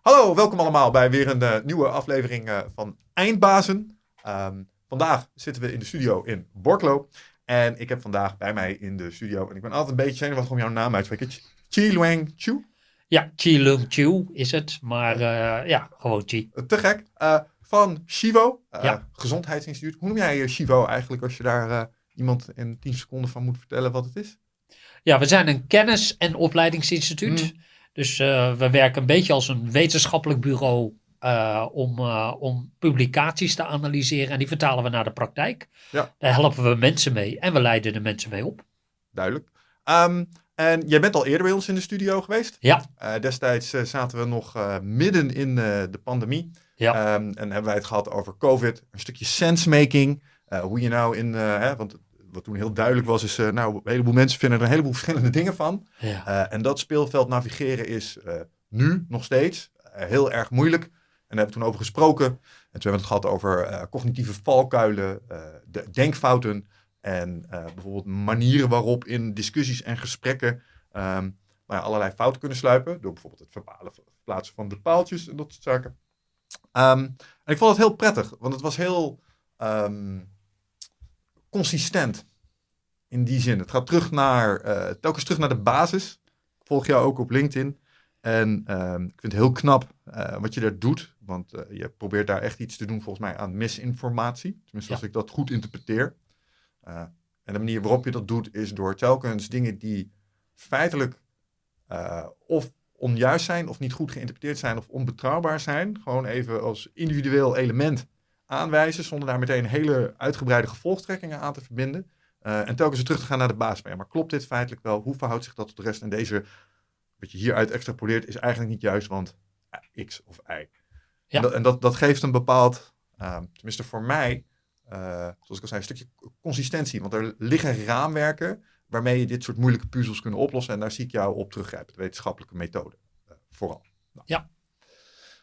Hallo, welkom allemaal bij weer een eh, nieuwe aflevering eh, van Eindbazen. Ehm, vandaag zitten we in de studio in Borklo. En ik heb vandaag bij mij in de studio, en ik ben altijd een beetje zenuwachtig om jouw naam uit te spreken, Chi Luang Chu. Ja, Chi Lung Chu is het, maar eh, ja, gewoon Chi. Te gek. Van Shivo, Ja. Gezondheidsinstituut. Hoe noem jij Shivo eigenlijk als je daar iemand in 10 seconden van moet vertellen wat het is? Ja, we zijn een kennis- en opleidingsinstituut. Mm. Dus eh, we werken een beetje als een wetenschappelijk bureau eh, om, eh, om publicaties te analyseren. En die vertalen we naar de praktijk. Ja. Daar helpen we mensen mee en we leiden de mensen mee op. Duidelijk. Ehm, en jij bent al eerder bij ons in de studio geweest. Ja, destijds zaten we nog midden in de pandemie. Ja. Ehm, en hebben wij het gehad over COVID, een stukje sensemaking. hoe je nou in, hè, want wat toen heel duidelijk was, is, eh, nou, een heleboel mensen vinden er een heleboel verschillende dingen van. ja. Eh, en dat speelveld navigeren is eh, nu nog steeds heel erg moeilijk. En daar hebben we toen over gesproken. En toen hebben we het gehad over cognitieve valkuilen, de denkfouten en bijvoorbeeld manieren waarop in discussies en gesprekken ehm, nou ja, allerlei fouten kunnen sluipen. Door bijvoorbeeld het verbale verplaatsen van de paaltjes en dat soort zaken. Ehm, en ik vond het heel prettig, want het was heel ehm, consistent in die zin. Het gaat terug naar, eh, telkens terug naar de basis. Ik volg jou ook op LinkedIn. En ehm, ik vind het heel knap eh, wat je daar doet. Want eh, je probeert daar echt iets te doen volgens mij aan misinformatie. Tenminste, Ja. als ik dat goed interpreteer. En de manier waarop je dat doet is door telkens dingen die feitelijk of onjuist zijn, of niet goed geïnterpreteerd zijn, of onbetrouwbaar zijn. Gewoon even als individueel element aanwijzen, zonder daar meteen hele uitgebreide gevolgtrekkingen aan te verbinden. Eh, en telkens weer terug te gaan naar de basis. maar klopt dit feitelijk wel? Hoe verhoudt zich dat tot de rest? En deze, wat je hieruit extrapoleert, is eigenlijk niet juist, want eh, X of Y. Ja. En, dat, en dat, dat geeft een bepaald, ehm, tenminste voor mij, eh, zoals ik al zei, een stukje consistentie. Want er liggen raamwerken waarmee je dit soort moeilijke puzzels kunt oplossen. En daar zie ik jou op teruggrijpen, de wetenschappelijke methode. eh, vooral. Nou. Ja.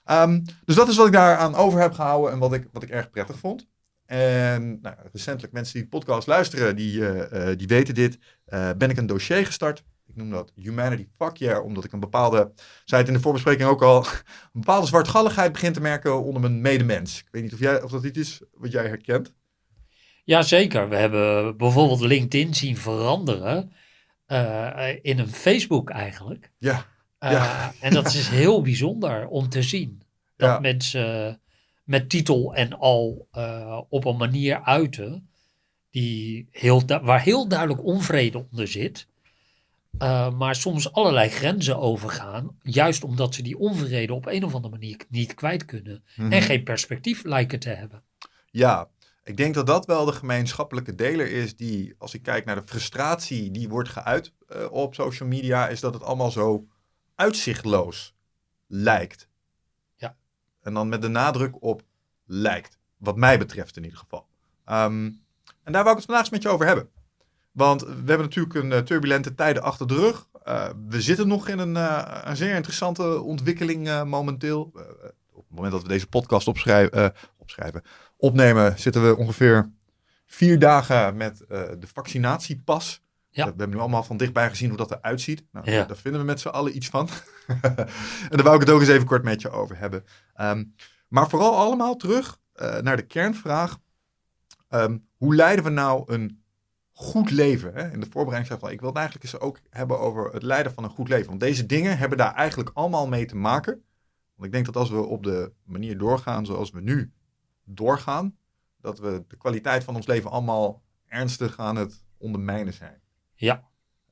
Ehm, dus dat is wat ik daaraan over heb gehouden en wat ik, wat ik erg prettig vond. En nou, recentelijk, mensen die de podcast luisteren, die, eh, eh, die weten dit. eh, ben ik een dossier gestart. Ik noem dat Humanity Fuck Year, omdat ik een bepaalde, zei het in de voorbespreking ook al, een bepaalde zwartgalligheid begin te merken onder mijn medemens. Ik weet niet of, jij, of dat iets is wat jij herkent. Jazeker, we hebben bijvoorbeeld LinkedIn zien veranderen in een Facebook eigenlijk. Ja, Ja. En dat is heel bijzonder om te zien. Dat Ja. mensen met titel en al eh, op een manier uiten die heel waar heel duidelijk onvrede onder zit. eh, maar soms allerlei grenzen overgaan. Juist omdat ze die onvrede op een of andere manier niet kwijt kunnen. Mhm. En geen perspectief lijken te hebben. Ja, ik denk dat dat wel de gemeenschappelijke deler is die, als ik kijk naar de frustratie die wordt geuit eh, op social media, is dat het allemaal zo uitzichtloos lijkt. Ja. En dan met de nadruk op lijkt, wat mij betreft in ieder geval. Ehm, en daar wou ik het vandaag eens met je over hebben. Want we hebben natuurlijk een eh, turbulente tijden achter de rug. Eh, we zitten nog in een, eh, een zeer interessante ontwikkeling momenteel. Op het moment dat we deze podcast opschrijven, opschrijven opnemen, zitten we ongeveer vier dagen met de vaccinatiepas. Ja. We hebben nu allemaal van dichtbij gezien hoe dat eruit ziet. Nou, Ja. Daar vinden we met z'n allen iets van. en daar wou ik het ook eens even kort met je over hebben. Ehm, maar vooral allemaal terug eh, naar de kernvraag. Ehm, hoe leiden we nou een goed leven? Hè? In de voorbereiding zei ik van, ik wil het eigenlijk eens ook hebben over het leiden van een goed leven. Want deze dingen hebben daar eigenlijk allemaal mee te maken. Want ik denk dat als we op de manier doorgaan zoals we nu doorgaan, dat we de kwaliteit van ons leven allemaal ernstig aan het ondermijnen zijn. Ja.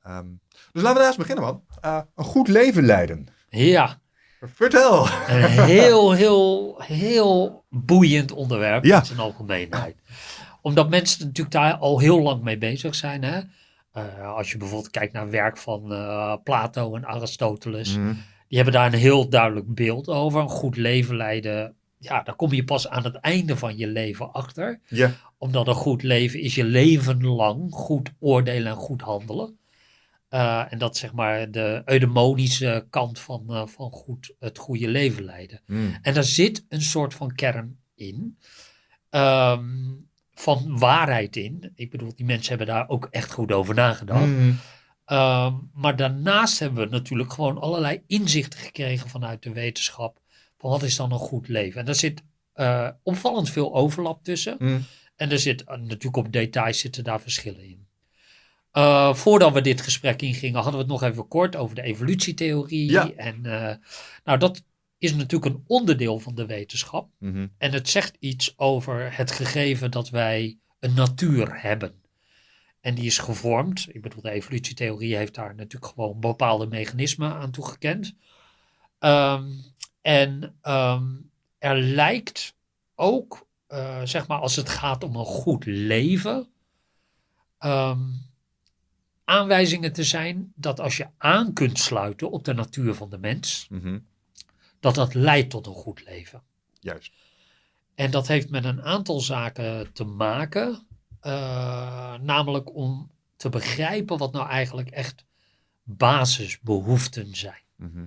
Ehm, dus laten we daar eens beginnen, man. Eh, een goed leven leiden. Ja, Vertel. een heel, heel, heel boeiend onderwerp Ja. in zijn algemeenheid. Omdat mensen natuurlijk daar al heel lang mee bezig zijn. Hè? Eh, als je bijvoorbeeld kijkt naar werk van eh, Plato en Aristoteles. Mhm. Die hebben daar een heel duidelijk beeld over. Een goed leven leiden. Ja, daar kom je pas aan het einde van je leven achter. Ja. Omdat een goed leven is je leven lang goed oordelen en goed handelen. Eh, en dat zeg maar de eudemonische kant van, eh, van goed, het goede leven leiden. Mm. En daar zit een soort van kern in. ehm, van waarheid in. Ik bedoel, die mensen hebben daar ook echt goed over nagedacht. Mm. Ehm, maar daarnaast hebben we natuurlijk gewoon allerlei inzichten gekregen vanuit de wetenschap. Van wat is dan een goed leven? En daar zit eh, opvallend veel overlap tussen. Mm. En er zit eh, natuurlijk op details zitten daar verschillen in. Eh, voordat we dit gesprek ingingen, hadden we het nog even kort over de evolutietheorie. Ja. En nou, dat is natuurlijk een onderdeel van de wetenschap. Mhm. En het zegt iets over het gegeven dat wij een natuur hebben. En die is gevormd. Ik bedoel, de evolutietheorie heeft daar natuurlijk gewoon bepaalde mechanismen aan toegekend. Ehm, en ehm, er lijkt ook, eh, zeg maar, als het gaat om een goed leven, ehm, aanwijzingen te zijn dat als je aan kunt sluiten op de natuur van de mens, Mhm. dat dat leidt tot een goed leven. Juist. En dat heeft met een aantal zaken te maken. eh, namelijk om te begrijpen wat nou eigenlijk echt basisbehoeften zijn. Mhm.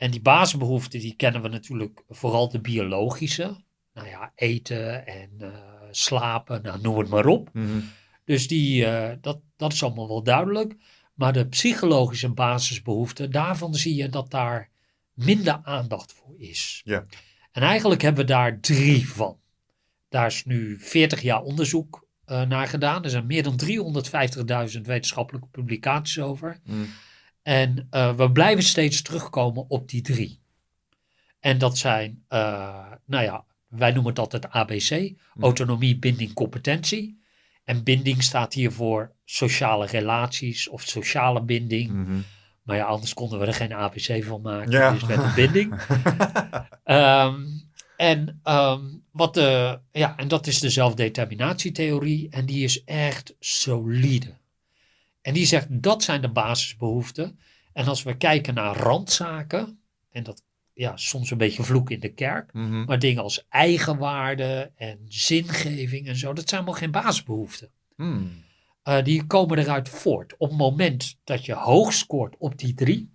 En die basisbehoeften die kennen we natuurlijk vooral de biologische. Nou ja, eten en eh, slapen, nou, noem het maar op. Mhm. Dus die, eh, dat, dat is allemaal wel duidelijk. Maar de psychologische basisbehoeften, daarvan zie je dat daar minder aandacht voor is. Ja. En eigenlijk hebben we daar drie van. Daar is nu 40 jaar onderzoek eh, naar gedaan. Er zijn meer dan 350.000 wetenschappelijke publicaties over. Mhm. En eh, we blijven steeds terugkomen op die drie. En dat zijn, eh, nou ja, wij noemen het altijd ABC: autonomie, binding, competentie. En binding staat hier voor sociale relaties of sociale binding. Mhm. Maar ja, anders konden we er geen ABC van maken. Ja. Dus met een binding. Ehm, en, ehm, wat de, ja, en dat is de zelfdeterminatietheorie. En die is echt solide. En die zegt dat zijn de basisbehoeften. En als we kijken naar randzaken. En dat ja, soms een beetje vloek in de kerk. Mhm. Maar dingen als eigenwaarde en zingeving en zo. Dat zijn allemaal geen basisbehoeften. Mhm. Eh, die komen eruit voort. Op het moment dat je hoog scoort op die drie,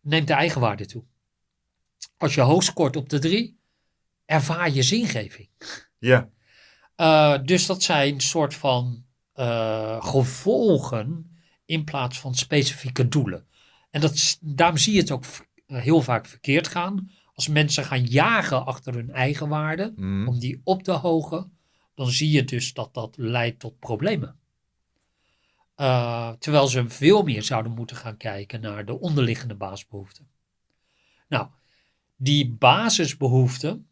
neemt de eigenwaarde toe. Als je hoog scoort op de drie, ervaar je zingeving. Ja. Eh, dus dat zijn soort van eh, gevolgen in plaats van specifieke doelen. En dat, daarom zie je het ook v- heel vaak verkeerd gaan. Als mensen gaan jagen achter hun eigen waarde, Mhm. om die op te hogen, dan zie je dus dat dat leidt tot problemen. Eh, terwijl ze veel meer zouden moeten gaan kijken naar de onderliggende basisbehoeften. Nou, die basisbehoeften,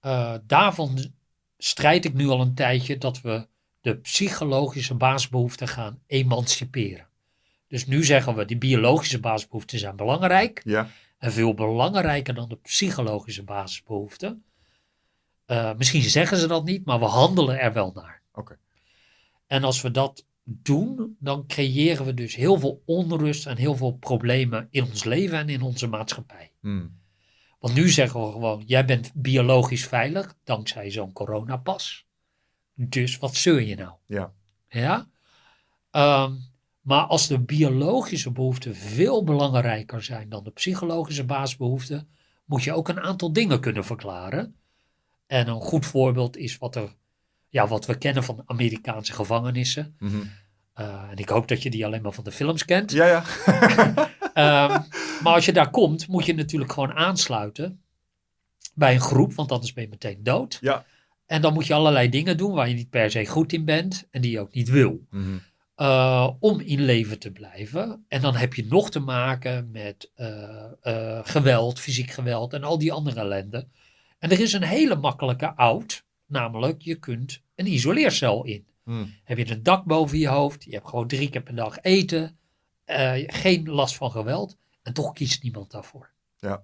eh, daarvan strijd ik nu al een tijdje dat we de psychologische basisbehoeften gaan emanciperen. Dus nu zeggen we, die biologische basisbehoeften zijn belangrijk. Ja. En veel belangrijker dan de psychologische basisbehoeften. Eh, misschien zeggen ze dat niet, maar we handelen er wel naar. Oké. En als we dat doen, dan creëren we dus heel veel onrust en heel veel problemen in ons leven en in onze maatschappij. Mhm. Want nu zeggen we gewoon, jij bent biologisch veilig dankzij zo'n coronapas. Dus wat zeur je nou? Ja. Ja? Ehm, maar als de biologische behoeften veel belangrijker zijn dan de psychologische basisbehoeften, moet je ook een aantal dingen kunnen verklaren. En een goed voorbeeld is wat, er, ja, wat we kennen van Amerikaanse gevangenissen. Mhm. Eh, en ik hoop dat je die alleen maar van de films kent. Ja, ja. Ehm, maar als je daar komt, moet je natuurlijk gewoon aansluiten bij een groep, want anders ben je meteen dood. Ja. En dan moet je allerlei dingen doen waar je niet per se goed in bent en die je ook niet wil. Mhm. eh, om in leven te blijven. En dan heb je nog te maken met eh, eh, geweld, fysiek geweld en al die andere ellende. En er is een hele makkelijke out, namelijk je kunt een isoleercel in. Mhm. Heb je een dak boven je hoofd, je hebt gewoon drie keer per dag eten, geen last van geweld en toch kiest niemand daarvoor. Ja.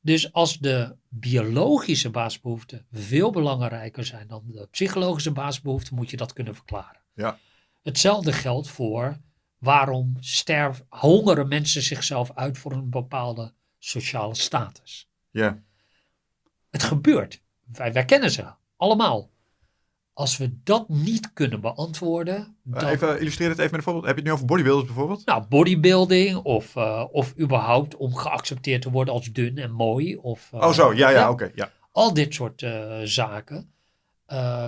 Dus als de biologische basisbehoeften veel belangrijker zijn dan de psychologische basisbehoeften, moet je dat kunnen verklaren. Ja. Hetzelfde geldt voor waarom sterf, hongeren mensen zichzelf uit voor een bepaalde sociale status. Ja. Het gebeurt. Wij, wij kennen ze allemaal. Als we dat niet kunnen beantwoorden, Eh, dan, Even illustreer het even met een voorbeeld. Heb je het nu over bodybuilders bijvoorbeeld? nou, bodybuilding of, eh, of überhaupt om geaccepteerd te worden als dun en mooi. Of, eh, oh, zo. Ja, ja, oké. ja. al dit soort zaken,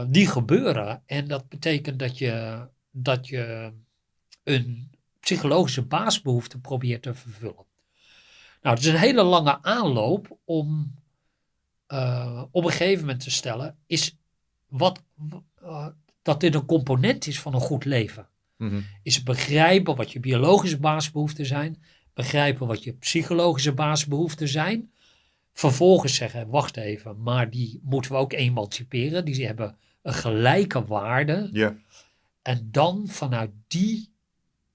die gebeuren. En dat betekent dat je dat je een psychologische baasbehoefte probeert te vervullen. Nou, het is een hele lange aanloop om op een gegeven moment te stellen, is wat, uh, dat dit een component is van een goed leven. Mhm. Is begrijpen wat je biologische baasbehoeften zijn, begrijpen wat je psychologische baasbehoeften zijn. Vervolgens zeggen, wacht even, maar die moeten we ook emanciperen. Die hebben een gelijke waarde. Ja. En dan vanuit die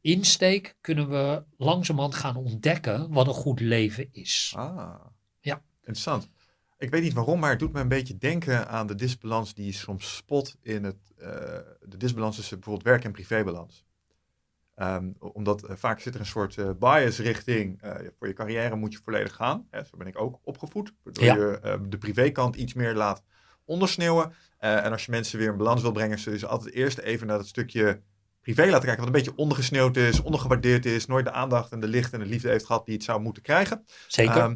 insteek kunnen we langzamerhand gaan ontdekken wat een goed leven is. Ah. Ja. Interessant. Ik weet niet waarom, maar het doet me een beetje denken aan de disbalans die je soms spot in het, eh, de disbalans tussen bijvoorbeeld werk- en privébalans. Um, omdat uh, vaak zit er een soort uh, bias richting, voor je carrière moet je volledig gaan. Hè, zo ben ik ook opgevoed, waardoor Ja. je ehm, de privékant iets meer laat ondersneeuwen. en als je mensen weer in balans wil brengen, zul je ze altijd eerst even naar dat stukje privé laten kijken, wat een beetje ondergesneeuwd is, ondergewaardeerd is, nooit de aandacht en de licht en de liefde heeft gehad die het zou moeten krijgen. Zeker. Ehm,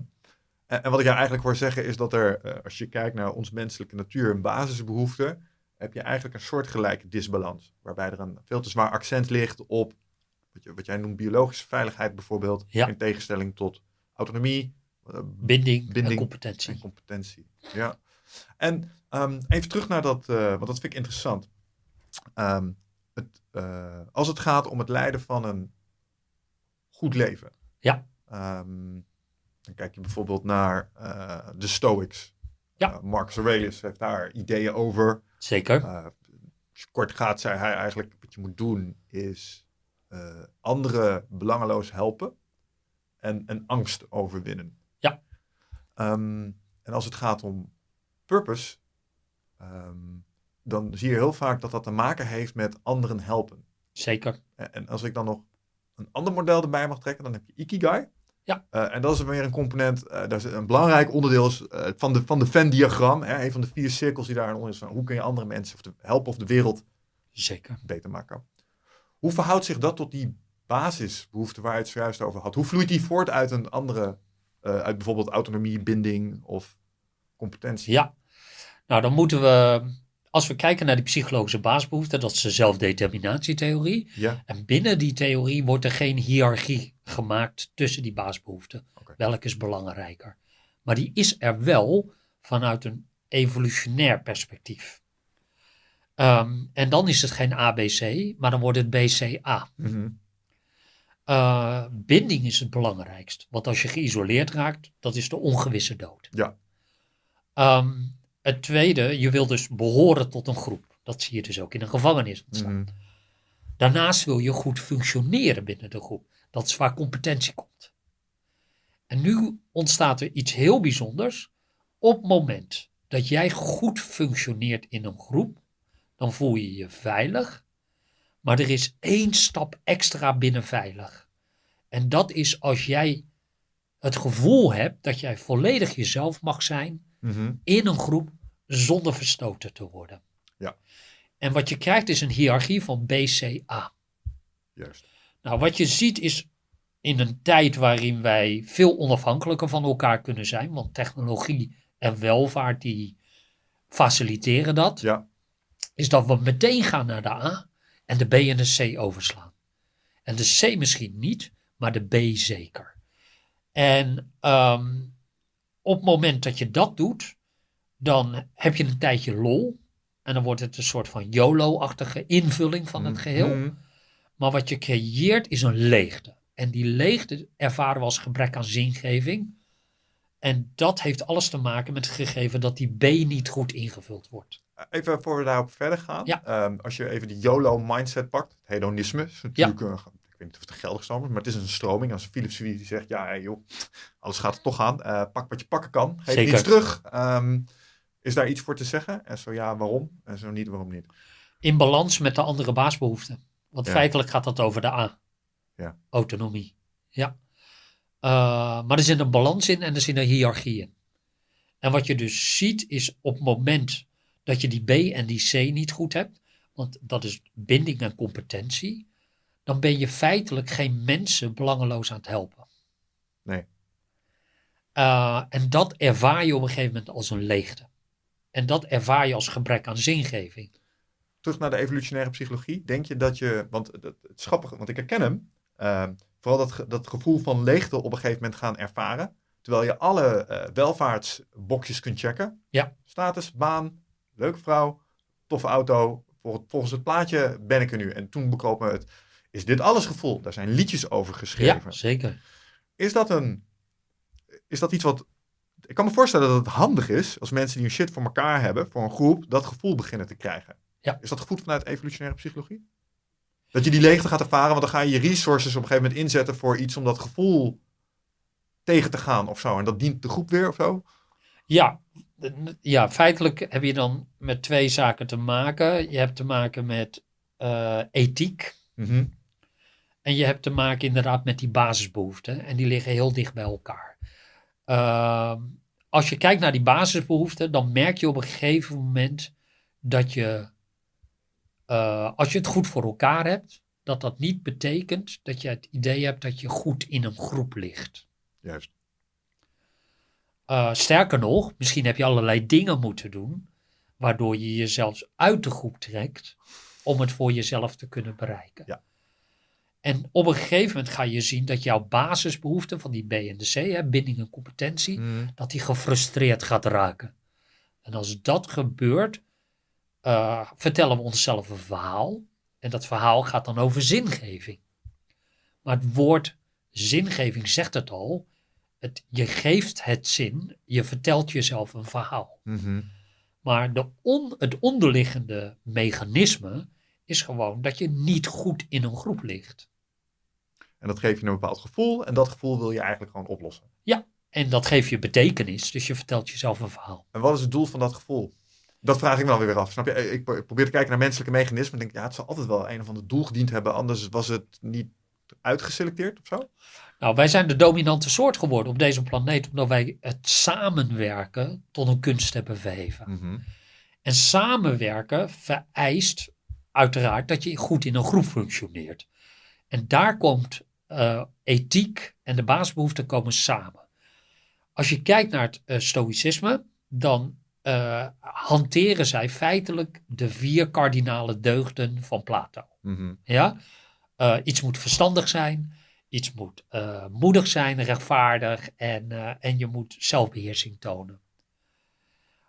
en, en wat ik jou eigenlijk hoor zeggen is dat er, eh, als je kijkt naar ons menselijke natuur en basisbehoeften, heb je eigenlijk een soortgelijke disbalans. Waarbij er een veel te zwaar accent ligt op wat, je, wat jij noemt biologische veiligheid bijvoorbeeld, Ja. in tegenstelling tot autonomie, eh, binding, en competentie. en competentie. Ja. En ehm, even terug naar dat, eh, want dat vind ik interessant. Ehm, het, als het gaat om het leiden van een goed leven. Ja. Ehm, dan kijk je bijvoorbeeld naar eh, de Stoics. Ja. Eh, Marcus Aurelius heeft daar ideeën over. Zeker. Eh, als je kort gaat, zei hij eigenlijk: wat je moet doen is anderen belangeloos helpen en, en angst overwinnen. Ja. Ehm, en als het gaat om purpose, ehm, dan zie je heel vaak dat dat te maken heeft met anderen helpen. Zeker. En, en als ik dan nog een ander model erbij mag trekken, dan heb je Ikigai. Ja. Eh, en dat is weer een component, eh dat is een belangrijk onderdeel is, eh, van de, van de Venn-diagram. Een van de vier cirkels die daarin onder is. Van hoe kun je andere mensen of de, helpen of de wereld Zeker. beter maken. Hoe verhoudt zich dat tot die basisbehoefte waar je het zojuist over had? Hoe vloeit die voort uit een andere, uit bijvoorbeeld autonomie, binding of competentie? Ja. Nou, dan moeten we, als we kijken naar die psychologische baasbehoeften, dat is de zelfdeterminatietheorie. Ja, En binnen die theorie wordt er geen hiërarchie gemaakt tussen die baasbehoeften. Oké. Welke is belangrijker? Maar die is er wel vanuit een evolutionair perspectief. Ehm, en dan is het geen ABC, maar dan wordt het BCA. Mhm. Eh, binding is het belangrijkst. Want als je geïsoleerd raakt, dat is de ongewisse dood. Ja. Ehm, het tweede, je wil dus behoren tot een groep. Dat zie je dus ook in een gevangenis ontstaan. Mhm. Daarnaast wil je goed functioneren binnen de groep. Dat is waar competentie komt. En nu ontstaat er iets heel bijzonders. Op het moment dat jij goed functioneert in een groep, dan voel je je veilig. Maar er is één stap extra binnen veilig. En dat is als jij het gevoel hebt dat jij volledig jezelf mag zijn Mhm. in een groep zonder verstoten te worden. Ja. En wat je krijgt is een hiërarchie van BCA. Juist. Nou, wat je ziet is in een tijd waarin wij veel onafhankelijker van elkaar kunnen zijn, want technologie en welvaart die faciliteren dat, Ja, is dat we meteen gaan naar de A en de B en de C overslaan. En de C misschien niet, maar de B zeker. En ehm, op het moment dat je dat doet, dan heb je een tijdje lol. En dan wordt het een soort van YOLO-achtige invulling van het geheel. Mhm. Maar wat je creëert is een leegte. En die leegte ervaren we als gebrek aan zingeving. En dat heeft alles te maken met het gegeven dat die B niet goed ingevuld wordt. Even voor we daarop verder gaan. Ja. Ehm, als je even die YOLO-mindset pakt, het hedonisme, is natuurlijk een, ik weet niet of het een geldig stroom is, maar het is een stroming. Als Philips die zegt, ja hey, joh, alles gaat er toch aan, Eh, pak wat je pakken kan, geef Zeker. iets terug. Ehm, is daar iets voor te zeggen? En zo ja, waarom? En zo niet, waarom niet? In balans met de andere baasbehoeften. Want Ja. feitelijk gaat dat over de A. Ja. Autonomie. Ja. Eh, maar er zit een balans in en er zit een hiërarchie in. En wat je dus ziet is op het moment dat je die B en die C niet goed hebt, want dat is binding en competentie, dan ben je feitelijk geen mensen belangeloos aan het helpen. Nee. Eh, en dat ervaar je op een gegeven moment als een leegte. En dat ervaar je als gebrek aan zingeving. Terug naar de evolutionaire psychologie. Denk je dat je, want het, het is grappig, want ik herken hem. eh, vooral dat, dat gevoel van leegte op een gegeven moment gaan ervaren. Terwijl je alle eh, welvaartsboxjes kunt checken. Ja. Status, baan, leuke vrouw, toffe auto. Vol- Volgens het plaatje ben ik er nu. En toen bekroop me het, is dit alles gevoel? Daar zijn liedjes over geschreven. Ja, zeker. Is dat een. Is dat iets wat. Ik kan me voorstellen dat het handig is als mensen die hun shit voor elkaar hebben, voor een groep, dat gevoel beginnen te krijgen. Ja. Is dat goed vanuit evolutionaire psychologie? Dat je die leegte gaat ervaren, want dan ga je je resources op een gegeven moment inzetten voor iets om dat gevoel tegen te gaan of zo. En dat dient de groep weer of zo. Ja, ja, feitelijk heb je dan met twee zaken te maken. Je hebt te maken met eh, ethiek. Mhm. En je hebt te maken inderdaad met die basisbehoeften. En die liggen heel dicht bij elkaar. Ehm, als je kijkt naar die basisbehoeften, dan merk je op een gegeven moment dat je, eh, als je het goed voor elkaar hebt, dat dat niet betekent dat je het idee hebt dat je goed in een groep ligt. Juist. Eh, sterker nog, misschien heb je allerlei dingen moeten doen, waardoor je jezelf uit de groep trekt om het voor jezelf te kunnen bereiken. Ja. En op een gegeven moment ga je zien dat jouw basisbehoeften van die B en de C, hè, binding en competentie, Mhm. dat die gefrustreerd gaat raken. En als dat gebeurt, eh, vertellen we onszelf een verhaal. En dat verhaal gaat dan over zingeving. Maar het woord zingeving zegt het al. Het, je geeft het zin, je vertelt jezelf een verhaal. Mhm. Maar de on, het onderliggende mechanisme is gewoon dat je niet goed in een groep ligt. En dat geeft je een bepaald gevoel. En dat gevoel wil je eigenlijk gewoon oplossen. En dat geeft je betekenis, dus je vertelt jezelf een verhaal. En wat is het doel van dat gevoel? Dat vraag ik me dan weer af. Snap je? Ik pro- ik probeer te kijken naar menselijke mechanismen. En denk, ja, het zal altijd wel een of ander doel gediend hebben. Anders was het niet uitgeselecteerd of zo. Nou, wij zijn de dominante soort geworden op deze planeet omdat wij het samenwerken tot een kunst hebben verheven. Mhm. En samenwerken vereist uiteraard dat je goed in een groep functioneert. En daar komt eh, ethiek en de basisbehoeften komen samen. Als je kijkt naar het eh, stoïcisme, dan eh, hanteren zij feitelijk de vier kardinale deugden van Plato. Mhm. Ja? Eh, iets moet verstandig zijn, iets moet eh, moedig zijn, rechtvaardig en, en je moet zelfbeheersing tonen.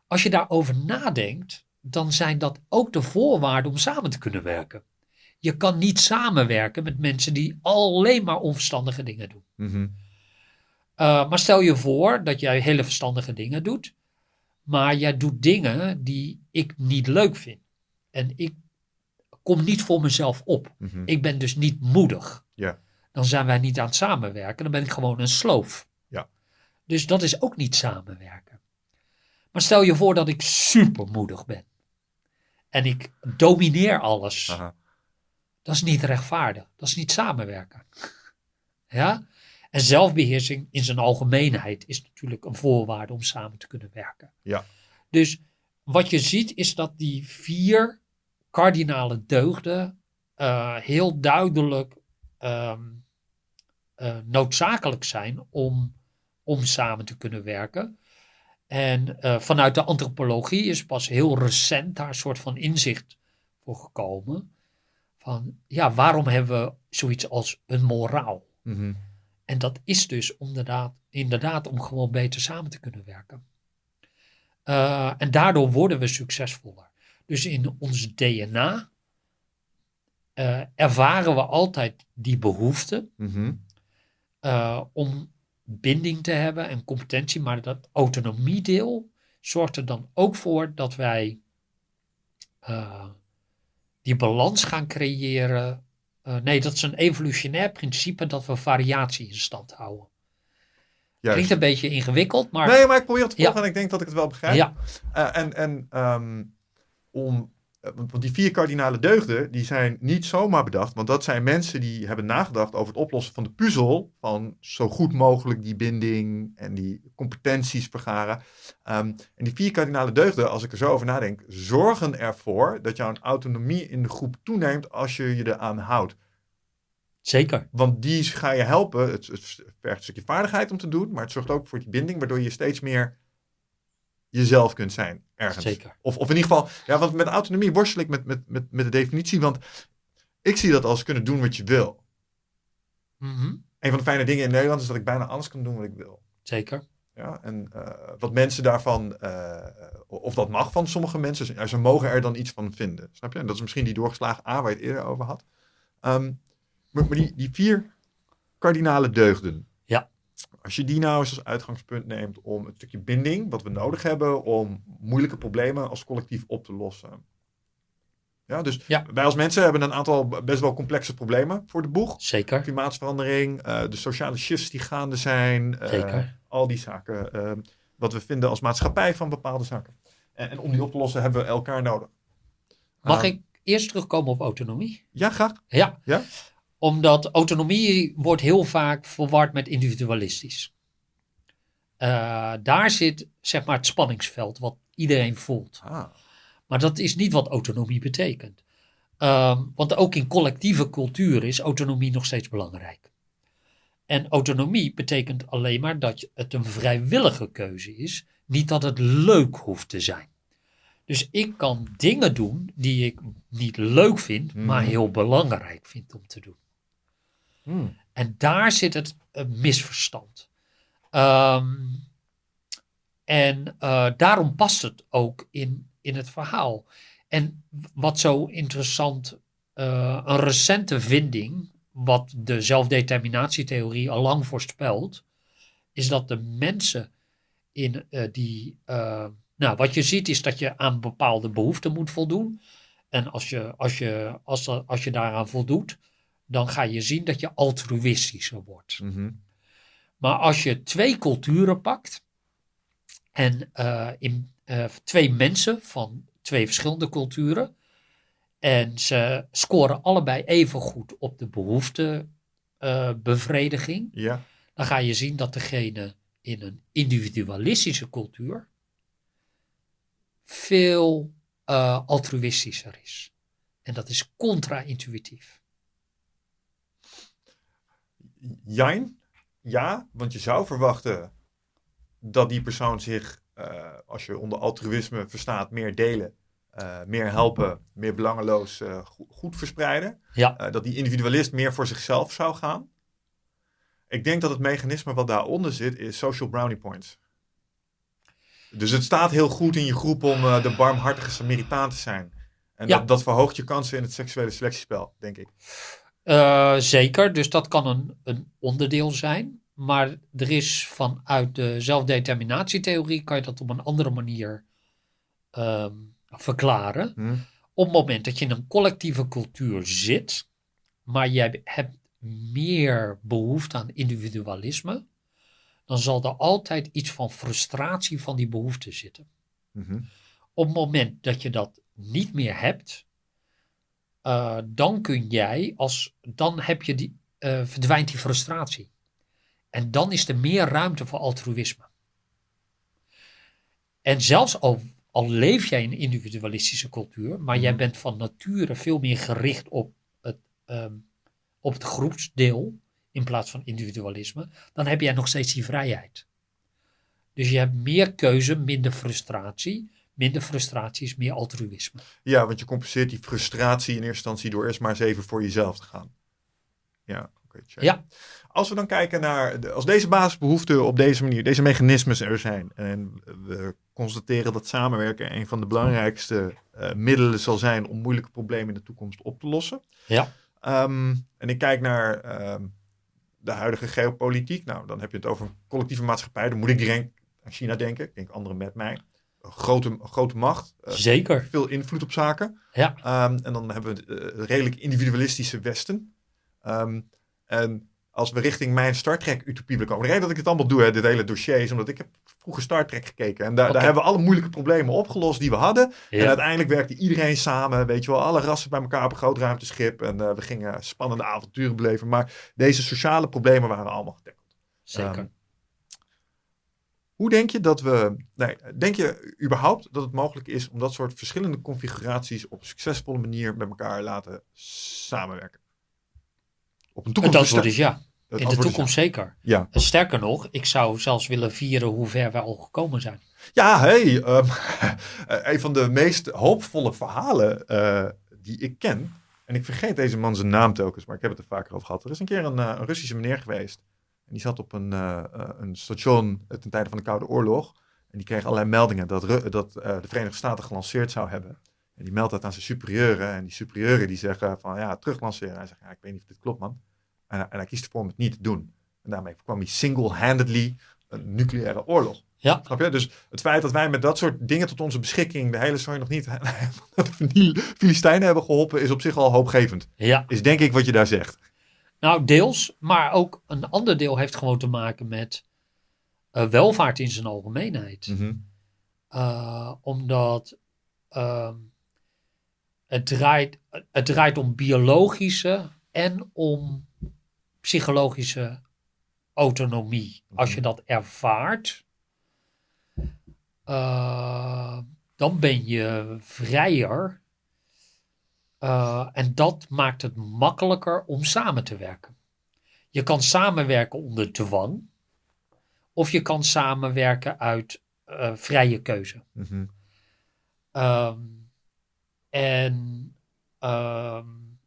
Als je daarover nadenkt, dan zijn dat ook de voorwaarden om samen te kunnen werken. Je kan niet samenwerken met mensen die alleen maar onverstandige dingen doen. Mhm. Uh, maar stel je voor dat jij hele verstandige dingen doet, maar jij doet dingen die ik niet leuk vind. En ik kom niet voor mezelf op. Mhm. Ik ben dus niet moedig. Ja. Dan zijn wij niet aan het samenwerken. Dan ben ik gewoon een sloof. Ja. Dus dat is ook niet samenwerken. Maar stel je voor dat ik supermoedig ben. En ik domineer alles. Aha. Dat is niet rechtvaardig. Dat is niet samenwerken. Ja? En zelfbeheersing in zijn algemeenheid is natuurlijk een voorwaarde om samen te kunnen werken. Ja. Dus wat je ziet is dat die vier kardinale deugden eh, heel duidelijk ehm, eh, noodzakelijk zijn om, om samen te kunnen werken. En eh, vanuit de antropologie is pas heel recent daar een soort van inzicht voor gekomen. Van ja, waarom hebben we zoiets als een moraal? Mhm. En dat is dus inderdaad, inderdaad om gewoon beter samen te kunnen werken. Uh, en daardoor worden we succesvoller. Dus in ons DNA uh, ervaren we altijd die behoefte Mhm. uh, om binding te hebben en competentie, maar dat autonomiedeel zorgt er dan ook voor dat wij die balans gaan creëren. Uh, nee, dat is een evolutionair principe dat we variatie in stand houden. Juist. Klinkt een beetje ingewikkeld, maar... Nee, maar ik probeer het te volgen Ja. en ik denk dat ik het wel begrijp. Ja, Eh, en en ehm, om, eh, want want die vier kardinale deugden, die zijn niet zomaar bedacht. Want dat zijn mensen die hebben nagedacht over het oplossen van de puzzel. Van zo goed mogelijk die binding en die competenties vergaren. Ehm, en die vier kardinale deugden, als ik er zo over nadenk, zorgen ervoor dat jouw autonomie in de groep toeneemt als je je eraan houdt. zeker. Want die ga je helpen. Het, het vergt een stukje vaardigheid om te doen, maar het zorgt ook voor die binding, waardoor je steeds meer jezelf kunt zijn ergens. Zeker. Of, of in ieder geval, ja, want met autonomie worstel ik met, met, met, met de definitie, want ik zie dat als kunnen doen wat je wil. Mhm. Een van de fijne dingen in Nederland is dat ik bijna alles kan doen wat ik wil. Zeker. Ja, en eh, wat mensen daarvan, eh, of dat mag van sommige mensen, ze mogen er dan iets van vinden. Snap je? En dat is misschien die doorgeslagen A waar je het eerder over had. Ehm, maar maar die, die vier kardinale deugden. Als je die nou eens als uitgangspunt neemt om een stukje binding, wat we nodig hebben om moeilijke problemen als collectief op te lossen. Ja, dus Ja. wij als mensen hebben een aantal best wel complexe problemen voor de boeg. Zeker. Klimaatsverandering, eh, de sociale shifts die gaande zijn. eh, Zeker. al die zaken. eh, wat we vinden als maatschappij van bepaalde zaken. En, en om die op te lossen hebben we elkaar nodig. Mag Ah. ik eerst terugkomen op autonomie? Ja, graag. Ja. Ja? Omdat autonomie wordt heel vaak verward met individualistisch. Eh, daar zit zeg maar het spanningsveld wat iedereen voelt. Ah, Maar dat is niet wat autonomie betekent. Ehm, want ook in collectieve cultuur is autonomie nog steeds belangrijk. En autonomie betekent alleen maar dat het een vrijwillige keuze is, niet dat het leuk hoeft te zijn. Dus ik kan dingen doen die ik niet leuk vind, maar Mhm. heel belangrijk vind om te doen. Hmm. En daar zit het eh, misverstand. Ehm, en eh, daarom past het ook in, in het verhaal. En wat zo interessant, eh, een recente vinding, wat de zelfdeterminatietheorie al lang voorspelt, is dat de mensen in die. nou, wat je ziet is dat je aan bepaalde behoeften moet voldoen. En als je, als je, als, als je daaraan voldoet, dan ga je zien dat je altruïstischer wordt. Mhm. Maar als je twee culturen pakt en eh, in, eh, twee mensen van twee verschillende culturen en ze scoren allebei even goed op de behoeftebevrediging, Ja. dan ga je zien dat degene in een individualistische cultuur veel eh, altruïstischer is. En dat is contra-intuïtief. Jijn, ja, want je zou verwachten dat die persoon zich, eh, als je onder altruïsme verstaat, meer delen, eh, meer helpen, meer belangeloos eh, go- goed verspreiden. Ja. Dat die individualist meer voor zichzelf zou gaan. Ik denk dat het mechanisme wat daaronder zit, is social brownie points. Dus het staat heel goed in je groep om de barmhartige Samaritaan te zijn. En Ja. dat, dat verhoogt je kansen in het seksuele selectiespel, denk ik. Eh, zeker, dus dat kan een, een onderdeel zijn. Maar er is vanuit de zelfdeterminatietheorie, kan je dat op een andere manier ehm, verklaren. Hm? Op het moment dat je in een collectieve cultuur zit, maar jij hebt meer behoefte aan individualisme, dan zal er altijd iets van frustratie van die behoefte zitten. Mhm. Op het moment dat je dat niet meer hebt, eh, dan kun jij als dan heb je die, eh, verdwijnt die frustratie. En dan is er meer ruimte voor altruïsme. En zelfs al, al leef jij in een individualistische cultuur, maar jij Mhm. bent van nature veel meer gericht op het, ehm, op het groepsdeel in plaats van individualisme, dan heb jij nog steeds die vrijheid. Dus je hebt meer keuze, minder frustratie. Minder frustratie is meer altruïsme. Ja, want je compenseert die frustratie in eerste instantie door eerst maar eens even voor jezelf te gaan. Ja, oké. Ja. Als we dan kijken naar, de- als deze basisbehoeften op deze manier, deze mechanismes er zijn, en we constateren dat samenwerken een van de belangrijkste eh, middelen zal zijn om moeilijke problemen in de toekomst op te lossen. Ja. Ehm, en ik kijk naar ehm, de huidige geopolitiek. Nou, dan heb je het over een collectieve maatschappij. Dan moet ik direct aan China denken. Ik denk anderen met mij. Grote, grote macht. eh, Zeker. veel invloed op zaken. Ja. Ehm, en dan hebben we het eh, redelijk individualistische Westen. Ehm, en als we richting mijn Star Trek utopie willen komen. De reden dat ik het allemaal doe, hè, dit hele dossier, is omdat ik heb vroeger Star Trek gekeken. En daar, daar hebben we alle moeilijke problemen opgelost die we hadden. En uiteindelijk werkte iedereen samen, weet je wel, alle rassen bij elkaar op een groot ruimteschip. En eh, we gingen spannende avonturen beleven. Maar deze sociale problemen waren allemaal getackled. Zeker. Ehm, Hoe denk je dat we. Nee, denk je überhaupt dat het mogelijk is om dat soort verschillende configuraties op een succesvolle manier met elkaar laten samenwerken? Op een het antwoord toekomst. is ja. Het In de toekomst zeker. Ja. En Sterker nog, ik zou zelfs willen vieren hoe ver wij al gekomen zijn. Ja, hey, um, een van de meest hoopvolle verhalen uh, die ik ken. En ik vergeet deze man zijn naam telkens, maar ik heb het er vaker over gehad. Er is een keer een, uh, een Russische meneer geweest. En die zat op een, uh, een station ten tijde van de Koude Oorlog. En die kreeg allerlei meldingen dat, dat de Verenigde Staten gelanceerd zou hebben. En die meldt dat aan zijn superieuren. En die superieuren die zeggen van ja, teruglanceren. Hij zegt ja, ik weet niet of dit klopt man. En, en hij kiest ervoor om het niet te doen. En daarmee kwam hij single-handedly een nucleaire oorlog. Ja. Snap je? Dus het feit dat wij met dat soort dingen tot onze beschikking de hele story nog niet de Filistijnen hebben geholpen, is op zich al hoopgevend. Ja. Is denk ik wat je daar zegt. Nou, deels, maar ook een ander deel heeft gewoon te maken met uh, welvaart in zijn algemeenheid. Mm -hmm. uh, omdat uh, het, draait, het draait om biologische en om psychologische autonomie. Als je dat ervaart, uh, dan ben je vrijer. Uh, en dat maakt het makkelijker om samen te werken. Je kan samenwerken onder dwang, of je kan samenwerken uit uh, vrije keuze. Mm -hmm. um, en um,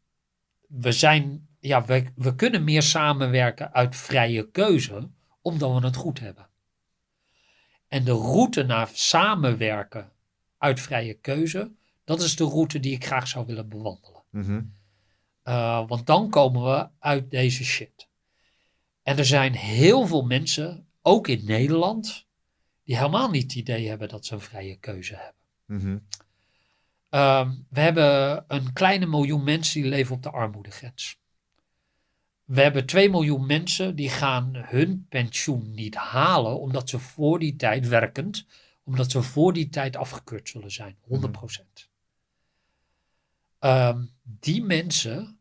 we zijn, ja, we, we kunnen meer samenwerken uit vrije keuze, omdat we het goed hebben. En de route naar samenwerken uit vrije keuze, dat is de route die ik graag zou willen bewandelen. Mm -hmm. uh, want dan komen we uit deze shit. En er zijn heel veel mensen, ook in Nederland, die helemaal niet het idee hebben dat ze een vrije keuze hebben. Mm -hmm. uh, we hebben een kleine miljoen mensen die leven op de armoedegrens. We hebben 2 miljoen mensen die gaan hun pensioen niet halen omdat ze voor die tijd werkend, omdat ze voor die tijd afgekeurd zullen zijn, 100%. Mm. Um, die mensen,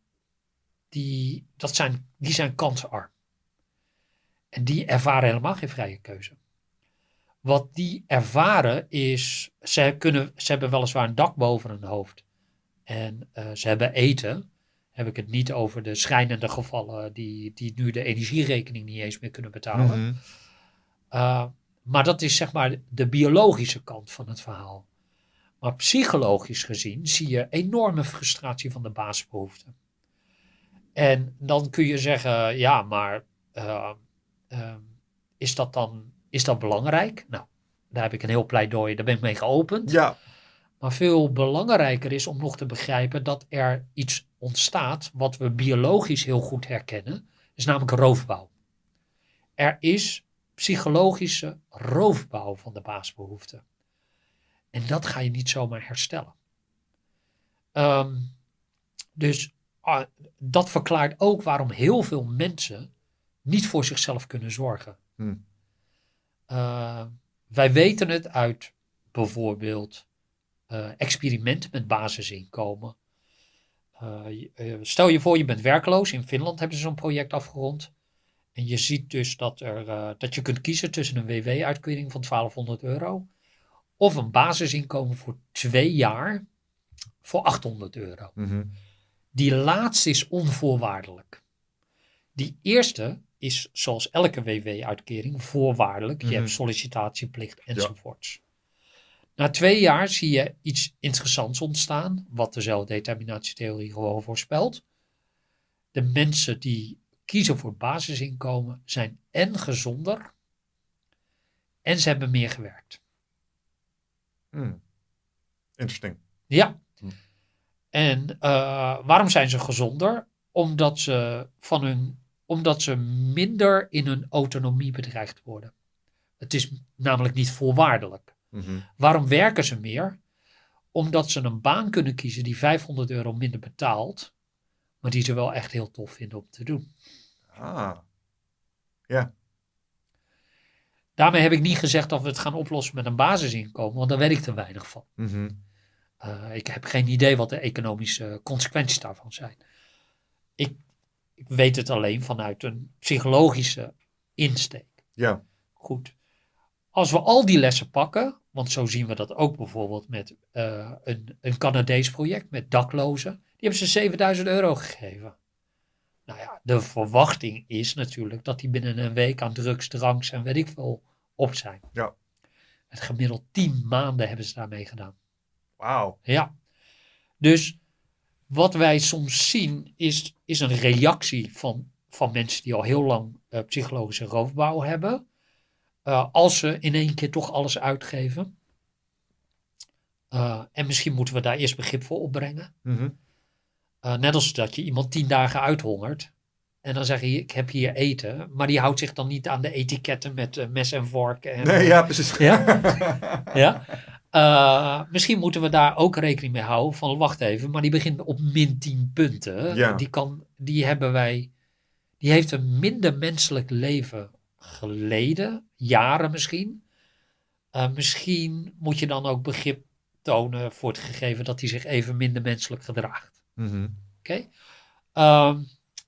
die, dat zijn, die zijn kansarm. En die ervaren helemaal geen vrije keuze. Wat die ervaren is, ze, kunnen, ze hebben weliswaar een dak boven hun hoofd. En uh, ze hebben eten, heb ik het niet over de schrijnende gevallen die, die nu de energierekening niet eens meer kunnen betalen. Mm -hmm. uh, maar dat is zeg maar de biologische kant van het verhaal. Maar psychologisch gezien zie je enorme frustratie van de basisbehoeften. En dan kun je zeggen, ja, maar uh, uh, is dat dan is dat belangrijk? Nou, daar heb ik een heel pleidooi, daar ben ik mee geopend. Ja. Maar veel belangrijker is om nog te begrijpen dat er iets ontstaat wat we biologisch heel goed herkennen, is namelijk roofbouw. Er is psychologische roofbouw van de basisbehoeften. En dat ga je niet zomaar herstellen. Um, dus uh, dat verklaart ook waarom heel veel mensen niet voor zichzelf kunnen zorgen. Hm. Uh, wij weten het uit bijvoorbeeld uh, experimenten met basisinkomen. Uh, stel je voor, je bent werkloos. In Finland hebben ze zo'n project afgerond. En je ziet dus dat, er, dat je kunt kiezen tussen een WW-uitkering van 1200 euro. Of een basisinkomen voor twee jaar voor 800 euro. Mm -hmm. Die laatste is onvoorwaardelijk. Die eerste is zoals elke WW-uitkering voorwaardelijk. Je mm -hmm. hebt sollicitatieplicht enzovoorts. Ja. Na twee jaar zie je iets interessants ontstaan, wat de zelfdeterminatietheorie gewoon voorspelt. De mensen die kiezen voor basisinkomen zijn en gezonder en ze hebben meer gewerkt. Hmm. Interesting. Ja. Hmm. En uh, waarom zijn ze gezonder? Omdat ze, van hun, omdat ze minder in hun autonomie bedreigd worden. Het is namelijk niet voorwaardelijk. Mm -hmm. Waarom werken ze meer? Omdat ze een baan kunnen kiezen die 500 euro minder betaalt, maar die ze wel echt heel tof vinden om te doen. Ah, ja. Daarmee heb ik niet gezegd dat we het gaan oplossen met een basisinkomen, want daar weet ik te weinig van. Mm -hmm. uh, ik heb geen idee wat de economische consequenties daarvan zijn. Ik, ik weet het alleen vanuit een psychologische insteek. Ja. Goed. Als we al die lessen pakken, want zo zien we dat ook bijvoorbeeld met uh, een, een Canadees project met daklozen, die hebben ze 7000 euro gegeven. Nou ja, de verwachting is natuurlijk dat die binnen een week aan drugs, dranks en weet ik veel op zijn. Ja. Het gemiddeld tien maanden hebben ze daarmee gedaan. Wauw. Ja. Dus wat wij soms zien is, is een reactie van, van mensen die al heel lang eh, psychologische roofbouw hebben. Eh, als ze in één keer toch alles uitgeven. Eh, en misschien moeten we daar eerst begrip voor opbrengen. Mhm. Eh, net als dat je iemand tien dagen uithongert. En dan zeg je, ik heb hier eten. Maar die houdt zich dan niet aan de etiketten met eh, mes en vork. En, Nee, ja, precies. Ja? ja? Eh, misschien moeten we daar ook rekening mee houden. Van wacht even, maar die begint op min 10 punten. Ja. Die, kan, die hebben wij. Die heeft een minder menselijk leven geleden. Jaren misschien. Eh, misschien moet je dan ook begrip tonen voor het gegeven dat hij zich even minder menselijk gedraagt. Mhm. Oké. Ehm,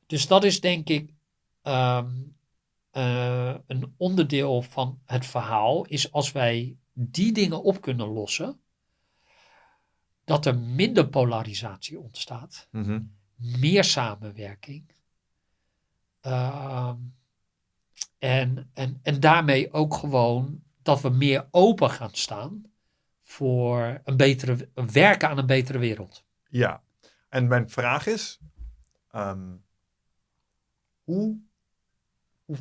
dus dat is denk ik ehm, eh, een onderdeel van het verhaal. Is als wij die dingen op kunnen lossen. Dat er minder polarisatie ontstaat. Mhm. Meer samenwerking. Ehm, en, en, en daarmee ook gewoon dat we meer open gaan staan. Voor een betere, werken aan een betere wereld. Ja, en mijn vraag is: ehm, hoe,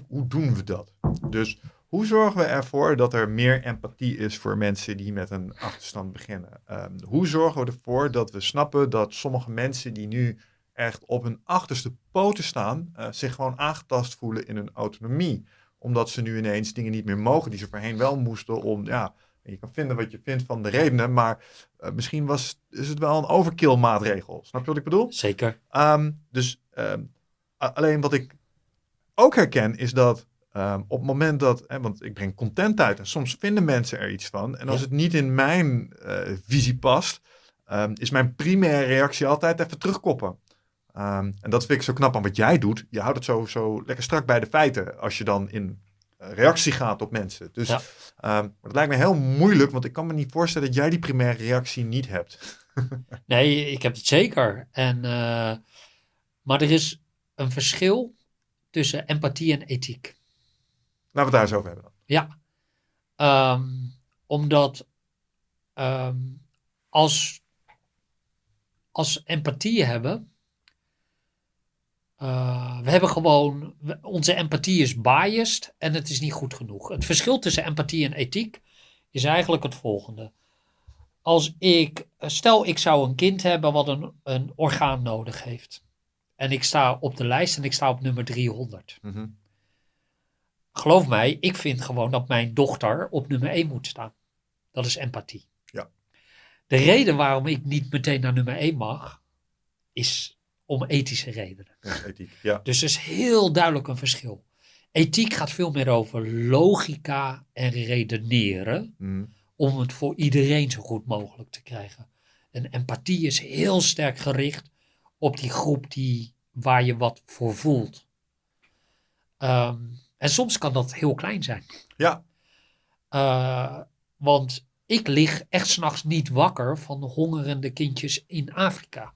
hoe, doen we dat? Dus hoe zorgen we ervoor dat er meer empathie is voor mensen die met een achterstand beginnen? Ehm, hoe zorgen we ervoor dat we snappen dat sommige mensen die nu echt op hun achterste poten staan, eh, zich gewoon aangetast voelen in hun autonomie? Omdat ze nu ineens dingen niet meer mogen die ze voorheen wel moesten om, ja, je kan vinden wat je vindt van de redenen, maar eh, misschien was, is het wel een overkill maatregel. Snap je wat ik bedoel? Zeker. Ehm, dus ehm, alleen wat ik ook herken is dat ehm, op het moment dat, hè, want ik breng content uit en soms vinden mensen er iets van. En als Ja. het niet in mijn eh, visie past, is mijn primaire reactie altijd even terugkoppen. En dat vind ik zo knap aan wat jij doet. Je houdt het zo, zo lekker strak bij de feiten als je dan in reactie gaat op mensen. Dus Ja. ehm, het lijkt me heel moeilijk, want ik kan me niet voorstellen dat jij die primaire reactie niet hebt. Nee, ik heb het zeker. En, eh, maar er is een verschil tussen empathie en ethiek. Laten we het daar eens over hebben dan. Ja. Ehm, omdat ehm, als, als empathie hebben. Eh, we hebben gewoon. Onze empathie is biased en het is niet goed genoeg. Het verschil tussen empathie en ethiek is eigenlijk het volgende. Als ik. Stel, ik zou een kind hebben wat een, een orgaan nodig heeft. En ik sta op de lijst en ik sta op nummer 300 Mhm. geloof mij, ik vind gewoon dat mijn dochter op nummer 1 moet staan. Dat is empathie. Ja. De reden waarom ik niet meteen naar nummer 1 mag, is om ethische redenen. Ethiek. Ja. Dus er is heel duidelijk een verschil. Ethiek gaat veel meer over logica en redeneren Mhm. om het voor iedereen zo goed mogelijk te krijgen. En empathie is heel sterk gericht op die groep die, waar je wat voor voelt. Ehm, en soms kan dat heel klein zijn. Ja. Eh, want ik lig echt s'nachts niet wakker van hongerende kindjes in Afrika.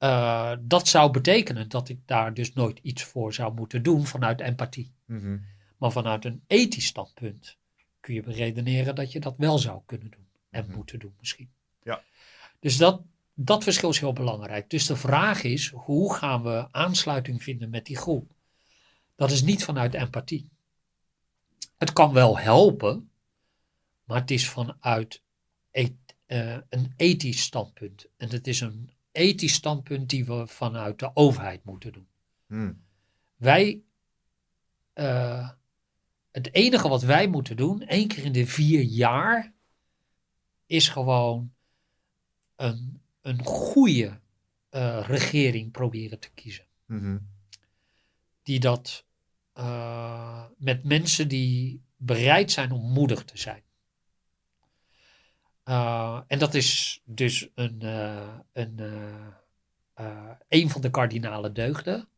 Eh, dat zou betekenen dat ik daar dus nooit iets voor zou moeten doen vanuit empathie. Mhm. Maar vanuit een ethisch standpunt kun je beredeneren dat je dat wel zou kunnen doen. En Mhm. moeten doen misschien. Ja. Dus dat, dat verschil is heel belangrijk. Dus de vraag is, hoe gaan we aansluiting vinden met die groep? Dat is niet vanuit empathie. Het kan wel helpen, maar het is vanuit et- eh, een ethisch standpunt. En het is een ethisch standpunt die we vanuit de overheid moeten doen. Mhm. Wij, eh, het enige wat wij moeten doen, één keer in de vier jaar, is gewoon een, een goede eh, regering proberen te kiezen. Mhm. Die dat eh, met mensen die bereid zijn om moedig te zijn. Eh, en dat is dus een, eh, een, eh, een van de kardinale deugden.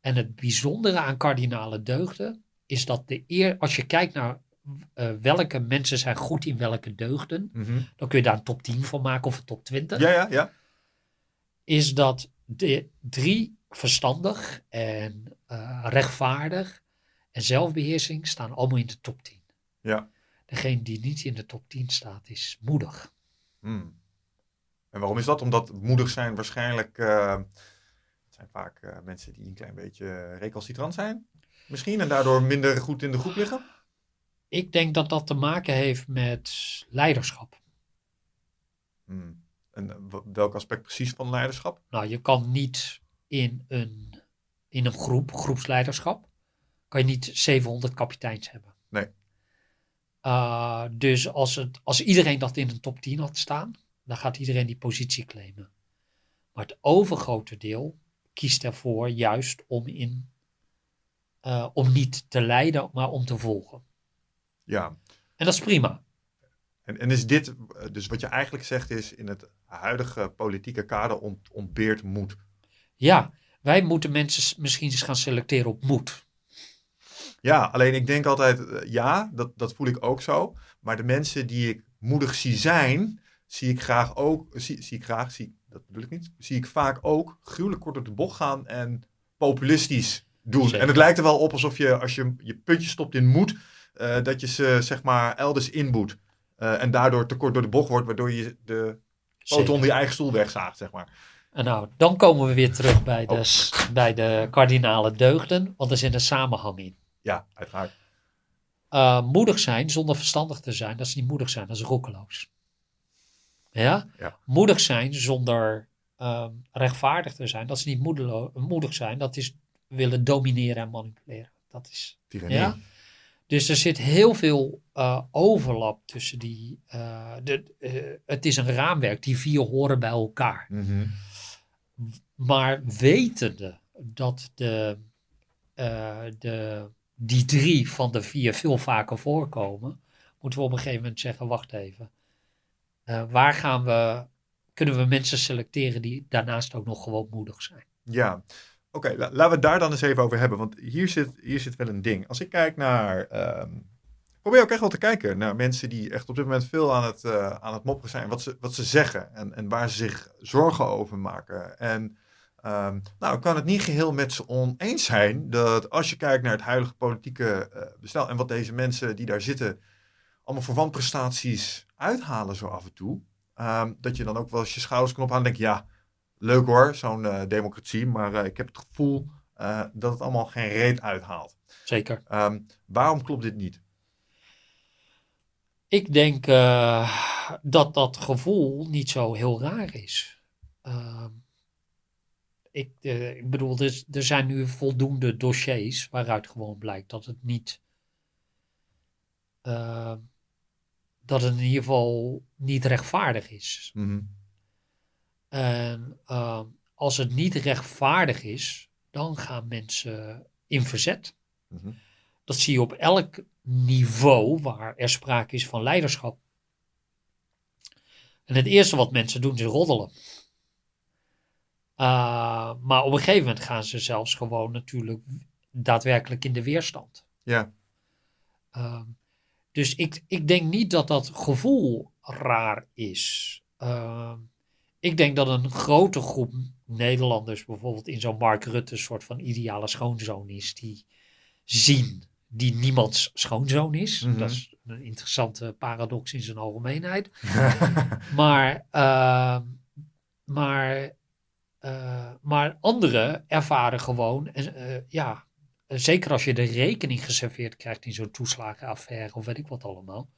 En het bijzondere aan kardinale deugden is dat de eer, als je kijkt naar welke mensen zijn goed in welke deugden, Mhm. dan kun je daar een top 10 van maken of een top 20 Ja, ja, ja. is dat de drie verstandig en rechtvaardig en zelfbeheersing staan allemaal in de top 10. Ja. Degene die niet in de top 10 staat is moedig. Hmm. En waarom is dat? Omdat moedig zijn waarschijnlijk... eh, het zijn vaak eh, mensen die een klein beetje recalcitrant zijn. Misschien. En daardoor minder goed in de groep liggen. Ik denk dat dat te maken heeft met leiderschap. Hmm. En eh, welk aspect precies van leiderschap? Nou, je kan niet in een, in een groep, groepsleiderschap, kan je niet 700 kapiteins hebben. Uh, dus als, het, als iedereen dat in een top 10 had staan, dan gaat iedereen die positie claimen. Maar het overgrote deel kiest ervoor juist om, in, uh, om niet te leiden, maar om te volgen. Ja. En dat is prima. En, en is dit, eh, dus wat je eigenlijk zegt is, in het huidige politieke kader ont, ontbeert moed. Ja, wij moeten mensen misschien eens gaan selecteren op moed. Ja, alleen ik denk altijd, uh, ja, dat, dat voel ik ook zo. Maar de mensen die ik moedig zie zijn, zie ik graag ook, zie, zie ik graag, zie, dat bedoel ik niet, zie ik vaak ook gruwelijk kort op de bocht gaan en populistisch doen. Zeker. En het lijkt er wel op alsof je, als je je puntje stopt in moed, uh, dat je ze zeg maar elders inboet. Uh, en daardoor te kort door de bocht wordt, waardoor je de foto onder je eigen stoel wegzaagt, zeg maar. En nou, dan komen we weer terug bij de, oh. bij de kardinale deugden, want er zit een samenhang in. Ja, uiteraard. Uh, moedig zijn zonder verstandig te zijn, dat is niet moedig zijn, dat is roekeloos. Ja? ja. Moedig zijn zonder uh, rechtvaardig te zijn, dat is niet moedig zijn, dat is willen domineren en manipuleren. Dat is. Tyrannie. Ja? Dus er zit heel veel uh, overlap tussen die. Uh, de, uh, het is een raamwerk, die vier horen bij elkaar. Mm -hmm. Maar wetende dat de, de, die drie van de vier veel vaker voorkomen, moeten we op een gegeven moment zeggen: wacht even. waar gaan we. Kunnen we mensen selecteren die daarnaast ook nog gewoon moedig zijn? Ja, Oké, laten we het daar dan eens even over hebben. Want hier zit, hier zit wel een ding. Als ik kijk naar. Um, probeer ook echt wel te kijken naar mensen die echt op dit moment veel aan het, uh, aan het mopperen zijn. Wat ze, wat ze zeggen en, en waar ze zich zorgen over maken. En um, nou, ik kan het niet geheel met ze oneens zijn. Dat als je kijkt naar het huidige politieke uh, bestel. En wat deze mensen die daar zitten. allemaal voor wanprestaties uithalen zo af en toe. Um, dat je dan ook wel eens je schouders kan ophalen en denk ja leuk hoor, zo'n uh, democratie. Maar uh, ik heb het gevoel dat het allemaal geen reet uithaalt. Zeker. Um, waarom klopt dit niet? Ik denk dat dat gevoel niet zo heel raar is. Uh, ik, uh, ik bedoel, er, er zijn nu voldoende dossiers waaruit gewoon blijkt dat het niet. uh, dat het in ieder geval niet rechtvaardig is. Mm -hmm. En uh, als het niet rechtvaardig is, dan gaan mensen in verzet. Mm -hmm. Dat zie je op elk niveau waar er sprake is van leiderschap. En het eerste wat mensen doen is roddelen. Uh, maar op een gegeven moment gaan ze zelfs gewoon natuurlijk daadwerkelijk in de weerstand. Ja. Uh, dus ik, ik denk niet dat dat gevoel raar is. Uh, ik denk dat een grote groep Nederlanders bijvoorbeeld in zo'n Mark Rutte soort van ideale schoonzoon is. Die zien die niemands schoonzoon is. Mhm. Mm -hmm. Dat is een interessante paradox in zijn algemeenheid. maar, uh, maar, uh, maar anderen ervaren gewoon, uh, ja, zeker als je de rekening geserveerd krijgt in zo'n toeslagenaffaire of weet ik wat allemaal,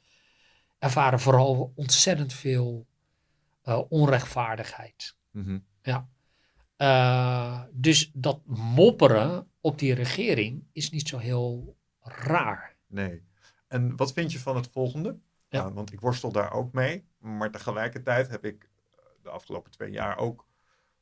ervaren vooral ontzettend veel uh, onrechtvaardigheid. Mm -hmm. Ja. Uh, dus dat mopperen op die regering is niet zo heel raar. Nee. En wat vind je van het volgende? Ja. Uh, want ik worstel daar ook mee. Maar tegelijkertijd heb ik eh, de afgelopen twee jaar ook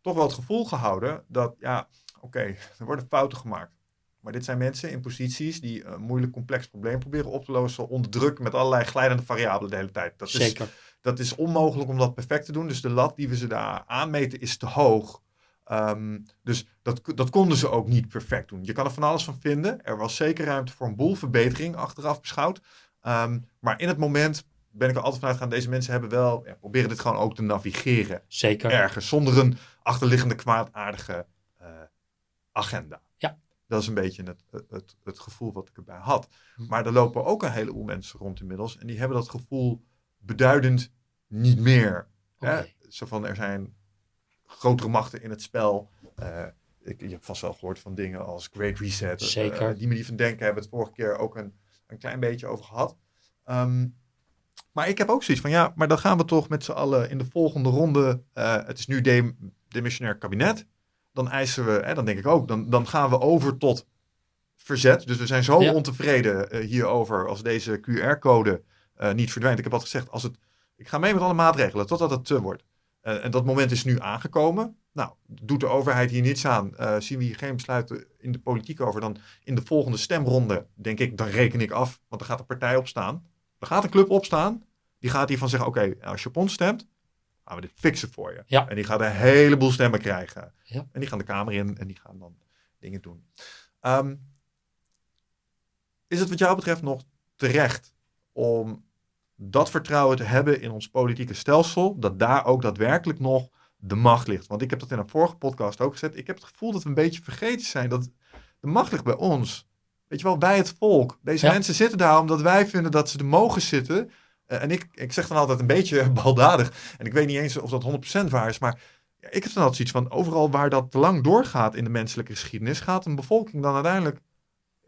toch wel het gevoel gehouden dat, ja, oké, okay, er worden fouten gemaakt. Maar dit zijn mensen in posities die een moeilijk complex probleem proberen op te lossen onder druk met allerlei glijdende variabelen de hele tijd. Dat Zeker. Is, dat is onmogelijk om dat perfect te doen. Dus de lat die we ze daar aanmeten is te hoog. Um, dus dat, dat konden ze ook niet perfect doen. Je kan er van alles van vinden. Er was zeker ruimte voor een boel verbetering achteraf beschouwd. Um, maar in het moment ben ik er altijd vanuit gaan. Deze mensen hebben wel, ja, proberen dit gewoon ook te navigeren. Zeker. Ergens, zonder een achterliggende kwaadaardige uh, agenda. Ja. Dat is een beetje het, het, het gevoel wat ik erbij had. Hm. Maar er lopen ook een heleboel mensen rond inmiddels. En die hebben dat gevoel beduidend niet meer. Hè? Oké. Zo van, er zijn grotere machten in het spel. Eh, ik, je hebt vast wel gehoord van dingen als Great Reset. eh, Zeker. die manier van denken hebben we het vorige keer ook een, een klein beetje over gehad. Ehm, maar ik heb ook zoiets van, ja, maar dan gaan we toch met z'n allen in de volgende ronde. eh, het is nu de, demissionair kabinet. Dan eisen we, hè, dan denk ik ook, dan, dan gaan we over tot verzet. Dus we zijn zo Ja. ontevreden eh, hierover als deze QR-code eh, niet verdwijnt. Ik heb altijd gezegd, als het, ik ga mee met alle maatregelen totdat het te wordt. Eh, en dat moment is nu aangekomen. Nou, doet de overheid hier niets aan, zien we hier geen besluiten in de politiek over, dan in de volgende stemronde, denk ik, dan reken ik af, want er gaat een partij opstaan. Er gaat een club opstaan, die gaat hiervan zeggen, oké, als je op ons stemt, gaan we dit fixen voor je. Ja. En die gaat een heleboel stemmen krijgen. Ja. En die gaan de Kamer in en die gaan dan dingen doen. Ehm, is het wat jou betreft nog terecht om dat vertrouwen te hebben in ons politieke stelsel, dat daar ook daadwerkelijk nog de macht ligt? Want ik heb dat in een vorige podcast ook gezet. Ik heb het gevoel dat we een beetje vergeten zijn dat de macht ligt bij ons. Weet je wel, bij het volk. Deze Ja. mensen zitten daar omdat wij vinden dat ze er mogen zitten. Eh, en ik, ik zeg dan altijd een beetje baldadig. En ik weet niet eens of dat 100% waar is. Maar ik heb dan altijd zoiets van: overal waar dat te lang doorgaat in de menselijke geschiedenis, gaat een bevolking dan uiteindelijk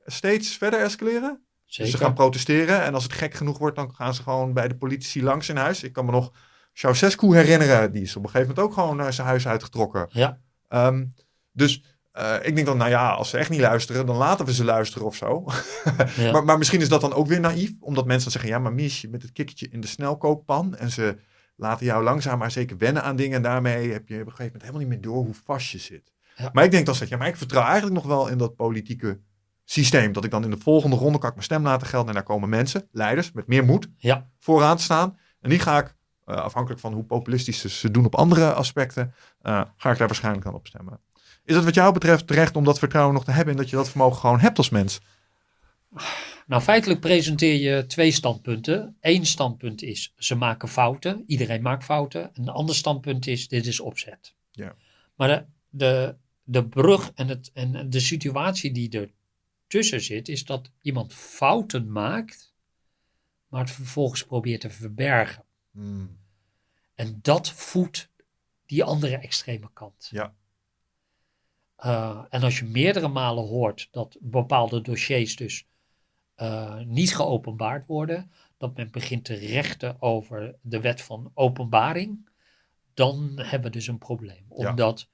steeds verder escaleren. Dus ze gaan protesteren. En als het gek genoeg wordt, dan gaan ze gewoon bij de politici langs in huis. Ik kan me nog Ceausescu herinneren. Die is op een gegeven moment ook gewoon naar zijn huis uitgetrokken. Ja. Ehm, dus eh, ik denk dan, nou ja, als ze echt niet luisteren, dan laten we ze luisteren of zo. Ja. maar, maar misschien is dat dan ook weer naïef. Omdat mensen dan zeggen, ja, maar mis je met het kikkertje in de snelkookpan. En ze laten jou langzaam maar zeker wennen aan dingen. En daarmee heb je op een gegeven moment helemaal niet meer door hoe vast je zit. Ja. Maar ik denk dan zeg ja, maar ik vertrouw eigenlijk nog wel in dat politieke systeem. Dat ik dan in de volgende ronde kan ik mijn stem laten gelden. En daar komen mensen, leiders, met meer moed Ja. vooraan te staan. En die ga ik, eh, afhankelijk van hoe populistisch ze- ze doen op andere aspecten, eh, ga ik daar waarschijnlijk dan op stemmen. Is het wat jou betreft terecht om dat vertrouwen nog te hebben en dat je dat vermogen gewoon hebt als mens? Nou, feitelijk presenteer je twee standpunten. Eén standpunt is, ze maken fouten. Iedereen maakt fouten. Een ander standpunt is, dit is opzet. Ja. Maar de, de, de brug en, het, en de situatie die er tussen zit, is dat iemand fouten maakt, maar het vervolgens probeert te verbergen. Hmm. En dat voedt die andere extreme kant. Ja. Eh, en als je meerdere malen hoort dat bepaalde dossiers dus eh, niet geopenbaard worden, dat men begint te rechten over de wet van openbaring, dan hebben we dus een probleem. Ja. Omdat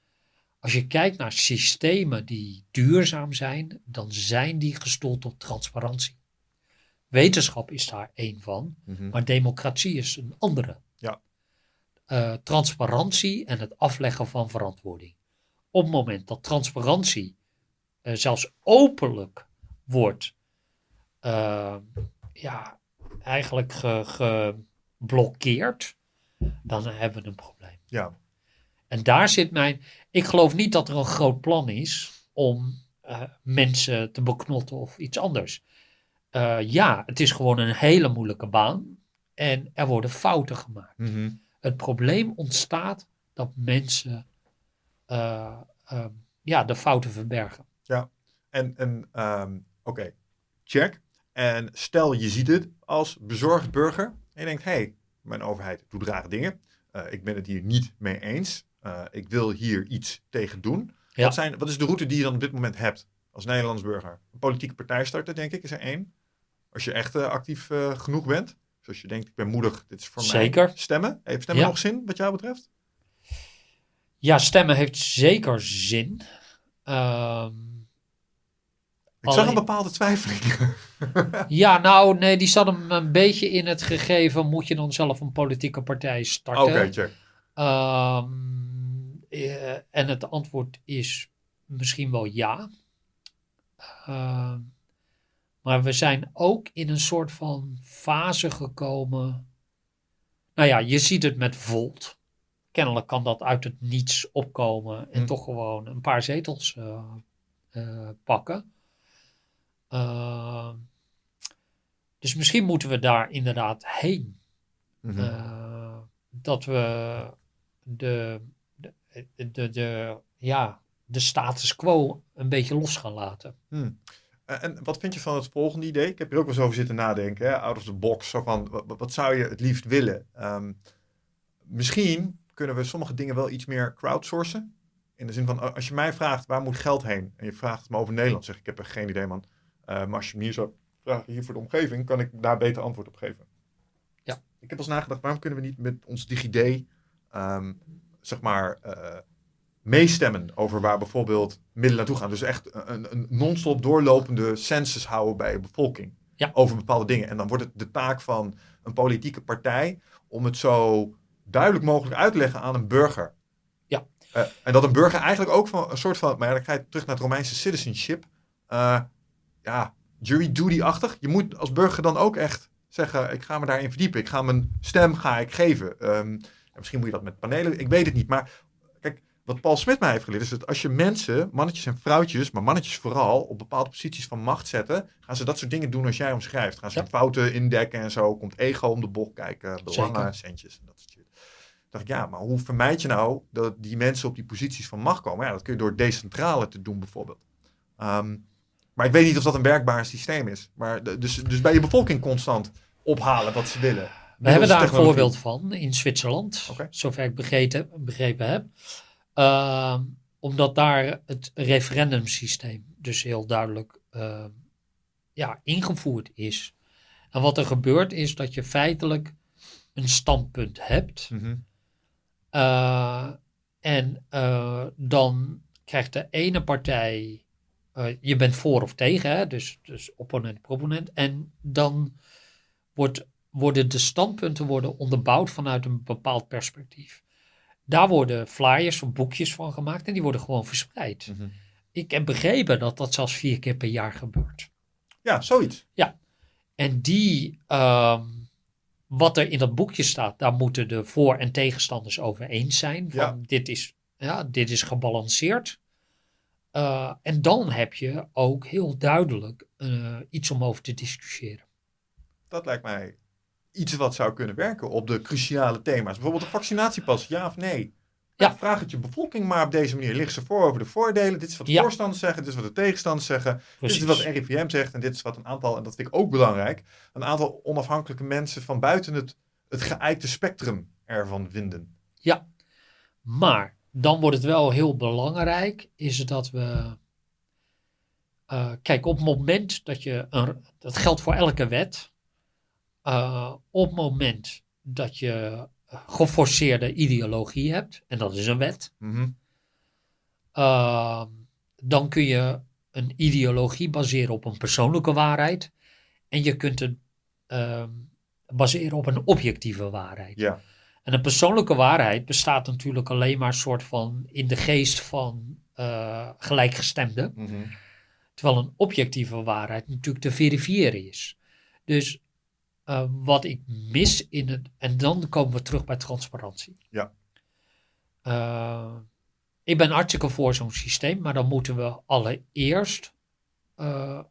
als je kijkt naar systemen die duurzaam zijn, dan zijn die gestoeld op transparantie. Wetenschap is daar één van, Mhm. maar democratie is een andere. Ja. Eh, transparantie en het afleggen van verantwoording. Op het moment dat transparantie eh, zelfs openlijk wordt, eh, ja, eigenlijk ge- geblokkeerd, dan hebben we een probleem. Ja, En daar zit mijn. Ik geloof niet dat er een groot plan is om eh, mensen te beknotten of iets anders. Ja, het is gewoon een hele moeilijke baan. En er worden fouten gemaakt. Mhm. Het probleem ontstaat dat mensen ja, de fouten verbergen. En, en ehm, oké, check. En stel je ziet het als bezorgd burger en je denkt, hé, hey, mijn overheid doet rare dingen. Eh, ik ben het hier niet mee eens. Eh, ik wil hier iets tegen doen. Ja. Wat, zijn, wat is de route die je dan op dit moment hebt als Nederlands burger? Een politieke partij starten, denk ik, is er één. Als je echt eh, actief eh, genoeg bent. Dus als je denkt, ik ben moedig, dit is voor Zeker. mij. Stemmen. Heeft stemmen Ja. nog zin, wat jou betreft? Ja, stemmen heeft zeker zin. Ehm, Ik zag Alleen- een bepaalde twijfeling. ja, nou, nee, die zat hem een beetje in het gegeven. Moet je dan zelf een politieke partij starten? Oké, check. Ehm, eh, en het antwoord is misschien wel ja. Ehm, maar we zijn ook in een soort van fase gekomen. Nou ja, je ziet het met Volt. Kennelijk kan dat uit het niets opkomen en Hm. toch gewoon een paar zetels eh, eh, pakken. Ehm, dus misschien moeten we daar inderdaad heen. Mhm. Eh, dat we de, de, de, de, ja, de status quo een beetje los gaan laten. Hmm. En wat vind je van het volgende idee? Ik heb er ook wel eens over zitten nadenken, hè? out of the box. Zo van, wat, wat zou je het liefst willen? Ehm, misschien kunnen we sommige dingen wel iets meer crowdsourcen. In de zin van, als je mij vraagt, waar moet geld heen? En je vraagt het me over Nederland, zeg ik, ik heb er geen idee man. Eh, maar als je me hier zou vragen, hier voor de omgeving, kan ik daar beter antwoord op geven. Ja. Ik heb eens nagedacht, waarom kunnen we niet met ons DigiD, ehm, zeg maar, eh, meestemmen over waar bijvoorbeeld middelen naartoe gaan. Dus echt een, een non-stop doorlopende census houden bij de bevolking. Ja. Over bepaalde dingen. En dan wordt het de taak van een politieke partij om het zo duidelijk mogelijk uit te leggen aan een burger. Ja. Eh, en dat een burger eigenlijk ook van een soort van, maar ja, dan ga je terug naar het Romeinse citizenship. Eh, ja, jury duty-achtig. Je moet als burger dan ook echt zeggen, ik ga me daarin verdiepen. Ik ga mijn stem ga ik geven. Ehm, en misschien moet je dat met panelen, ik weet het niet. Maar kijk, wat Paul Smit mij heeft geleerd is dat als je mensen, mannetjes en vrouwtjes, maar mannetjes vooral, op bepaalde posities van macht zetten, gaan ze dat soort dingen doen als jij omschrijft. Gaan ze Ja. fouten indekken en zo. Komt ego om de bocht kijken, belangen, centjes en dat soort shit. Dacht ik, ja, maar hoe vermijd je nou dat die mensen op die posities van macht komen? Ja, dat kun je door decentrale te doen bijvoorbeeld. Ehm, maar ik weet niet of dat een werkbaar systeem is. Maar de- dus, dus bij je bevolking constant ophalen wat ze willen. We hebben daar een voorbeeld van in Zwitserland, zover ik begrepen, begrepen heb. Ehm, omdat daar het referendumsysteem dus heel duidelijk ehm, ja, ingevoerd is. En wat er gebeurt is dat je feitelijk een standpunt hebt. Mhm. Eh, en eh, dan krijgt de ene partij, eh, je bent voor of tegen, hè? Dus, dus opponent, proponent. En dan wordt, worden de standpunten worden onderbouwd vanuit een bepaald perspectief. Daar worden flyers of boekjes van gemaakt en die worden gewoon verspreid. Mhm. Ik heb begrepen dat dat zelfs vier keer per jaar gebeurt. Ja, zoiets. En die, ehm, wat er in dat boekje staat, daar moeten de voor- en tegenstanders over eens zijn. Van Ja. dit, is, ja, dit is gebalanceerd. Eh, en dan heb je ook heel duidelijk eh, iets om over te discussiëren. Dat lijkt mij iets wat zou kunnen werken op de cruciale thema's. Bijvoorbeeld de vaccinatiepas, ja of nee? Ja. Ja. Vraag het je bevolking maar op deze manier. Lig ze voor over de voordelen. Dit is wat de Ja. voorstanders zeggen, dit is wat de tegenstanders zeggen. Precies. Dit is wat RIVM zegt en dit is wat een aantal, en dat vind ik ook belangrijk, een aantal onafhankelijke mensen van buiten het, het geëikte spectrum ervan vinden. Maar dan wordt het wel heel belangrijk, is dat we. eh, kijk, op het moment dat je. Een, dat geldt voor elke wet. eh, op het moment dat je geforceerde ideologie hebt, en dat is een wet, Mhm. eh, dan kun je een ideologie baseren op een persoonlijke waarheid. En je kunt het eh, baseren op een objectieve waarheid. Ja, En een persoonlijke waarheid bestaat natuurlijk alleen maar soort van in de geest van eh gelijkgestemden. Mhm. Terwijl een objectieve waarheid natuurlijk te verifiëren is. Dus eh, wat ik mis in het. En dan komen we terug bij transparantie. Ja. Eh, ik ben hartstikke voor zo'n systeem, maar dan moeten we allereerst eh,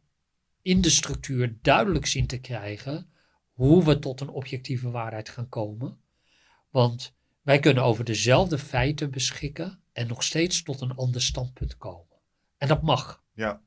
in de structuur duidelijk zien te krijgen hoe we tot een objectieve waarheid gaan komen. Want wij kunnen over dezelfde feiten beschikken en nog steeds tot een ander standpunt komen. En dat mag. ja.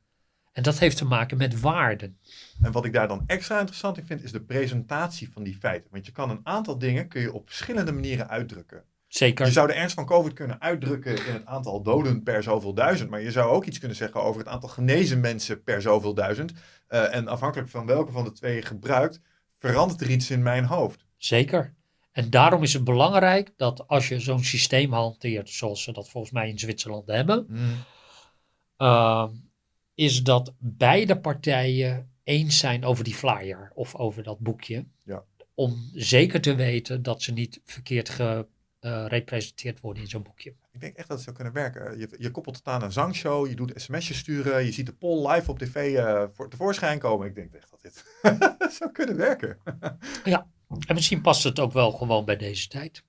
En dat heeft te maken met waarden. En wat ik daar dan extra interessant in vind, is de presentatie van die feiten. Want je kan een aantal dingen kun je op verschillende manieren uitdrukken. Zeker. Je zou de ernst van COVID kunnen uitdrukken in het aantal doden per zoveel duizend. Maar je zou ook iets kunnen zeggen over het aantal genezen mensen per zoveel duizend. Eh, en afhankelijk van welke van de twee je gebruikt, verandert er iets in mijn hoofd. Zeker. En daarom is het belangrijk dat als je zo'n systeem hanteert, zoals ze dat volgens mij in Zwitserland hebben, uh, is dat beide partijen eens zijn over die flyer of over dat boekje. Ja. Om zeker te weten dat ze niet verkeerd gerepresenteerd worden in zo'n boekje. Ik denk echt dat het zou kunnen werken. Je, je koppelt het aan een zangshow, je doet sms'jes sturen, je ziet de poll live op tv uh, voor, tevoorschijn komen. Ik denk echt dat dit zou kunnen werken. ja, en misschien past het ook wel gewoon bij deze tijd.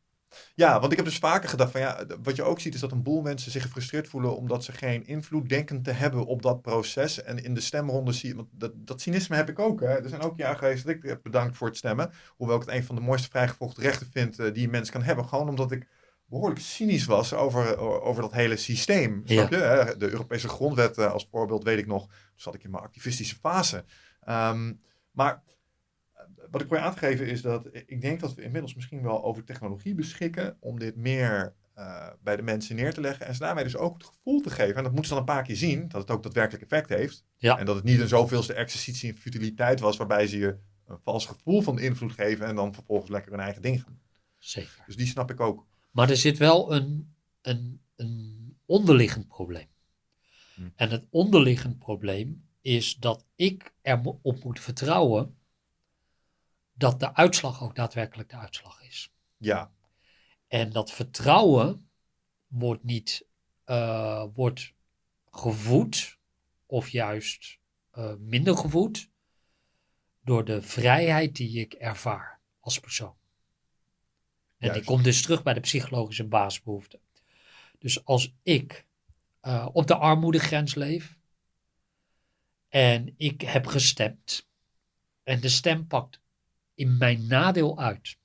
Ja, want ik heb dus vaker gedacht van ja, wat je ook ziet is dat een boel mensen zich gefrustreerd voelen omdat ze geen invloed denken te hebben op dat proces. En in de stemronde zie je, want dat, dat cynisme heb ik ook. Hè. Er zijn ook jaren geweest dat ik heb bedankt voor het stemmen. Hoewel ik het een van de mooiste vrijgevochten rechten vind uh, die een mens kan hebben. Gewoon omdat ik behoorlijk cynisch was over, over dat hele systeem. Snap je? De Europese grondwet eh, als voorbeeld weet ik nog. Toen zat ik in mijn activistische fase. Ehm, maar eh, wat ik probeer aan te geven is dat ik denk dat we inmiddels misschien wel over technologie beschikken om dit meer eh, bij de mensen neer te leggen. En ze daarmee dus ook het gevoel te geven, en dat moeten ze dan een paar keer zien, dat het ook daadwerkelijk effect heeft. Ja. En dat het niet een zoveelste exercitie in futiliteit was, waarbij ze je een vals gevoel van invloed geven en dan vervolgens lekker hun eigen ding gaan. Zeker. Dus die snap ik ook. Maar er zit wel een, een, een onderliggend probleem. Hm. En het onderliggend probleem is dat ik erop moet vertrouwen dat de uitslag ook daadwerkelijk de uitslag is. Ja, En dat vertrouwen wordt niet eh, wordt gevoed of juist eh, minder gevoed door de vrijheid die ik ervaar als persoon. En die Juist. komt dus terug bij de psychologische basisbehoeften. Dus als ik eh, op de armoedegrens leef en ik heb gestemd en de stem pakt in mijn nadeel uit,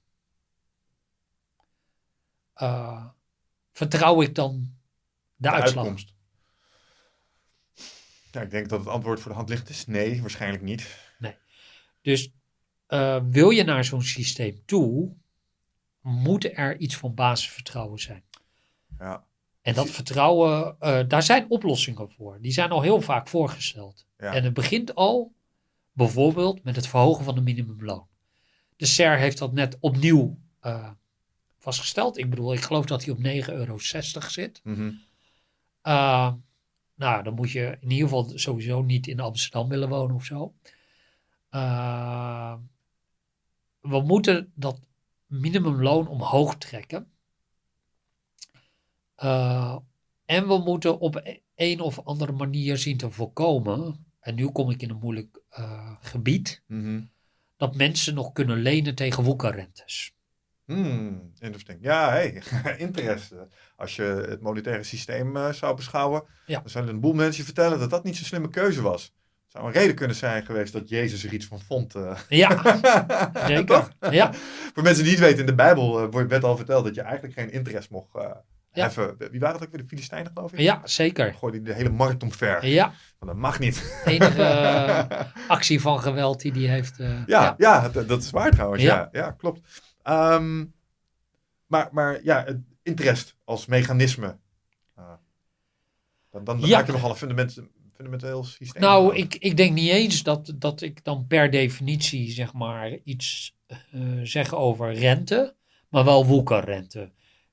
eh, vertrouw ik dan de, de uitslag? uitkomst. Ja, ik denk dat het antwoord voor de hand ligt is nee, waarschijnlijk niet. Dus eh, wil je naar zo'n systeem toe, moet er iets van basisvertrouwen zijn. Ja, En dat vertrouwen, eh, daar zijn oplossingen voor. Die zijn al heel vaak voorgesteld. ja. En het begint al bijvoorbeeld met het verhogen van de minimumloon. De SER heeft dat net opnieuw eh, vastgesteld. Ik bedoel, ik geloof dat hij op 9,60 euro zit. Mhm. Uh, nou, dan moet je in ieder geval sowieso niet in Amsterdam willen wonen of zo. Uh, we moeten dat minimumloon omhoog trekken. Uh, en we moeten op een of andere manier zien te voorkomen. En nu kom ik in een moeilijk uh, gebied. Mhm. Dat mensen nog kunnen lenen tegen woekerrentes. Hmm, interesting. Ja, hey, interesse. Als je het monetaire systeem uh, zou beschouwen, Ja. dan zullen een boel mensen vertellen dat dat niet zo'n slimme keuze was. Het zou een reden kunnen zijn geweest dat Jezus er iets van vond. uh. Ja, zeker. Toch? Ja, Voor mensen die het weten, in de Bijbel uh, werd al verteld dat je eigenlijk geen interesse mocht Ja. heffen. Wie waren het ook weer? De Filistijnen, geloof ik? ja zeker. Gooide die de hele markt omver. Ja, Want dat mag niet. enige uh, actie van geweld die die heeft. Uh, ja, ja. ja. dat, dat is waar trouwens. Ja, Ja. ja, klopt. Um, maar, maar ja, het interest als mechanisme. Uh, dan dan Ja. maak je nogal een fundament, fundamenteel systeem. Nou, ik, ik denk niet eens dat, dat ik dan per definitie zeg maar iets uh, zeg over rente, maar wel woekerrente.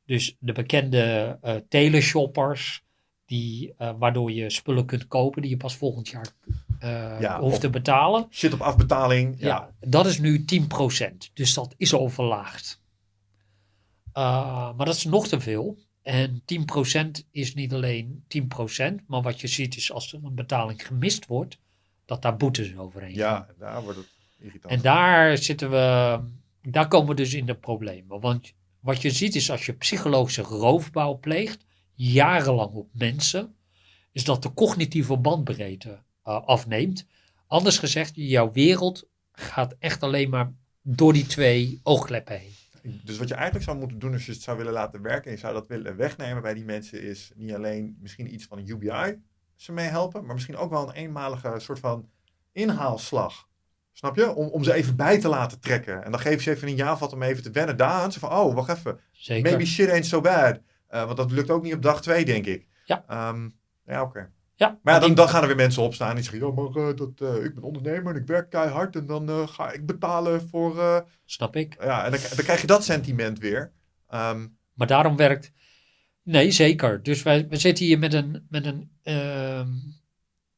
Dus de bekende uh, teleshoppers, die, uh, waardoor je spullen kunt kopen die je pas volgend jaar uh, Ja, hoeft te betalen. Shit op afbetaling. Ja. Ja. dat is nu 10%. Dus dat is al verlaagd. Uh, maar dat is nog te veel. En 10% is niet alleen 10%, maar wat je ziet is als er een betaling gemist wordt, dat daar boetes overheen gaan. Ja, daar wordt het irritant. En daar zitten we, daar komen we dus in de problemen. Want wat je ziet is als je psychologische roofbouw pleegt, jarenlang op mensen, is dat de cognitieve bandbreedte uh, afneemt. Anders gezegd, jouw wereld gaat echt alleen maar door die twee oogkleppen heen. Dus wat je eigenlijk zou moeten doen als je het zou willen laten werken en je zou dat willen wegnemen bij die mensen, is niet alleen misschien iets van een UBI ze mee helpen, maar misschien ook wel een eenmalige soort van inhaalslag. Snap je? Om, om ze even bij te laten trekken. En dan geef je ze even een jaar vat om even te wennen daaraan. Zo van, oh, wacht even. Zeker. Maybe shit ain't so bad. Uh, want dat lukt ook niet op dag twee, denk ik. Ja. Um, ja, oké. Okay. Ja, maar ja, dan, dan, gaan er weer mensen opstaan die zeggen: Ja, maar uh, dat, uh, ik ben ondernemer en ik werk keihard en dan ga ik betalen voor. Snap ik. Ja, en dan, dan, krijg je dat sentiment weer. Um, maar daarom werkt. Nee, zeker. Dus wij, we zitten hier met een, met een,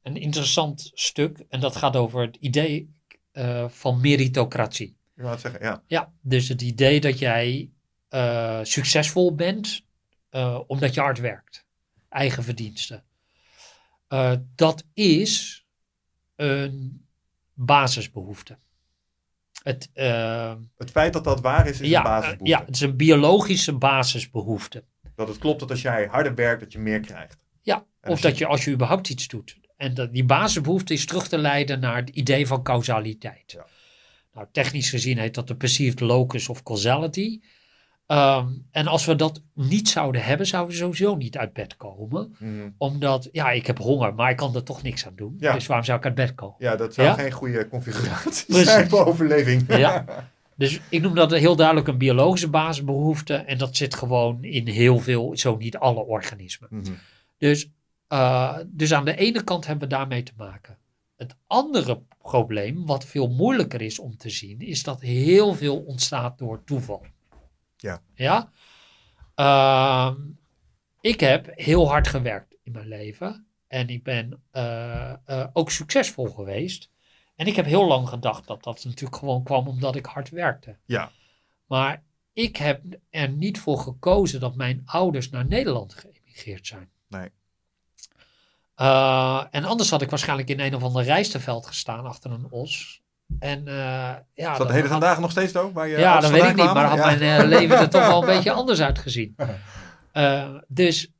een interessant stuk. En dat gaat over het idee uh, van meritocratie. Ik wou het zeggen, ja. Ja, dus het idee dat jij uh, succesvol bent uh, omdat je hard werkt. Eigen verdiensten. Dat is een basisbehoefte. Het, uh, het feit dat dat waar is, is ja, een basisbehoefte. ja, het is een biologische basisbehoefte. Dat het klopt dat als jij harder werkt, dat je meer krijgt. Ja, En of dat je als je überhaupt iets doet. En dat, die basisbehoefte is terug te leiden naar het idee van causaliteit. Ja. Nou, technisch gezien heet dat de perceived locus of causality. Ehm, en als we dat niet zouden hebben, zouden we sowieso niet uit bed komen. Mhm. Omdat, ja, ik heb honger, maar ik kan er toch niks aan doen. Ja. Dus waarom zou ik uit bed komen? Ja, dat zou Ja? geen goede configuratie zijn voor overleving. Ja. Dus ik noem dat heel duidelijk een biologische basisbehoefte. En dat zit gewoon in heel veel, zo niet alle organismen. Mhm. Dus, eh, dus aan de ene kant hebben we daarmee te maken. Het andere probleem, wat veel moeilijker is om te zien, is dat heel veel ontstaat door toeval. Ja. Ja? Ehm, ik heb heel hard gewerkt in mijn leven. En ik ben eh, eh, ook succesvol geweest. En ik heb heel lang gedacht dat dat natuurlijk gewoon kwam omdat ik hard werkte. Ja. Maar ik heb er niet voor gekozen dat mijn ouders naar Nederland geëmigreerd zijn. Nee. Eh, en anders had ik waarschijnlijk in een of ander rijstenveld gestaan achter een os. En eh, ja, Is dat de hele had- dagen nog steeds ook? Je ja, dat weet ik niet, maar had mijn eh, leven er toch wel een beetje anders uitgezien. Dus,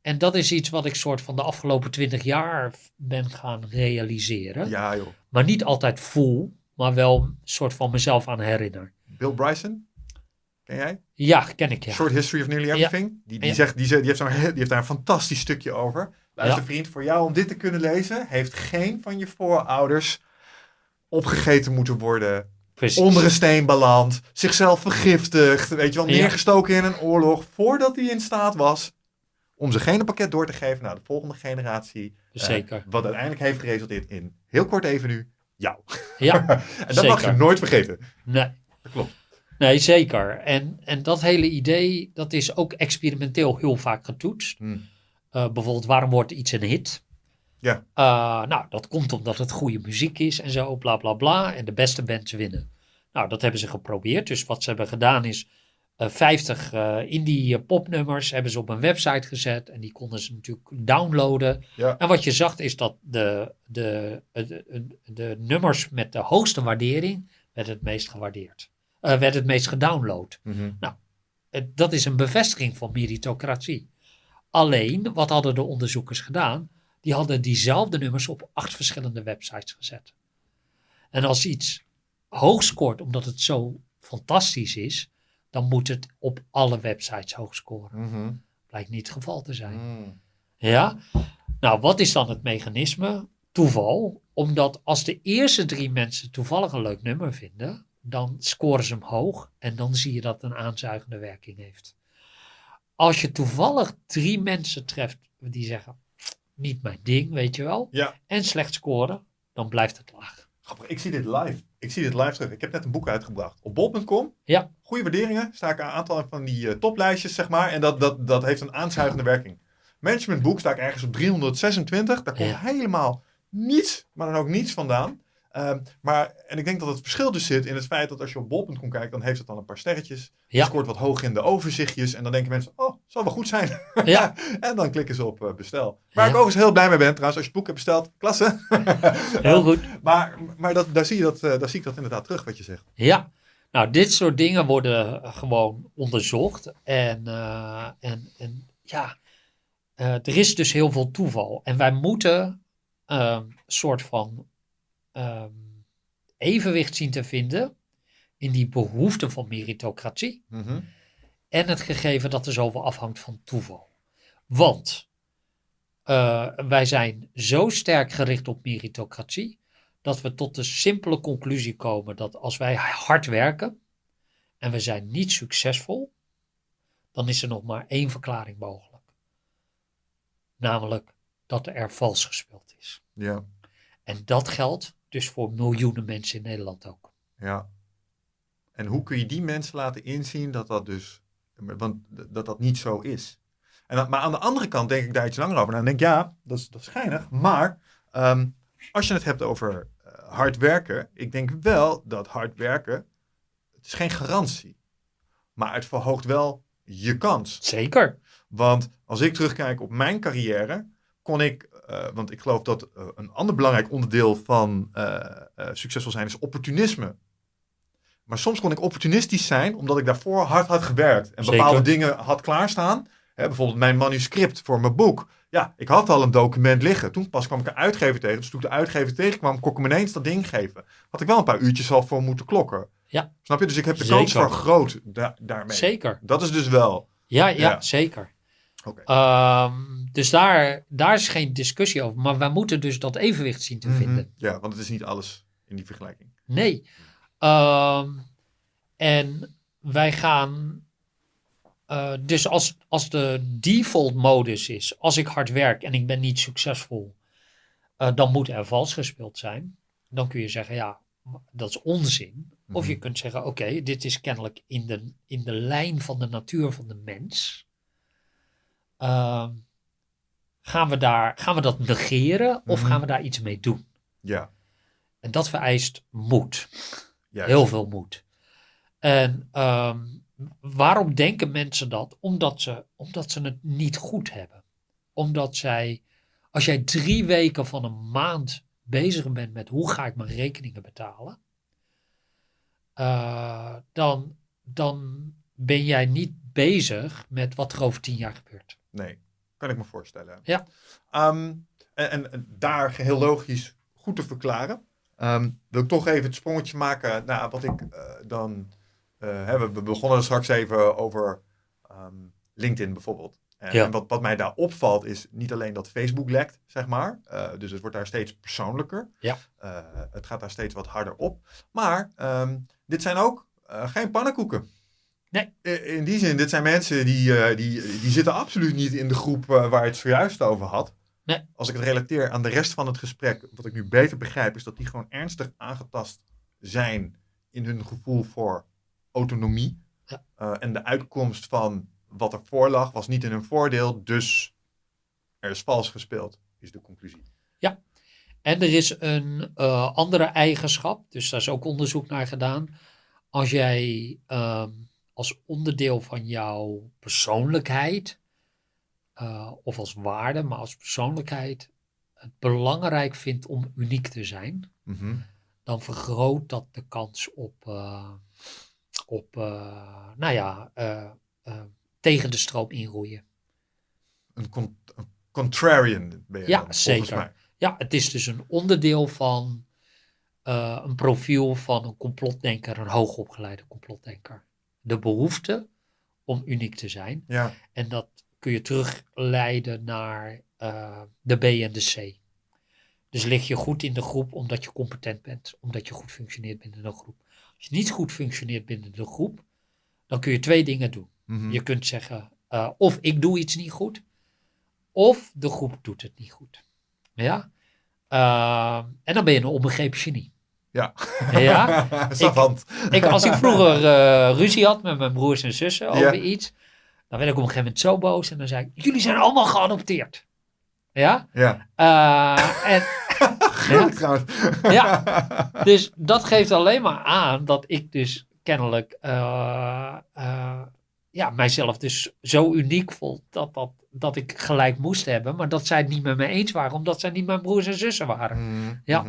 en dat is iets wat ik soort van de afgelopen twintig jaar ben gaan realiseren. Ja, joh. Maar niet altijd voel, maar wel een soort van mezelf aan herinner. Bill Bryson, ken jij? Ja, ken ik ja. Short History of Nearly Everything. Die, die, Ja. zegt, die, die, heeft he- die heeft daar een fantastisch stukje over. Luister vriend, voor jou om dit te kunnen lezen, heeft geen van je voorouders opgegeten moeten worden, Precies. onder een steen beland, zichzelf vergiftigd, weet je wel, neergestoken in een oorlog, voordat hij in staat was om zijn genenpakket door te geven naar de volgende generatie. eh, Zeker. wat uiteindelijk heeft geresulteerd in, heel kort even nu, jou. Ja, En dat mag je nooit vergeten. nee. Dat klopt. Nee, zeker. En, en dat hele idee, dat is ook experimenteel heel vaak getoetst. Hmm. Eh, bijvoorbeeld, waarom wordt iets een hit? Ja. Eh, nou, dat komt omdat het goede muziek is en zo, bla bla bla. En de beste bands winnen. Nou, dat hebben ze geprobeerd. Dus wat ze hebben gedaan is eh 50 eh, indie popnummers hebben ze op een website gezet. En die konden ze natuurlijk downloaden. Ja. En wat je zag is dat de, de, de, de, de nummers met de hoogste waardering werden het meest gewaardeerd. Eh werd het meest gedownload. Mhm. Eh, Dat is een bevestiging van meritocratie. Alleen, wat hadden de onderzoekers gedaan? Die hadden diezelfde nummers op acht verschillende websites gezet. En als iets hoog scoort omdat het zo fantastisch is, dan moet het op alle websites hoog scoren. Mhm. Blijkt niet het geval te zijn. Mm. Ja? Nou, wat is dan het mechanisme? Toeval. Omdat als de eerste drie mensen toevallig een leuk nummer vinden, dan scoren ze hem hoog en dan zie je dat het een aanzuigende werking heeft. Als je toevallig drie mensen treft die zeggen, niet mijn ding, weet je wel, Ja. en slecht scoren, dan blijft het laag. Grappig, ik zie dit live. Ik zie dit live terug. Ik heb net een boek uitgebracht. Op bol.com. Ja. Goede waarderingen. Sta ik een aantal van die eh, toplijstjes, zeg maar. En dat, dat, dat heeft een aanzuigende werking. Managementboek sta ik ergens op 326. Daar komt Ja. helemaal niets, maar dan ook niets vandaan. Ehm, maar, en ik denk dat het verschil dus zit in het feit dat als je op bol.com kijkt, dan heeft het dan een paar sterretjes. Ja. Het scoort wat hoog in de overzichtjes. En dan denken mensen, oh, zal wel goed zijn. Ja, en dan klikken ze op eh, bestel. Waar Ja. ik overigens heel blij mee ben, trouwens, als je het boek hebt besteld. Klasse. heel goed. Maar, maar dat, daar, zie je dat, eh, daar zie ik dat inderdaad terug, wat je zegt. Ja, nou, dit soort dingen worden eh, gewoon onderzocht. En, en, en ja, er is dus heel veel toeval. En wij moeten ehm, een soort van ehm, evenwicht zien te vinden in die behoefte van meritocratie. En het gegeven dat er zoveel afhangt van toeval. Want eh, wij zijn zo sterk gericht op meritocratie dat we tot de simpele conclusie komen dat als wij hard werken en we zijn niet succesvol, dan is er nog maar één verklaring mogelijk. Namelijk dat er vals gespeeld is. Ja, En dat geldt dus voor miljoenen mensen in Nederland ook. ja. En hoe kun je die mensen laten inzien dat dat dus, want dat dat niet zo is? En maar aan de andere kant denk ik daar iets langer over. Nou, dan denk ik, ja, dat is, dat is schijnig. Maar ehm, als je het hebt over eh, hard werken, ik denk wel dat hard werken, het is geen garantie. Maar het verhoogt wel je kans. Zeker. Want als ik terugkijk op mijn carrière, kon ik, eh, want ik geloof dat eh, een ander belangrijk onderdeel van eh, succesvol zijn is opportunisme. Maar soms kon ik opportunistisch zijn, omdat ik daarvoor hard had gewerkt en Zeker. bepaalde dingen had klaarstaan. Hè, bijvoorbeeld mijn manuscript voor mijn boek. Ja, ik had al een document liggen. Toen pas kwam ik een uitgever tegen. Dus toen ik de uitgever tegenkwam, kon ik hem ineens dat ding geven. Had ik wel een paar uurtjes al voor moeten klokken. Ja. Snap je? Dus ik heb de Zeker. kans vergroot da daarmee. Zeker. Dat is dus wel. Ja, ja, Ja. zeker. Ehm, dus daar, daar is geen discussie over. Maar wij moeten dus dat evenwicht zien te Mhm. vinden. Ja, want het is niet alles in die vergelijking. Nee. Ehm, en wij gaan. eh, dus als, als de default modus is, als ik hard werk en ik ben niet succesvol, eh, dan moet er vals gespeeld zijn. Dan kun je zeggen, ja, dat is onzin. Of je Mhm. kunt zeggen, oké, dit is kennelijk in de, in de lijn van de natuur van de mens. Ehm, gaan, we daar, gaan we dat negeren of Mhm. gaan we daar iets mee doen? Ja, En dat vereist moed. juist. Heel veel moed. En ehm, waarom denken mensen dat? Omdat ze, omdat ze het niet goed hebben. Omdat zij, als jij drie weken van een maand bezig bent met hoe ga ik mijn rekeningen betalen, eh, dan, dan ben jij niet bezig met wat er over tien jaar gebeurt. Nee, kan ik me voorstellen. Ja. Ehm, en, daar heel logisch goed te verklaren, ehm, wil ik toch even het sprongetje maken naar wat ik eh, dan. hè, we, begonnen straks even over ehm, LinkedIn bijvoorbeeld. En, Ja. en wat, wat mij daar opvalt is niet alleen dat Facebook lekt, zeg maar. Eh, dus het wordt daar steeds persoonlijker. Ja. Het gaat daar steeds wat harder op. Maar dit zijn ook geen pannenkoeken. Nee. I- In die zin, dit zijn mensen die, eh, die, die zitten absoluut niet in de groep eh, waar het zojuist over had. Nee. Als ik het relateer aan de rest van het gesprek, wat ik nu beter begrijp, is dat die gewoon ernstig aangetast zijn in hun gevoel voor autonomie. Ja. Eh, en de uitkomst van wat er voor lag was niet in hun voordeel, dus er is vals gespeeld, is de conclusie. En er is een eh, andere eigenschap, dus daar is ook onderzoek naar gedaan. Als jij ehm, als onderdeel van jouw persoonlijkheid, eh, of als waarde, maar als persoonlijkheid, het belangrijk vindt om uniek te zijn, Mhm. dan vergroot dat de kans op, eh, op eh, nou ja, tegen de stroom inroeien. Een, con- een contrarian ben je Ja, dan, zeker. mij. Ja, het is dus een onderdeel van een profiel van een complotdenker, een hoogopgeleide complotdenker. De behoefte om uniek te zijn. Ja, En dat kun je terugleiden naar eh, de B en de C. Dus lig je goed in de groep omdat je competent bent, omdat je goed functioneert binnen de groep. Als je niet goed functioneert binnen de groep, dan kun je twee dingen doen. mhm. Je kunt zeggen, eh, of ik doe iets niet goed, of de groep doet het niet goed. Ja? Eh, en dan ben je een onbegrepen genie. Ja. Ja? Savant. Ik, als ik vroeger eh, ruzie had met mijn broers en zussen over Ja. iets, dan werd ik op een gegeven moment zo boos en dan zei ik, jullie zijn allemaal geadopteerd. Ja? Ja, Eh, en. Ja. dus dat geeft alleen maar aan dat ik dus kennelijk eh, ja, mijzelf dus zo uniek vond dat, dat, dat ik gelijk moest hebben, maar dat zij het niet met me eens waren, omdat zij niet mijn broers en zussen waren. Mhm, Ja.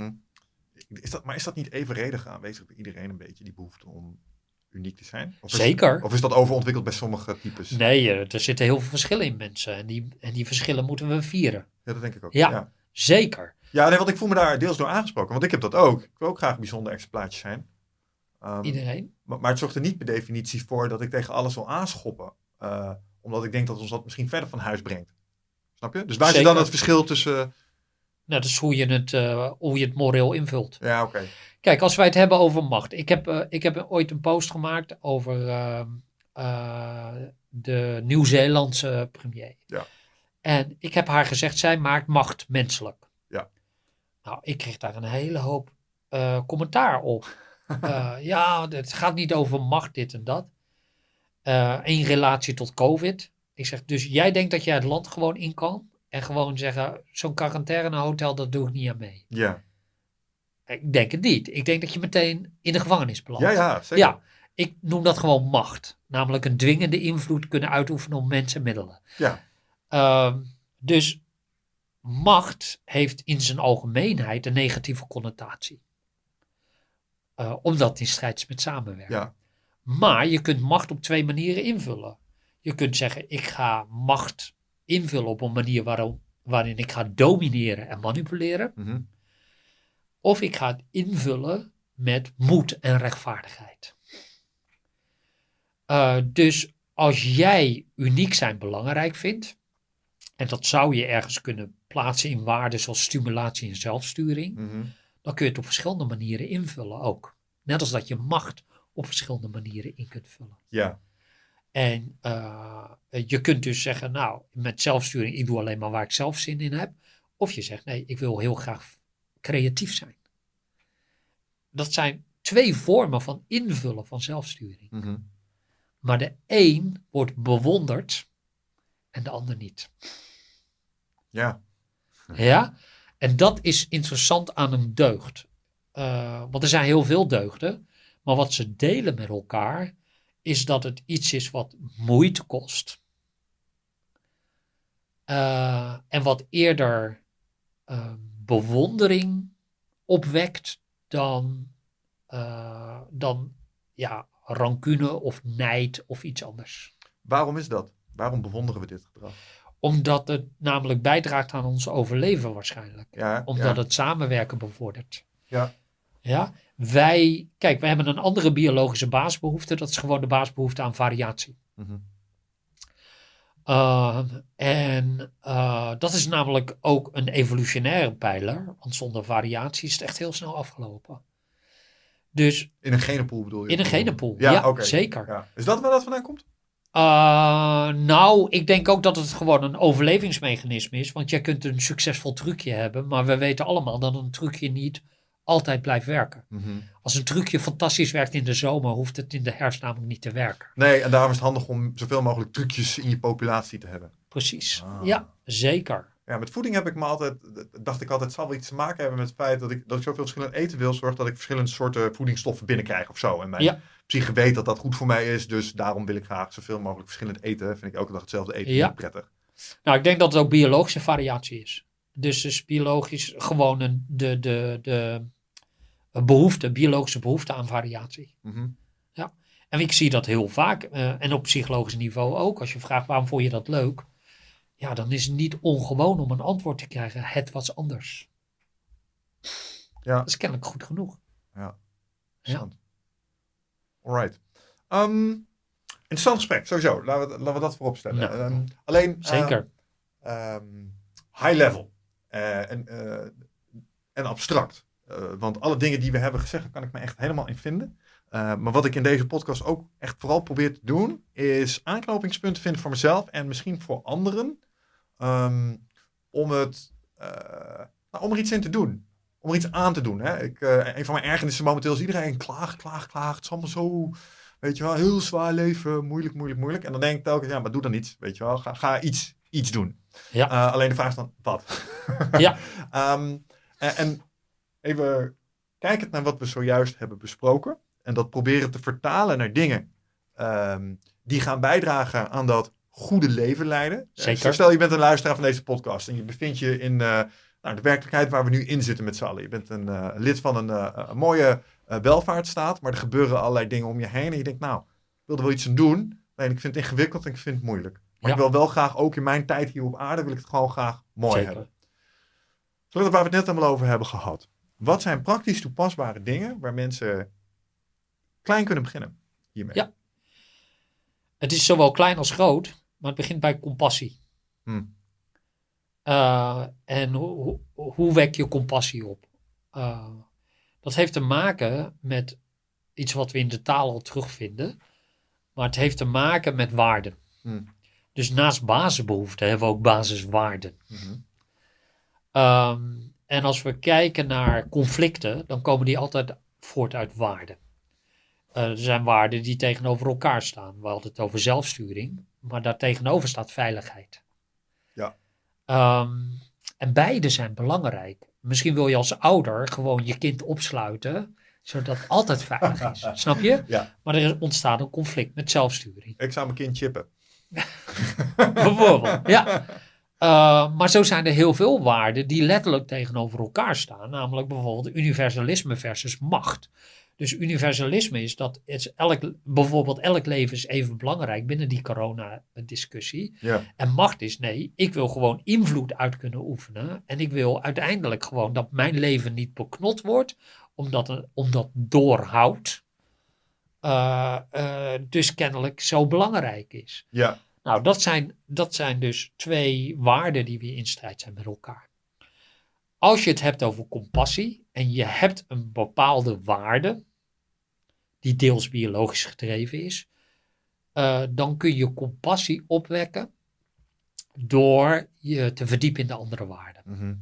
Is dat, maar is dat niet evenredig aanwezig bij iedereen een beetje, die behoefte om uniek te zijn? Of is, Zeker. Of is dat overontwikkeld bij sommige types? Nee, eh, er zitten heel veel verschillen in mensen en die, en die verschillen moeten we vieren. Ja, dat denk ik ook. Ja. ja. Zeker. Ja, nee, want ik voel me daar deels door aangesproken. Want ik heb dat ook. Ik wil ook graag bijzonder exemplaartjes zijn. Ehm, Iedereen. maar, maar het zorgt er niet per definitie voor dat ik tegen alles wil aanschoppen. Eh, omdat ik denk dat ons dat misschien verder van huis brengt. Snap je? Dus waar is Zeker. dan het verschil tussen... Nou, dat is hoe je het, hoe je het moreel invult. Ja, oké. Kijk, als wij het hebben over macht. Ik heb, eh, ik heb ooit een post gemaakt over eh, de Nieuw-Zeelandse premier. Ja. En ik heb haar gezegd, zij maakt macht menselijk. Ja. Nou, ik kreeg daar een hele hoop commentaar op. Ja, het gaat niet over macht, dit en dat. In relatie tot COVID. Ik zeg, dus jij denkt dat jij het land gewoon in kan? En gewoon zeggen, zo'n quarantainehotel, dat doe ik niet aan mee. Ja. Ik denk het niet. Ik denk dat je meteen in de gevangenis belandt. ja, ja, zeker. Ja, ik noem dat gewoon macht. Namelijk een dwingende invloed kunnen uitoefenen op mensen en middelen. Ja. Ehm, dus macht heeft in zijn algemeenheid een negatieve connotatie. Eh, omdat het in strijd is met samenwerken. Ja. Maar je kunt macht op twee manieren invullen. Je kunt zeggen, ik ga macht invullen op een manier waarom, waarin ik ga domineren en manipuleren. Mhm. Of ik ga het invullen met moed en rechtvaardigheid. Uh, dus als jij uniek zijn belangrijk vindt, en dat zou je ergens kunnen plaatsen in waarden zoals stimulatie en zelfsturing, Mhm. dan kun je het op verschillende manieren invullen ook. Net als dat je macht op verschillende manieren in kunt vullen. Ja. En uh, je kunt dus zeggen, nou, met zelfsturing, ik doe alleen maar waar ik zelf zin in heb. Of je zegt, nee, ik wil heel graag creatief zijn. Dat zijn twee vormen van invullen van zelfsturing. Mhm. Maar de een wordt bewonderd en de ander niet. Ja. Ja? En dat is interessant aan een deugd. Uh, want er zijn heel veel deugden. Maar wat ze delen met elkaar is dat het iets is wat moeite kost. Uh, en wat eerder uh, bewondering opwekt dan, uh, dan ja, rancune of nijd of iets anders. Waarom is dat? Waarom bewonderen we dit gedrag? Omdat het namelijk bijdraagt aan ons overleven waarschijnlijk. Ja, Omdat ja. het samenwerken bevordert. Ja. Ja, wij, kijk, wij hebben een andere biologische baasbehoefte. Dat is gewoon de baasbehoefte aan variatie. Mhm. Uh, en uh, dat is namelijk ook een evolutionaire pijler. Want zonder variatie is het echt heel snel afgelopen. Dus In een genenpool bedoel je? in een genenpool, Ja, ja, zeker. Ja. Is dat waar dat vandaan komt? Uh, nou, ik denk ook dat het gewoon een overlevingsmechanisme is. Want jij kunt een succesvol trucje hebben. Maar we weten allemaal dat een trucje niet altijd blijft werken. Mhm. Als een trucje fantastisch werkt in de zomer, hoeft het in de herfst namelijk niet te werken. Nee, en daarom is het handig om zoveel mogelijk trucjes in je populatie te hebben. Precies. Ah. Ja, zeker. Ja, met voeding heb ik me altijd, dacht ik altijd, het zal wel iets te maken hebben met het feit dat ik, dat ik zoveel verschillend eten wil, zorg dat ik verschillende soorten voedingsstoffen binnenkrijg of zo. En mijn Ja. psyche weet dat dat goed voor mij is, dus daarom wil ik graag zoveel mogelijk verschillend eten. Vind ik elke dag hetzelfde eten Ja. prettig. Nou, ik denk dat het ook biologische variatie is. Dus is biologisch gewoon een, de, de, de behoefte, biologische behoefte aan variatie. Mhm. En ik zie dat heel vaak, uh, en op psychologisch niveau ook. Als je vraagt waarom vond je dat leuk, ja, dan is het niet ongewoon om een antwoord te krijgen. Het was anders. Ja. Dat is kennelijk goed genoeg. Ja. Interessant. Alright. Um, interessant gesprek, sowieso. Laten we, laten we dat voorop stellen. Nou, um, alleen. Zeker. Uh, um, high level. Uh, en, en abstract. Uh, want alle dingen die we hebben gezegd, daar kan ik me echt helemaal in vinden. Maar wat ik in deze podcast ook echt vooral probeer te doen, is aanknopingspunten vinden voor mezelf en misschien voor anderen. Um, om, het, nou, om er iets in te doen. Om er iets aan te doen. Hè. Ik, een van mijn ergernissen momenteel is iedereen klaag, klaag, klaag. Het is allemaal zo, weet je wel, heel zwaar leven. Moeilijk, moeilijk, moeilijk. En dan denk ik telkens, ja, maar doe dan iets. Weet je wel, ga, ga iets, iets doen. Ja. Uh, alleen de vraag is dan, wat? ja. um, en, en even kijkend naar wat we zojuist hebben besproken. En dat proberen te vertalen naar dingen um, die gaan bijdragen aan dat goede leven leiden. Zeker. Stel je bent een luisteraar van deze podcast en je bevindt je in uh, nou, de werkelijkheid waar we nu in zitten met z'n allen. Je bent een uh, lid van een, een mooie welvaartsstaat, maar er gebeuren allerlei dingen om je heen. En je denkt, nou, ik wil er wel iets aan doen. Nee, ik vind het ingewikkeld en ik vind het moeilijk. Maar ja. ik wil wel graag, ook in mijn tijd hier op aarde, wil ik het gewoon graag mooi Zeker. hebben. Zodat waar we het net allemaal over hebben gehad. Wat zijn praktisch toepasbare dingen waar mensen klein kunnen beginnen hiermee? Ja. Het is zowel klein als groot, maar het begint bij compassie. Hmm. Uh, en hoe, wek je compassie op? Uh, dat heeft te maken met iets wat we in de taal al terugvinden, maar het heeft te maken met waarden. Hmm. Dus naast basisbehoeften hebben we ook basiswaarden. Mm-hmm. Um, en als we kijken naar conflicten, dan komen die altijd voort uit waarden. Uh, er zijn waarden die tegenover elkaar staan. We hadden het over zelfsturing, maar daar tegenover staat veiligheid. Ja. Um, en beide zijn belangrijk. Misschien wil je als ouder gewoon je kind opsluiten, zodat het altijd veilig is. Snap je? Ja. Maar er ontstaat een conflict met zelfsturing. Ik zou mijn kind chippen. Bijvoorbeeld, ja. Uh, maar zo zijn er heel veel waarden die letterlijk tegenover elkaar staan. Namelijk bijvoorbeeld universalisme versus macht. Dus universalisme is dat het elk, bijvoorbeeld elk leven is even belangrijk binnen die corona-discussie. Ja. En macht is nee, ik wil gewoon invloed uit kunnen oefenen. En ik wil uiteindelijk gewoon dat mijn leven niet beknot wordt omdat, omdat doorhoud eh, dus kennelijk zo belangrijk is. Ja. Nou, dat zijn, dat zijn dus twee waarden die weer in strijd zijn met elkaar. Als je het hebt over compassie en je hebt een bepaalde waarde, die deels biologisch gedreven is, eh, dan kun je compassie opwekken door je te verdiepen in de andere waarden. Mhm.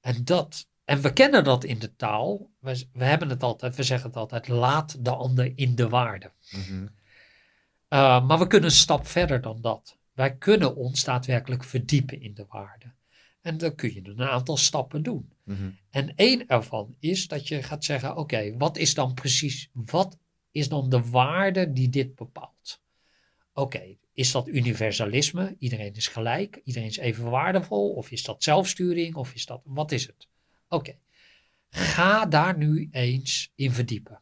En, dat, en we kennen dat in de taal. We, we hebben het altijd, we zeggen het altijd, laat de ander in de waarde. Mhm. Uh, maar we kunnen een stap verder dan dat. Wij kunnen ons daadwerkelijk verdiepen in de waarde. En dan kun je een aantal stappen doen. Mhm. En één ervan is dat je gaat zeggen: oké, wat is dan precies, wat is dan de waarde die dit bepaalt? Oké, is dat universalisme? Iedereen is gelijk, iedereen is even waardevol? Of is dat zelfsturing? Of is dat, wat is het? Oké, ga daar nu eens in verdiepen.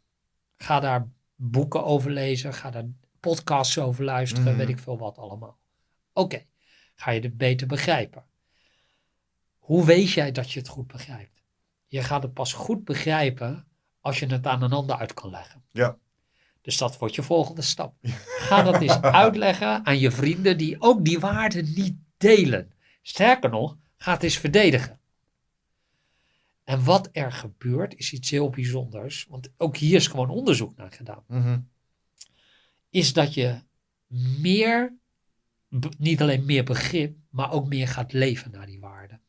Ga daar boeken over lezen, ga daar podcasts over luisteren, Mhm. weet ik veel wat allemaal. Oké, ga je het beter begrijpen. Hoe weet jij dat je het goed begrijpt? Je gaat het pas goed begrijpen als je het aan een ander uit kan leggen. Ja. Dus dat wordt je volgende stap. Ga dat eens uitleggen aan je vrienden die ook die waarden niet delen. Sterker nog, ga het eens verdedigen. En wat er gebeurt is iets heel bijzonders. Want ook hier is gewoon onderzoek naar gedaan Mhm. is dat je meer, niet alleen meer begrip, maar ook meer gaat leven naar die waarden.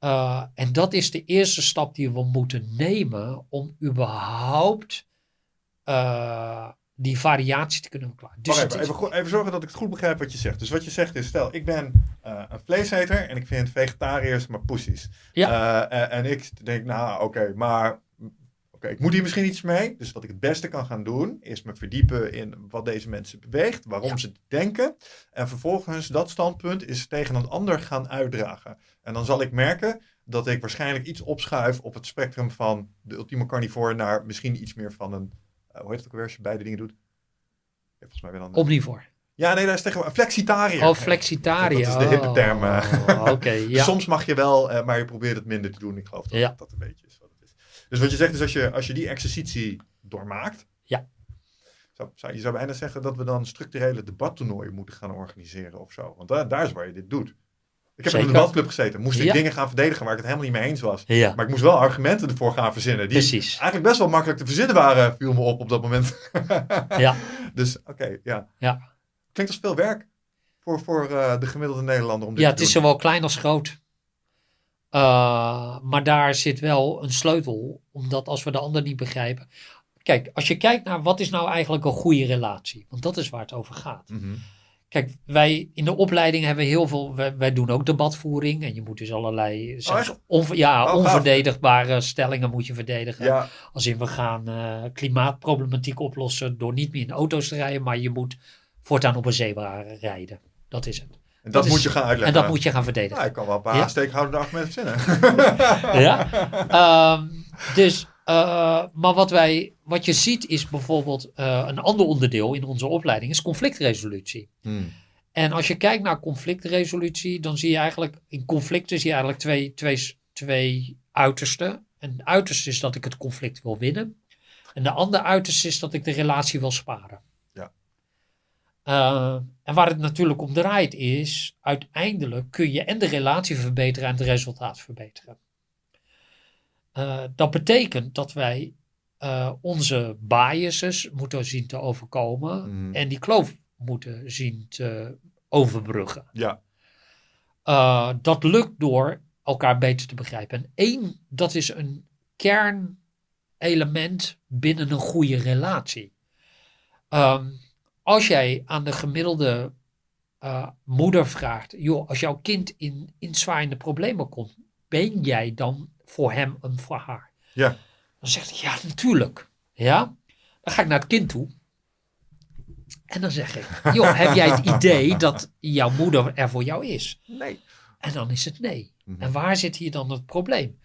Uh, en dat is de eerste stap die we moeten nemen om überhaupt uh, die variatie te kunnen verklaren. Dus even, even, zorgen dat ik het goed begrijp wat je zegt. Dus wat je zegt is, stel, ik ben uh, een vleeseter en ik vind vegetariërs maar poesies. Ja. en, en ik denk, nou oké, okay, maar okay, ik moet hier misschien iets mee. Dus wat ik het beste kan gaan doen, is me verdiepen in wat deze mensen beweegt, waarom ja. ze denken. En vervolgens dat standpunt is tegen een ander gaan uitdragen. En dan zal ik merken dat ik waarschijnlijk iets opschuif op het spectrum van de ultieme carnivore naar misschien iets meer van een, hoe heet het ook weer als je beide dingen doet? Volgens mij weer dan. Omnivore. Ja, nee, dat is tegenwoordig flexitariër. Oh, flexitariër. Dat is de hippe term. Oh, Oké, okay, ja. Soms mag je wel, uh, maar je probeert het minder te doen. Ik geloof dat ja. dat een beetje is wat het is. Dus wat je zegt is, als je, als je die exercitie doormaakt... Ja. Zou, zou, je zou bijna zeggen dat we dan structurele debattoernooien moeten gaan organiseren of zo. Want daar, daar is waar je dit doet. Ik heb Zeker. in een debatclub gezeten. Moest ik Ja. dingen gaan verdedigen waar ik het helemaal niet mee eens was. Ja. Maar ik moest wel argumenten ervoor gaan verzinnen. Die Precies. eigenlijk best wel makkelijk te verzinnen waren, viel me op op dat moment. Ja. Dus oké, ja. Ja. Klinkt als veel werk voor, voor uh, de gemiddelde Nederlander om dit Ja, te het is zowel klein als groot. Uh, maar daar zit wel een sleutel, omdat als we de ander niet begrijpen. Kijk, als je kijkt naar wat is nou eigenlijk een goede relatie, want dat is waar het over gaat. Mm -hmm. Kijk, wij in de opleiding hebben heel veel, wij, wij, doen ook debatvoering en je moet dus allerlei oh, on, ja, oh, onverdedigbare stellingen moet je verdedigen. Ja. Als in we gaan uh, klimaatproblematiek oplossen door niet meer in auto's te rijden, maar je moet voortaan op een zebra rijden. Dat is het. En dat, dat moet is, je gaan uitleggen. En dat moet je gaan verdedigen. Ja, ik kan wel een paar Ja. aansteekhoudende argumenten verzinnen. ja. Um, dus, uh, maar wat, wij, wat je ziet is bijvoorbeeld uh, een ander onderdeel in onze opleiding is conflictresolutie. Hmm. En als je kijkt naar conflictresolutie, dan zie je eigenlijk in conflicten zie je eigenlijk twee, twee, twee uitersten. Een uiterste is dat ik het conflict wil winnen. En de andere uiterste is dat ik de relatie wil sparen. Ja. Uh, en waar het natuurlijk om draait is, uiteindelijk kun je en de relatie verbeteren en het resultaat verbeteren. Uh, dat betekent dat wij uh, onze biases moeten zien te overkomen Mhm. en die kloof moeten zien te overbruggen. Ja. Uh, dat lukt door elkaar beter te begrijpen. En één, dat is een kernelement binnen een goede relatie. Um, als jij aan de gemiddelde uh, moeder vraagt, joh, als jouw kind in, in zwaaiende problemen komt, ben jij dan voor hem en voor haar? Ja. Dan zegt hij, ja, natuurlijk. Ja? Dan ga ik naar het kind toe. En dan zeg ik, joh, heb jij het idee dat jouw moeder er voor jou is? Nee. En dan is het nee. Mm -hmm. En waar zit hier dan het probleem?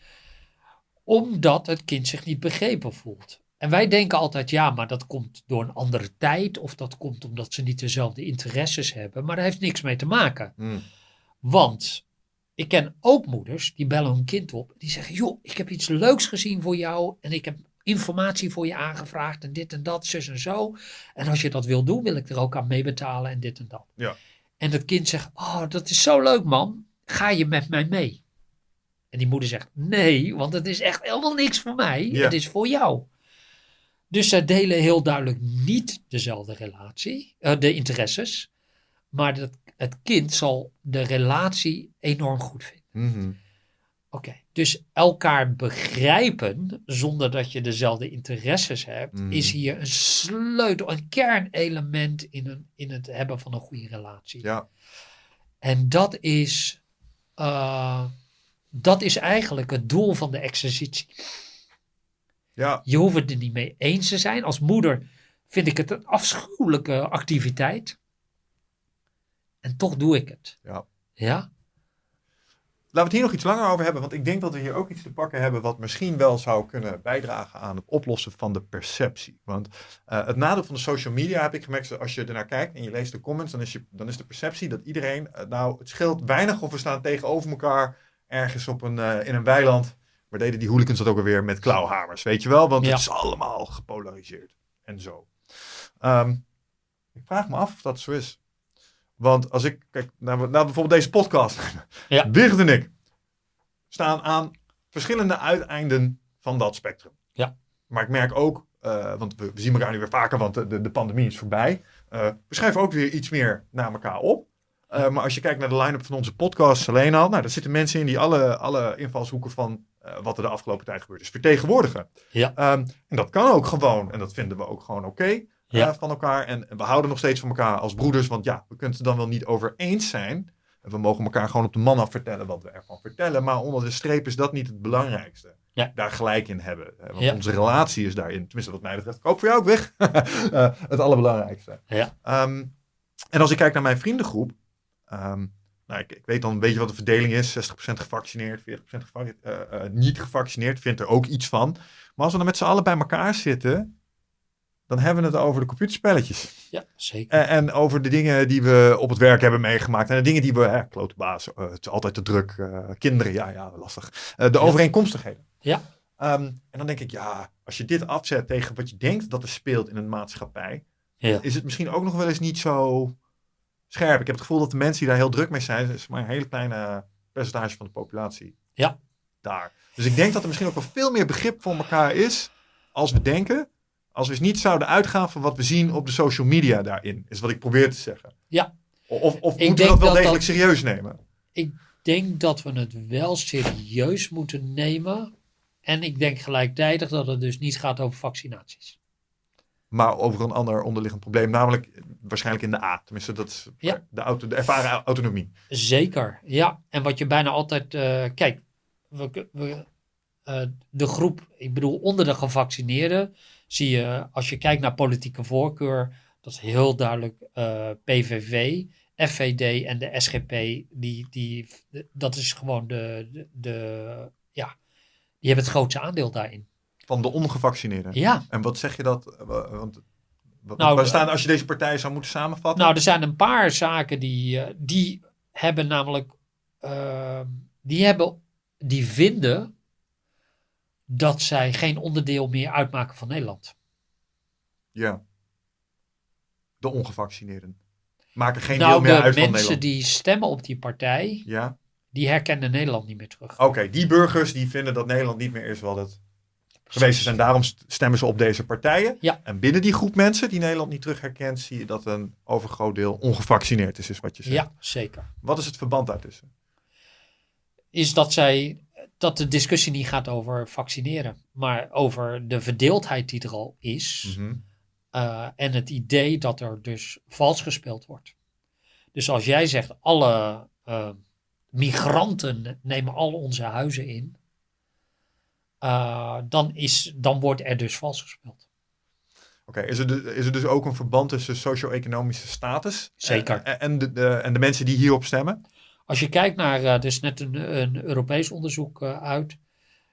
Omdat het kind zich niet begrepen voelt. En wij denken altijd, ja, maar dat komt door een andere tijd. Of dat komt omdat ze niet dezelfde interesses hebben. Maar daar heeft niks mee te maken. Mm. Want ik ken ook moeders die bellen hun kind op. Die zeggen, joh, ik heb iets leuks gezien voor jou. En ik heb informatie voor je aangevraagd. En dit en dat, zus en zo. En als je dat wil doen, wil ik er ook aan meebetalen en dit en dat. Ja. En het kind zegt, oh, dat is zo leuk man. Ga je met mij mee? En die moeder zegt, nee, want het is echt helemaal niks voor mij. Ja. Het is voor jou. Dus zij delen heel duidelijk niet dezelfde relatie, eh, de interesses. Maar dat, het kind zal de relatie enorm goed vinden. Mhm. Oké, dus elkaar begrijpen zonder dat je dezelfde interesses hebt, Mhm. is hier een sleutel, een kernelement in, een, in het hebben van een goede relatie. Ja. En dat is, eh, dat is eigenlijk het doel van de exercitie. Ja. Je hoeft het er niet mee eens te zijn. Als moeder vind ik het een afschuwelijke activiteit. En toch doe ik het. Ja. Ja? Laten we het hier nog iets langer over hebben, want ik denk dat we hier ook iets te pakken hebben wat misschien wel zou kunnen bijdragen aan het oplossen van de perceptie. Want eh, het nadeel van de social media heb ik gemerkt, als je ernaar kijkt en je leest de comments, dan is, je, dan is de perceptie dat iedereen, eh, nou het scheelt weinig of we staan tegenover elkaar ergens op een, eh, in een weiland. Maar deden die hooligans dat ook alweer met klauwhamers, weet je wel? Want Ja. het is allemaal gepolariseerd en zo. Ehm, ik vraag me af of dat zo is. Want als ik kijk naar, naar bijvoorbeeld deze podcast. Ja. Birgit en ik staan aan verschillende uiteinden van dat spectrum. Ja. Maar ik merk ook, eh, want we, we zien elkaar nu weer vaker, want de, de, de pandemie is voorbij. Eh, we schrijven ook weer iets meer naar elkaar op. Eh, maar als je kijkt naar de line-up van onze podcast alleen al, nou, daar zitten mensen in die alle, alle invalshoeken van wat er de afgelopen tijd gebeurd is vertegenwoordigen. Ja. Ehm, en dat kan ook gewoon, en dat vinden we ook gewoon oké Ja. van elkaar. En, we houden nog steeds van elkaar als broeders, want ja, we kunnen het dan wel niet over eens zijn. En we mogen elkaar gewoon op de man af vertellen wat we ervan vertellen. Maar onder de streep is dat niet het belangrijkste. Ja. Daar gelijk in hebben. Want Ja. onze relatie is daarin, tenminste wat mij betreft, ik hoop voor jou ook weg. Eh, het allerbelangrijkste. Ja. Ehm, en als ik kijk naar mijn vriendengroep. ehm, nou, ik, ik weet dan een beetje wat de verdeling is. 60% gevaccineerd, 40% geva- eh, eh, niet gevaccineerd. Vindt er ook iets van. Maar als we dan met z'n allen bij elkaar zitten. Dan hebben we het over de computerspelletjes. Ja, zeker. En, en over de dingen die we op het werk hebben meegemaakt. En de dingen die we, hè, klote baas, eh, het is altijd te druk. eh, kinderen, ja, ja, lastig. Eh, de Ja. overeenkomstigheden. Ja. Ehm, en dan denk ik, ja, als je dit afzet tegen wat je denkt dat er speelt in een maatschappij. Ja. Is het misschien ook nog wel eens niet zo scherp. Ik heb het gevoel dat de mensen die daar heel druk mee zijn, is maar een hele kleine percentage van de populatie. Ja. Daar. Dus ik denk dat er misschien ook wel veel meer begrip voor elkaar is als we denken. Als we eens niet zouden uitgaan van wat we zien op de social media daarin. Is wat ik probeer te zeggen. Ja. Of, of moeten we dat wel dat degelijk dat- serieus nemen? Ik denk dat we het wel serieus moeten nemen. En ik denk gelijktijdig dat het dus niet gaat over vaccinaties. Maar over een ander onderliggend probleem. Namelijk waarschijnlijk in de A. Tenminste, dat is Ja. de, auto, de ervaren autonomie. Zeker, ja. En wat je bijna altijd. eh, kijk, we, we, eh, de groep, ik bedoel, onder de gevaccineerden. Zie je, als je kijkt naar politieke voorkeur. dat is heel duidelijk eh, PVV, FVD en de SGP. Die, die, dat is gewoon de, de, de. Ja, die hebben het grootste aandeel daarin. Van de ongevaccineerden. Ja, En wat zeg je dat? eh, Want, wat, Nou, waar staan als je deze partijen zou moeten samenvatten? Nou, er zijn een paar zaken die, eh, die hebben namelijk, eh, die hebben, die vinden dat zij geen onderdeel meer uitmaken van Nederland. Ja. De ongevaccineerden. Maken geen nou, deel meer de uit van mensen Nederland. die stemmen op die partij, Ja. die herkennen Nederland niet meer terug. Oké, die burgers die vinden dat Nederland niet meer is wat het geweest is. En daarom st- stemmen ze op deze partijen. Ja. En binnen die groep mensen die Nederland niet terug herkent, zie je dat een overgroot deel ongevaccineerd is, is wat je zegt. Ja, zeker. Wat is het verband daartussen? Is dat zij, dat de discussie niet gaat over vaccineren, maar over de verdeeldheid die er al is. Mhm. Uh, en het idee dat er dus vals gespeeld wordt. Dus als jij zegt, alle uh, migranten nemen al onze huizen in, uh, dan, is, dan wordt er dus vals gespeeld. Oké, is, er dus, is er dus ook een verband tussen socio-economische status Zeker. en, en, de, de, en de mensen die hierop stemmen? Als je kijkt naar, uh, er is net een, een Europees onderzoek uh, uit,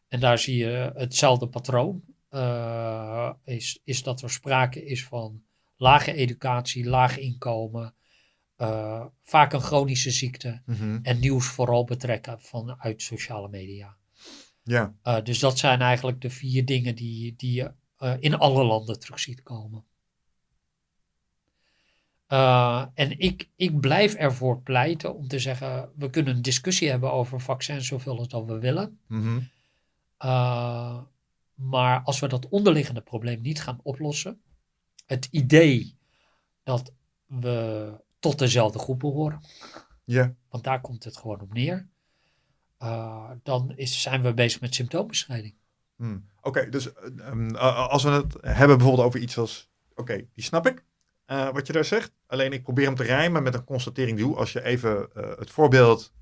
en daar zie je hetzelfde patroon. Uh, is, is dat er sprake is van lage educatie, laag inkomen, eh, vaak een chronische ziekte Mhm. en nieuws vooral betrekken vanuit sociale media. Ja, Eh, dus dat zijn eigenlijk de vier dingen die, die je eh, in alle landen terug ziet komen. Eh, en ik, ik blijf ervoor pleiten om te zeggen, we kunnen een discussie hebben over vaccins zoveel als dat we willen. Mhm. Uh, maar als we dat onderliggende probleem niet gaan oplossen, het idee dat we tot dezelfde groep behoren, ja. want daar komt het gewoon op neer, uh, dan is, zijn we bezig met symptoombestrijding. Hmm. Oké, dus um, als we het hebben bijvoorbeeld over iets als, oké, die snap ik, uh, wat je daar zegt. Alleen ik probeer hem te rijmen met een constatering die als je even uh, het voorbeeld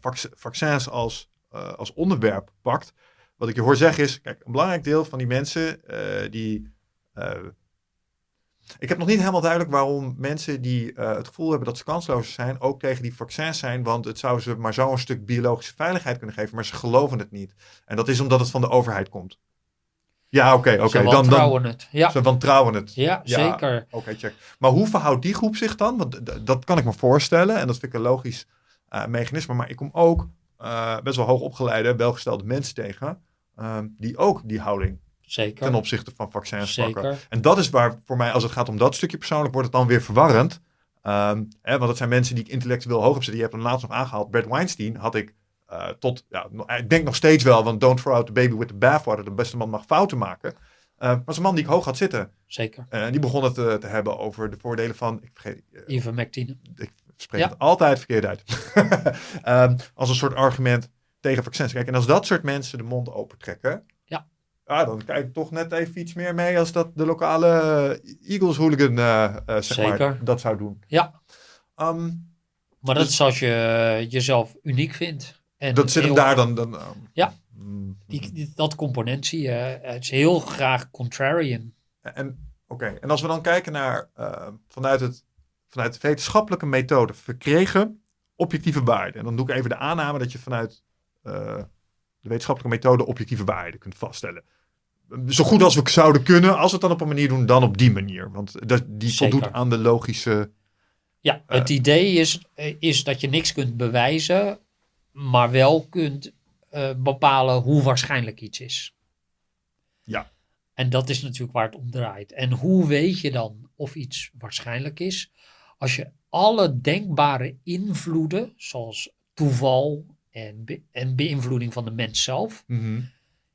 vac vaccins als, als onderwerp pakt. Wat ik je hoor zeggen is, kijk, een belangrijk deel van die mensen die. Ik heb nog niet helemaal duidelijk waarom mensen die het gevoel hebben dat ze kansloos zijn, ook tegen die vaccins zijn. Want het zou ze maar zo'n stuk biologische veiligheid kunnen geven, maar ze geloven het niet. En dat is omdat het van de overheid komt. Ja, oké, oké. Okay, dan het. Ja. Ze wantrouwen het. Ja, ja zeker. Oké, okay, check. Maar hoe verhoudt die groep zich dan? Want dat kan ik me voorstellen en dat vind ik een logisch uh, mechanisme. Maar ik kom ook uh, best wel hoog opgeleide, welgestelde mensen tegen. Um, die ook die houding Zeker. ten opzichte van vaccins Zeker. pakken. En dat is waar voor mij, als het gaat om dat stukje persoonlijk, wordt het dan weer verwarrend. Um, hè, want dat zijn mensen die ik intellectueel hoog heb zitten. Je hebt hem laatst nog aangehaald. Bert Weinstein had ik uh, tot, ja, ik denk nog steeds wel, want don't throw out the baby with the bathwater. De beste man mag fouten maken. Uh, maar is een man die ik hoog had zitten. Zeker. En uh, die begon het te, te, hebben over de voordelen van, ik vergeet... Ivermectine. Ik spreek ja. het altijd verkeerd uit. um, als een soort argument tegen vaccins. Kijk, en als dat soort mensen de mond opentrekken, ja. ja, dan kijk ik toch net even iets meer mee als dat de lokale Eagles hooligan zeg Zeker. maar, dat zou doen. Ja. Um, maar dat is als je jezelf uniek vindt. En dat zit hem daar dan. dan ja. mm, Die, die, dat component zie je. Het is heel graag contrarian. En, Oké, okay. en als we dan kijken naar uh, vanuit, het, vanuit de wetenschappelijke methode verkregen objectieve waarden. En dan doe ik even de aanname dat je vanuit uh, de wetenschappelijke methode objectieve waarden kunt vaststellen. Zo goed als we zouden kunnen, als we het dan op een manier doen, dan op die manier. Want dat, die Zeker. voldoet aan de logische. Ja, het uh, idee is, is dat je niks kunt bewijzen, maar wel kunt uh, bepalen hoe waarschijnlijk iets is. Ja. En dat is natuurlijk waar het om draait. En hoe weet je dan of iets waarschijnlijk is? Als je alle denkbare invloeden, zoals toeval en, be en beïnvloeding van de mens zelf, mm -hmm.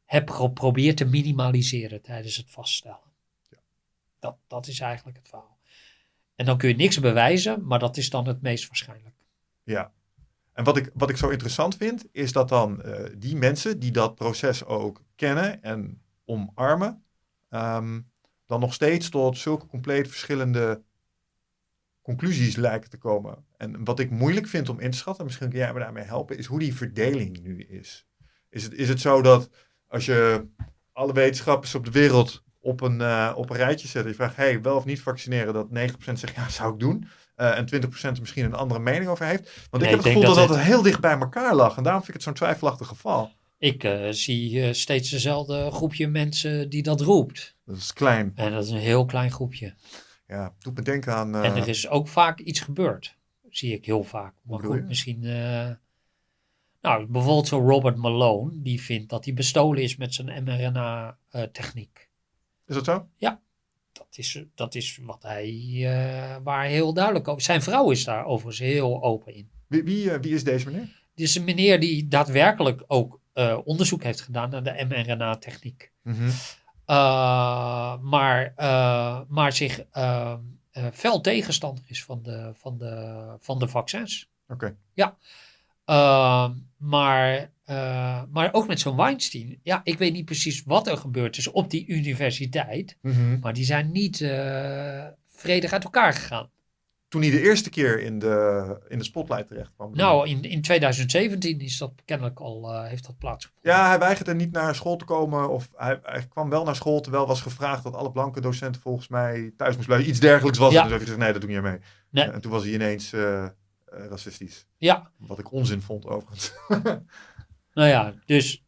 hebt geprobeerd te minimaliseren tijdens het vaststellen. Ja. Dat, dat is eigenlijk het verhaal. En dan kun je niks bewijzen, maar dat is dan het meest waarschijnlijk. Ja. En wat ik, wat ik zo interessant vind, is dat dan uh, die mensen die dat proces ook kennen en omarmen, um, dan nog steeds tot zulke compleet verschillende conclusies lijken te komen. En wat ik moeilijk vind om in te schatten, misschien kun jij me daarmee helpen, is hoe die verdeling nu is. Is het, is het zo dat als je alle wetenschappers op de wereld op een, uh, op een rijtje zet en je vraagt, hey, wel of niet vaccineren, dat 90% zegt, ja, zou ik doen. Uh, en 20% er misschien een andere mening over heeft. Want Nee, ik heb het gevoel dat, dat dat het heel dicht bij elkaar lag. En daarom vind ik het zo'n twijfelachtig geval. Ik uh, zie uh, steeds dezelfde groepje mensen die dat roept. Dat is klein. En dat is een heel klein groepje. Ja, doet me denken aan... En er is ook vaak iets gebeurd. Zie ik heel vaak. Maar je? goed, misschien... nou, bijvoorbeeld zo Robert Malone. Die vindt dat hij bestolen is met zijn mRNA-techniek. Is dat zo? Dat is, dat is wat hij... uh, waar heel duidelijk over... Zijn vrouw is daar overigens heel open in. Wie, wie, uh, wie is deze meneer? Dit is een meneer die daadwerkelijk ook uh, onderzoek heeft gedaan naar de mRNA-techniek. Mm -hmm. Uh, maar, maar zich uh, fel tegenstander is van de, van de, van de vaccins. Oké. Okay. Ja. maar, maar ook met zo'n Weinstein. Ja, ik weet niet precies wat er gebeurd is op die universiteit. Mm -hmm. Maar die zijn niet vredig uit elkaar gegaan. Toen hij de eerste keer in de, in de spotlight terecht kwam. Nou, in, in 2017 is dat kennelijk al, uh, heeft dat plaatsgevonden. Ja, hij weigerde niet naar school te komen. Of hij, hij, kwam wel naar school, terwijl was gevraagd dat alle blanke docenten volgens mij thuis moesten blijven. Iets dergelijks was ja. het. Dus hij gezegd, nee, dat doe je mee. Nee. Uh, en toen was hij ineens uh, racistisch. Ja. Wat ik onzin vond, overigens. nou ja, dus...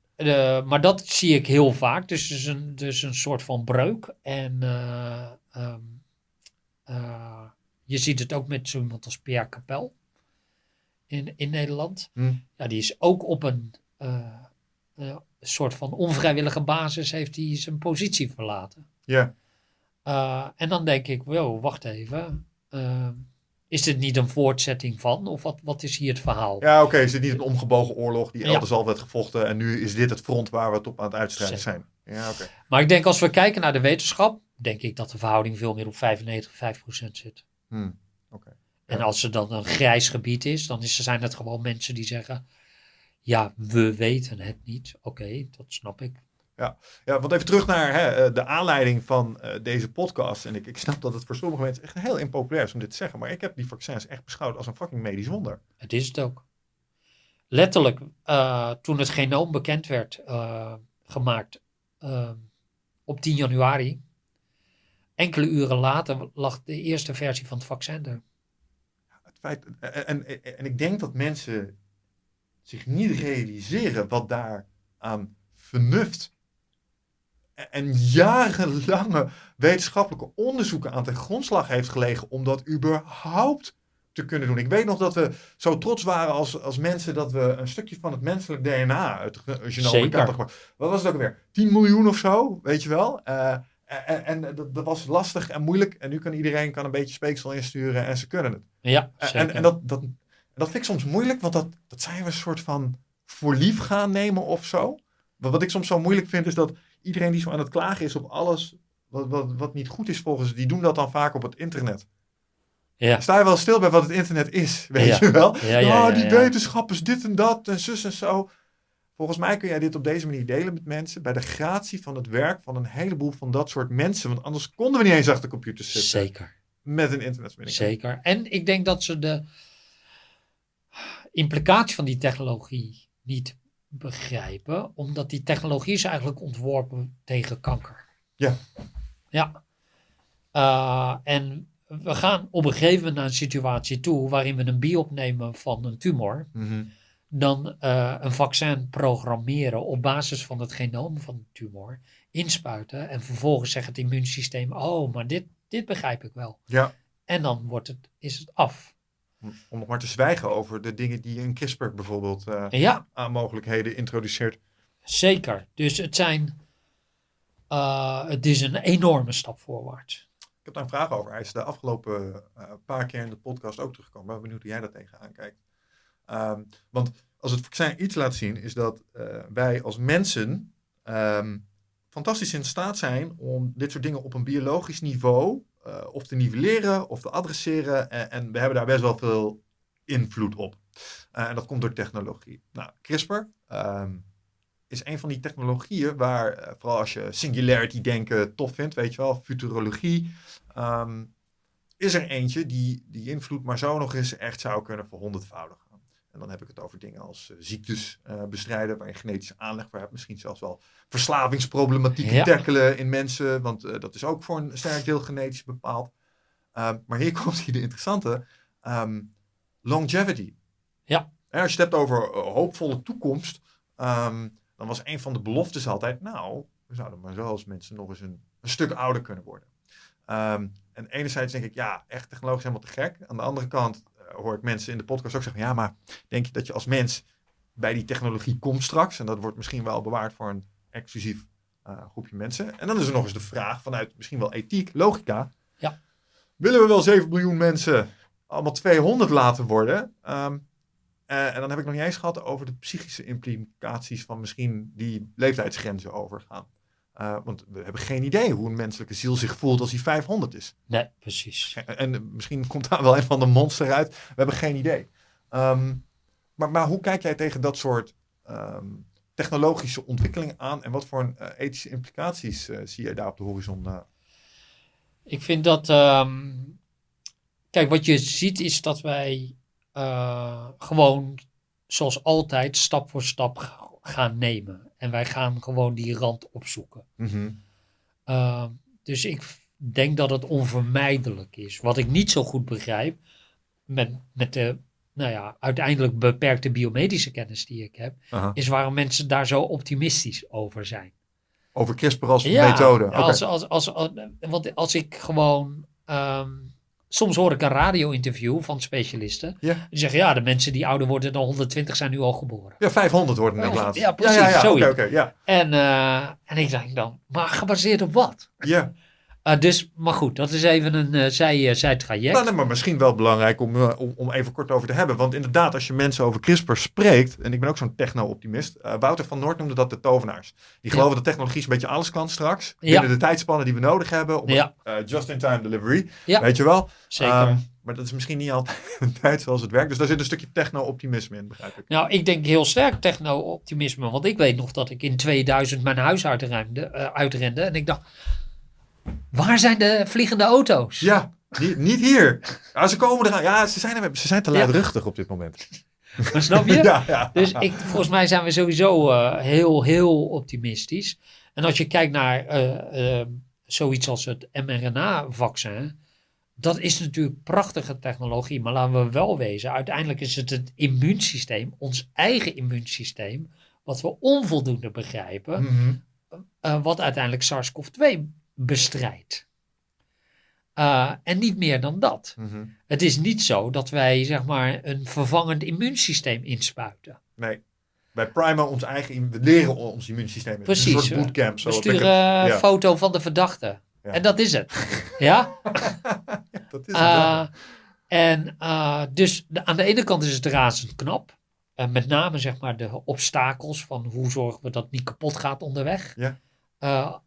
maar dat zie ik heel vaak. Dus het is een, dus een soort van breuk. En... Um, je ziet het ook met zo iemand als Pierre Capel in, in Nederland. Hm. Ja, die is ook op een eh, eh, soort van onvrijwillige basis heeft hij zijn positie verlaten. Ja. Uh, en dan denk ik, wow, wacht even. Uh, is dit niet een voortzetting van? Of wat, wat is hier het verhaal? Ja, oké. Is het niet een omgebogen oorlog die Ja. elders al werd gevochten en nu is dit het front waar we het op aan het uitstrijden zijn? Ja, oké. Maar ik denk als we kijken naar de wetenschap, denk ik dat de verhouding veel meer op 95, 5 procent zit. Hm, oké. En als er dan een grijs gebied is, dan is, zijn het gewoon mensen die zeggen, ja, we weten het niet. Oké, dat snap ik. Ja, want even terug naar hè, eh, de aanleiding van eh, deze podcast. En ik, ik snap dat het voor sommige mensen echt heel impopulair is om dit te zeggen. Maar ik heb die vaccins echt beschouwd als een fucking medisch wonder. Het is het ook. Letterlijk, eh, toen het genoom bekend werd gemaakt op 10 januari, enkele uren later lag de eerste versie van het vaccin er. Het feit, en, en, en ik denk dat mensen zich niet realiseren wat daar aan vernuft en jarenlange wetenschappelijke onderzoeken aan ten grondslag heeft gelegen om dat überhaupt te kunnen doen. Ik weet nog dat we zo trots waren als, als mensen dat we een stukje van het menselijk DNA uit het genoom Zeker. bekend hadden. Wat was het ook alweer? 10 miljoen of zo, weet je wel? Eh, en en dat, dat was lastig en moeilijk. En nu kan iedereen kan een beetje speeksel insturen en ze kunnen het. Ja, En, zeker. en dat, dat, dat vind ik soms moeilijk, want dat, dat zijn we een soort van voor lief gaan nemen of zo. Wat, wat ik soms zo moeilijk vind, is dat iedereen die zo aan het klagen is op alles wat, wat, wat niet goed is volgens, die doen dat dan vaak op het internet. ja. Sta je wel stil bij wat het internet is, weet Ja. je wel? Ja, Oh, die wetenschappers dit en dat en zus en zo. Volgens mij kun jij dit op deze manier delen met mensen bij de gratie van het werk van een heleboel van dat soort mensen. Want anders konden we niet eens achter computers zitten Zeker. met een internetverbinding. Zeker. En ik denk dat ze de implicatie van die technologie niet begrijpen, omdat die technologie is eigenlijk ontworpen tegen kanker. Ja. Ja. Eh, en we gaan op een gegeven moment naar een situatie toe waarin we een biop nemen van een tumor, Mhm. dan eh, een vaccin programmeren op basis van het genoom van de tumor, inspuiten en vervolgens zegt het immuunsysteem, oh, maar dit, dit begrijp ik wel. Ja. En dan wordt het, is het af. Om nog maar te zwijgen over de dingen die een CRISPR bijvoorbeeld eh, Ja, aan mogelijkheden introduceert. zeker. Dus het zijn, eh, het is een enorme stap voorwaarts. Ik heb daar een vraag over. Hij is de afgelopen eh, paar keer in de podcast ook teruggekomen. Ik ben benieuwd hoe jij daar tegenaan kijkt. Ehm, want als het vaccin iets laat zien, is dat wij als mensen ehm, fantastisch in staat zijn om dit soort dingen op een biologisch niveau eh, of te nivelleren of te adresseren. En, en we hebben daar best wel veel invloed op. Eh, en dat komt door technologie. Nou, CRISPR ehm, is een van die technologieën waar, eh, vooral als je singularity denken tof vindt, weet je wel, futurologie, ehm, is er eentje die die invloed maar zo nog eens echt zou kunnen verhonderdvoudigen. En dan heb ik het over dingen als eh, ziektes eh, bestrijden, waar je genetische aanleg voor hebt. Misschien zelfs wel verslavingsproblematieken Ja. tackelen in mensen, want eh, dat is ook voor een sterk deel genetisch bepaald. Ehm, maar hier komt hier de interessante ehm, longevity. Ja. En als je het hebt over hoopvolle toekomst, ehm, dan was een van de beloftes altijd, nou, we zouden maar zo als mensen nog eens een, een stuk ouder kunnen worden. Ehm, en enerzijds denk ik, ja, echt technologisch helemaal te gek. Aan de andere kant hoor ik mensen in de podcast ook zeggen, ja, maar denk je dat je als mens bij die technologie komt straks? En dat wordt misschien wel bewaard voor een exclusief eh, groepje mensen. En dan is er nog eens de vraag vanuit misschien wel ethiek, logica. Ja. Willen we wel 7 miljoen mensen allemaal 200 laten worden? Ehm, eh, en dan heb ik nog niet eens gehad over de psychische implicaties van misschien die leeftijdsgrenzen overgaan. Eh, want we hebben geen idee hoe een menselijke ziel zich voelt als hij 500 is. Nee, precies. En, en misschien komt daar wel een van de monster uit. We hebben geen idee. Ehm, maar, maar hoe kijk jij tegen dat soort ehm, technologische ontwikkelingen aan? En wat voor een, eh, ethische implicaties eh, zie jij daar op de horizon? Ik vind dat. ehm, kijk, wat je ziet is dat wij gewoon, zoals altijd, stap voor stap gaan nemen. En wij gaan gewoon die rand opzoeken. Uh, dus ik denk dat het onvermijdelijk is. Wat ik niet zo goed begrijp, met, met de nou ja, uiteindelijk beperkte biomedische kennis die ik heb, Aha. is waarom mensen daar zo optimistisch over zijn. Over CRISPR als methode. Oké. Als, als, als, als, want als ik gewoon ehm, soms hoor ik een radio-interview van specialisten. Ja. Die zeggen, ja, de mensen die ouder worden dan 120 zijn nu al geboren. Ja, 500 worden er Ja, laatst. ja, precies, Ja, oké, ja. En, eh, en ik denk dan, maar gebaseerd op wat? Ja. Eh, dus, maar goed, dat is even een eh zij, zijtraject. Nou, nee, maar misschien wel belangrijk om, eh, om, om even kort over te hebben. Want inderdaad, als je mensen over CRISPR spreekt, en ik ben ook zo'n techno-optimist. Wouter van Noord noemde dat de tovenaars. Die Ja. geloven dat technologie een beetje alles kan straks. Ja. Binnen de tijdspannen die we nodig hebben. Om Ja. just-in-time delivery. Ja. Weet je wel? Zeker. Ehm, maar dat is misschien niet altijd zoals het werkt. Dus daar zit een stukje techno-optimisme in, begrijp ik. Nou, ik denk heel sterk techno-optimisme. Want ik weet nog dat ik in 2000 mijn huis uitrende, uitrende. En ik dacht, waar zijn de vliegende auto's? Ja, niet, niet hier. Ja, ze komen eraan. Ja, ze zijn, er, ze zijn te luidruchtig op dit moment. Maar snap je? Ja, ja. Dus ik, volgens mij zijn we sowieso eh, heel, heel optimistisch. En als je kijkt naar eh, eh, zoiets als het mRNA-vaccin, dat is natuurlijk prachtige technologie. Maar laten we wel wezen, uiteindelijk is het het immuunsysteem, ons eigen immuunsysteem, wat we onvoldoende begrijpen, Mhm. wat uiteindelijk SARS-CoV-2 bestrijdt. Eh, en niet meer dan dat. Mhm. Het is niet zo dat wij zeg maar een vervangend immuunsysteem inspuiten. Nee. Wij primen ons eigen, we leren ons immuunsysteem. Precies, Een soort bootcamp. We sturen een ja, foto van de verdachte. Ja. En dat is het. ja? dat is het. Eh, en eh, dus de- aan de ene kant is het razend knap. Eh, met name zeg maar de obstakels van hoe zorgen we dat niet kapot gaat onderweg. Ja.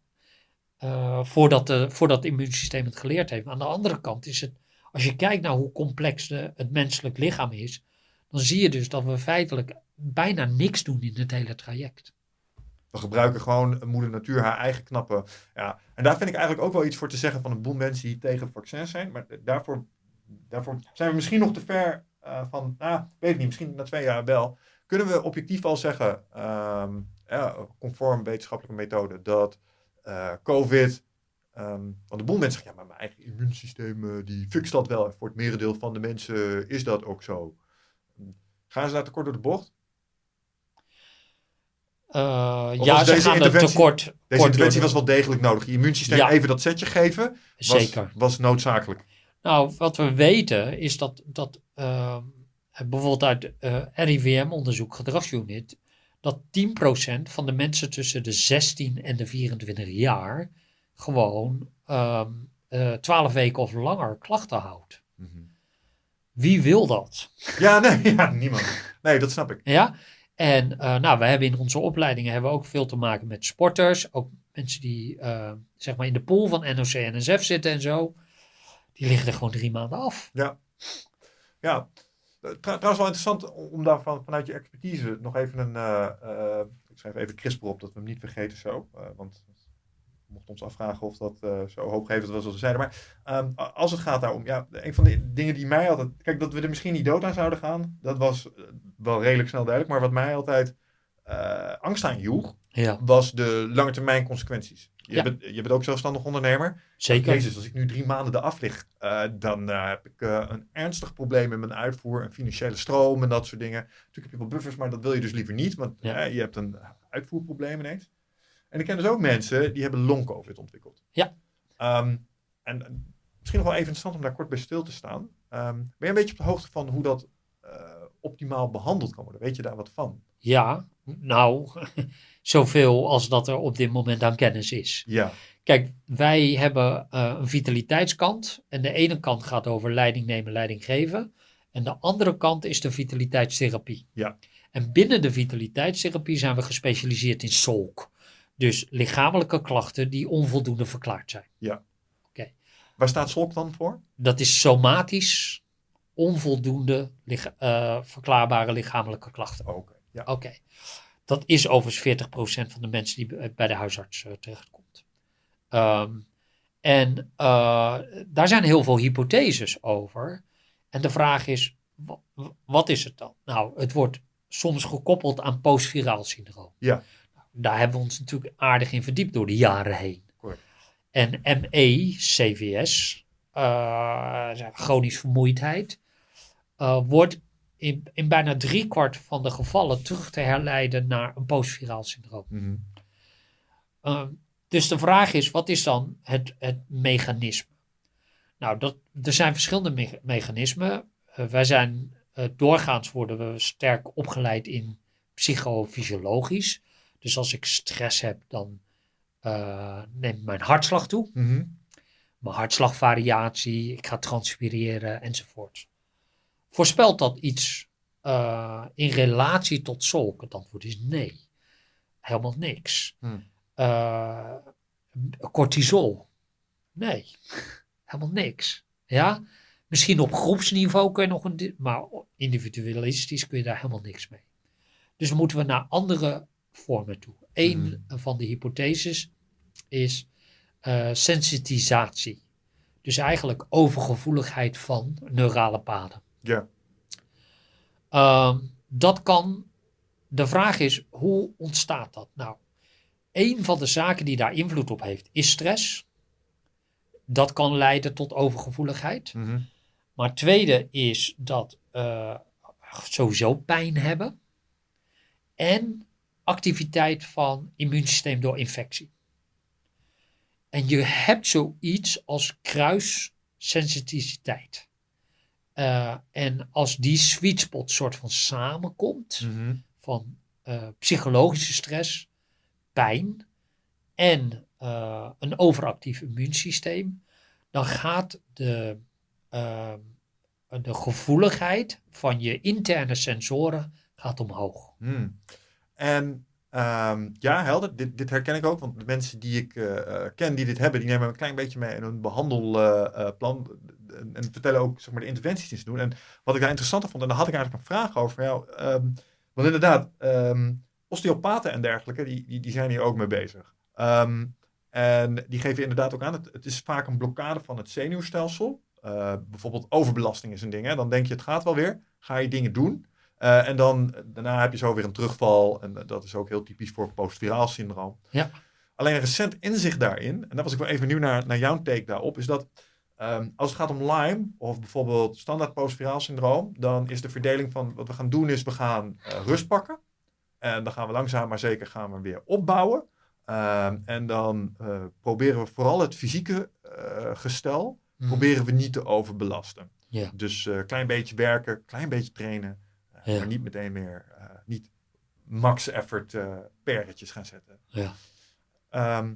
Eh, voordat, de, voordat het immuunsysteem het geleerd heeft. Aan de andere kant is het, als je kijkt naar hoe complex de, het menselijk lichaam is, dan zie je dus dat we feitelijk bijna niks doen in het hele traject. We gebruiken gewoon moeder natuur haar eigen knappe. Ja. En daar vind ik eigenlijk ook wel iets voor te zeggen van een boel mensen die tegen vaccins zijn. Maar daarvoor, daarvoor zijn we misschien nog te ver eh, van, ah, weet ik niet, misschien na twee jaar wel. Kunnen we objectief al zeggen, ehm, ja, conform wetenschappelijke methode, dat eh, COVID. ehm, want een boel mensen zeggen, ja, maar mijn eigen immuunsysteem eh, die fixt dat wel. En voor het merendeel van de mensen is dat ook zo. Gaan ze daar tekort door de bocht? Eh, ja, ze gaan er tekort. Deze kort interventie de- was wel degelijk nodig. Je immuunsysteem Ja. even dat setje geven was, Zeker. was noodzakelijk. Nou, wat we weten is dat, dat eh, bijvoorbeeld uit eh RIVM-onderzoek, gedragsunit, dat 10% van de mensen tussen de 16 en de 24 jaar gewoon ehm, eh 12 weken of langer klachten houdt. Wie wil dat? Ja, nee, ja, niemand. Nee, dat snap ik. Ja? En eh, nou, we hebben in onze opleidingen hebben we ook veel te maken met sporters. Ook mensen die eh, zeg maar in de pool van NOC en NSF zitten en zo. Die liggen er gewoon drie maanden af. Ja. Ja. Eh, Trouw- trouwens wel interessant om daar van, vanuit je expertise nog even een... eh, eh, ik schrijf even CRISPR op, dat we hem niet vergeten zo. want we mochten ons afvragen of dat zo hoopgevend was als we zeiden. Maar ehm, als het gaat daarom... Ja, een van de dingen die mij altijd... Kijk, dat we er misschien niet dood aan zouden gaan. Dat was wel redelijk snel duidelijk. Maar wat mij altijd angst aanjoeg... Ja, was de lange termijn consequenties. Je, Ja. bent, je bent ook zelfstandig ondernemer. zeker. Jezus, als ik nu drie maanden eraf lig, eh, dan eh, heb ik eh, een ernstig probleem in mijn uitvoer, een financiële stroom en dat soort dingen. Natuurlijk heb je wel buffers, maar dat wil je dus liever niet, want Ja. je hebt een uitvoerprobleem ineens. En ik ken dus ook mensen die hebben long-covid ontwikkeld. Ja. Ehm, en misschien nog wel even interessant om daar kort bij stil te staan. Ehm, ben je een beetje op de hoogte van hoe dat optimaal behandeld kan worden? Weet je daar wat van? Ja, nou, zoveel als dat er op dit moment aan kennis is. Ja. Kijk, wij hebben eh, een vitaliteitskant. En de ene kant gaat over leiding nemen, leiding geven. En de andere kant is de vitaliteitstherapie. Ja. En binnen de vitaliteitstherapie zijn we gespecialiseerd in SOLK. Dus lichamelijke klachten die onvoldoende verklaard zijn. Waar staat SOLK dan voor? Dat is somatisch onvoldoende eh, verklaarbare lichamelijke klachten. Oké. Ja. Oké. Dat is overigens 40% van de mensen die bij- de huisarts eh, terechtkomt. Ehm, en eh, daar zijn heel veel hypotheses over. En de vraag is, wa- wa- wat is het dan? Nou, het wordt soms gekoppeld aan postviraal syndroom. Ja. Daar hebben we ons natuurlijk aardig in verdiept door de jaren heen. Correct. En ME, CVS, eh, chronisch vermoeidheid, wordt in, in bijna driekwart van de gevallen terug te herleiden naar een postviraal syndroom. Mhm. Uh, dus de vraag is, wat is dan het, het mechanisme? Nou, dat, er zijn verschillende me- mechanismen. Eh, wij zijn eh, doorgaans worden we sterk opgeleid in psychofysiologisch. Dus als ik stress heb, dan eh, neemt mijn hartslag toe. Mhm. Mijn hartslagvariatie, ik ga transpireren enzovoort. Voorspelt dat iets eh, in relatie tot zulk? Het antwoord is nee. Helemaal niks. Hmm. Eh, cortisol? Nee. Helemaal niks. Ja? Misschien op groepsniveau kun je nog een... Maar individualistisch kun je daar helemaal niks mee. Dus moeten we naar andere vormen toe. Eén van de hypotheses is eh, sensitisatie. Dus eigenlijk overgevoeligheid van neurale paden. Ja. Ehm, dat kan. De vraag is, hoe ontstaat dat? Nou, een van de zaken die daar invloed op heeft, is stress. Dat kan leiden tot overgevoeligheid. Mhm. Maar het tweede is dat eh, sowieso pijn hebben. En activiteit van immuunsysteem door infectie. En je hebt zoiets als kruissensitiviteit. Eh, en als die sweet spot soort van samenkomt, Mhm. van eh, psychologische stress, pijn en eh, een overactief immuunsysteem, dan gaat de, de gevoeligheid van je interne sensoren gaat omhoog. Hmm. En ehm, ja, helder. Dit, dit herken ik ook. Want de mensen die ik ken die dit hebben, die nemen een klein beetje mee in hun behandelplan. En, en vertellen ook zeg maar, de interventies die ze doen. En wat ik daar interessanter vond, en daar had ik eigenlijk een vraag over. jou, ehm, want inderdaad, ehm, osteopaten en dergelijke, die, die, die zijn hier ook mee bezig. Ehm, en die geven inderdaad ook aan, het, het is vaak een blokkade van het zenuwstelsel. Eh, bijvoorbeeld overbelasting is een ding. Hè? Dan denk je, het gaat wel weer. Ga je dingen doen. Eh, en dan daarna heb je zo weer een terugval. En dat is ook heel typisch voor postviraal syndroom. Ja. Alleen een recent inzicht daarin, en daar was ik wel even benieuwd naar, naar jouw take daarop, is dat ehm, als het gaat om Lyme of bijvoorbeeld standaard postviraal syndroom, dan is de verdeling van wat we gaan doen is we gaan eh, rust pakken. En dan gaan we langzaam maar zeker gaan we weer opbouwen. Ehm, en dan eh, proberen we vooral het fysieke eh, gestel Mhm. proberen we niet te overbelasten. Dus een klein beetje werken, klein beetje trainen, maar niet meteen meer, niet max effort perretjes gaan zetten. Ja. Ehm,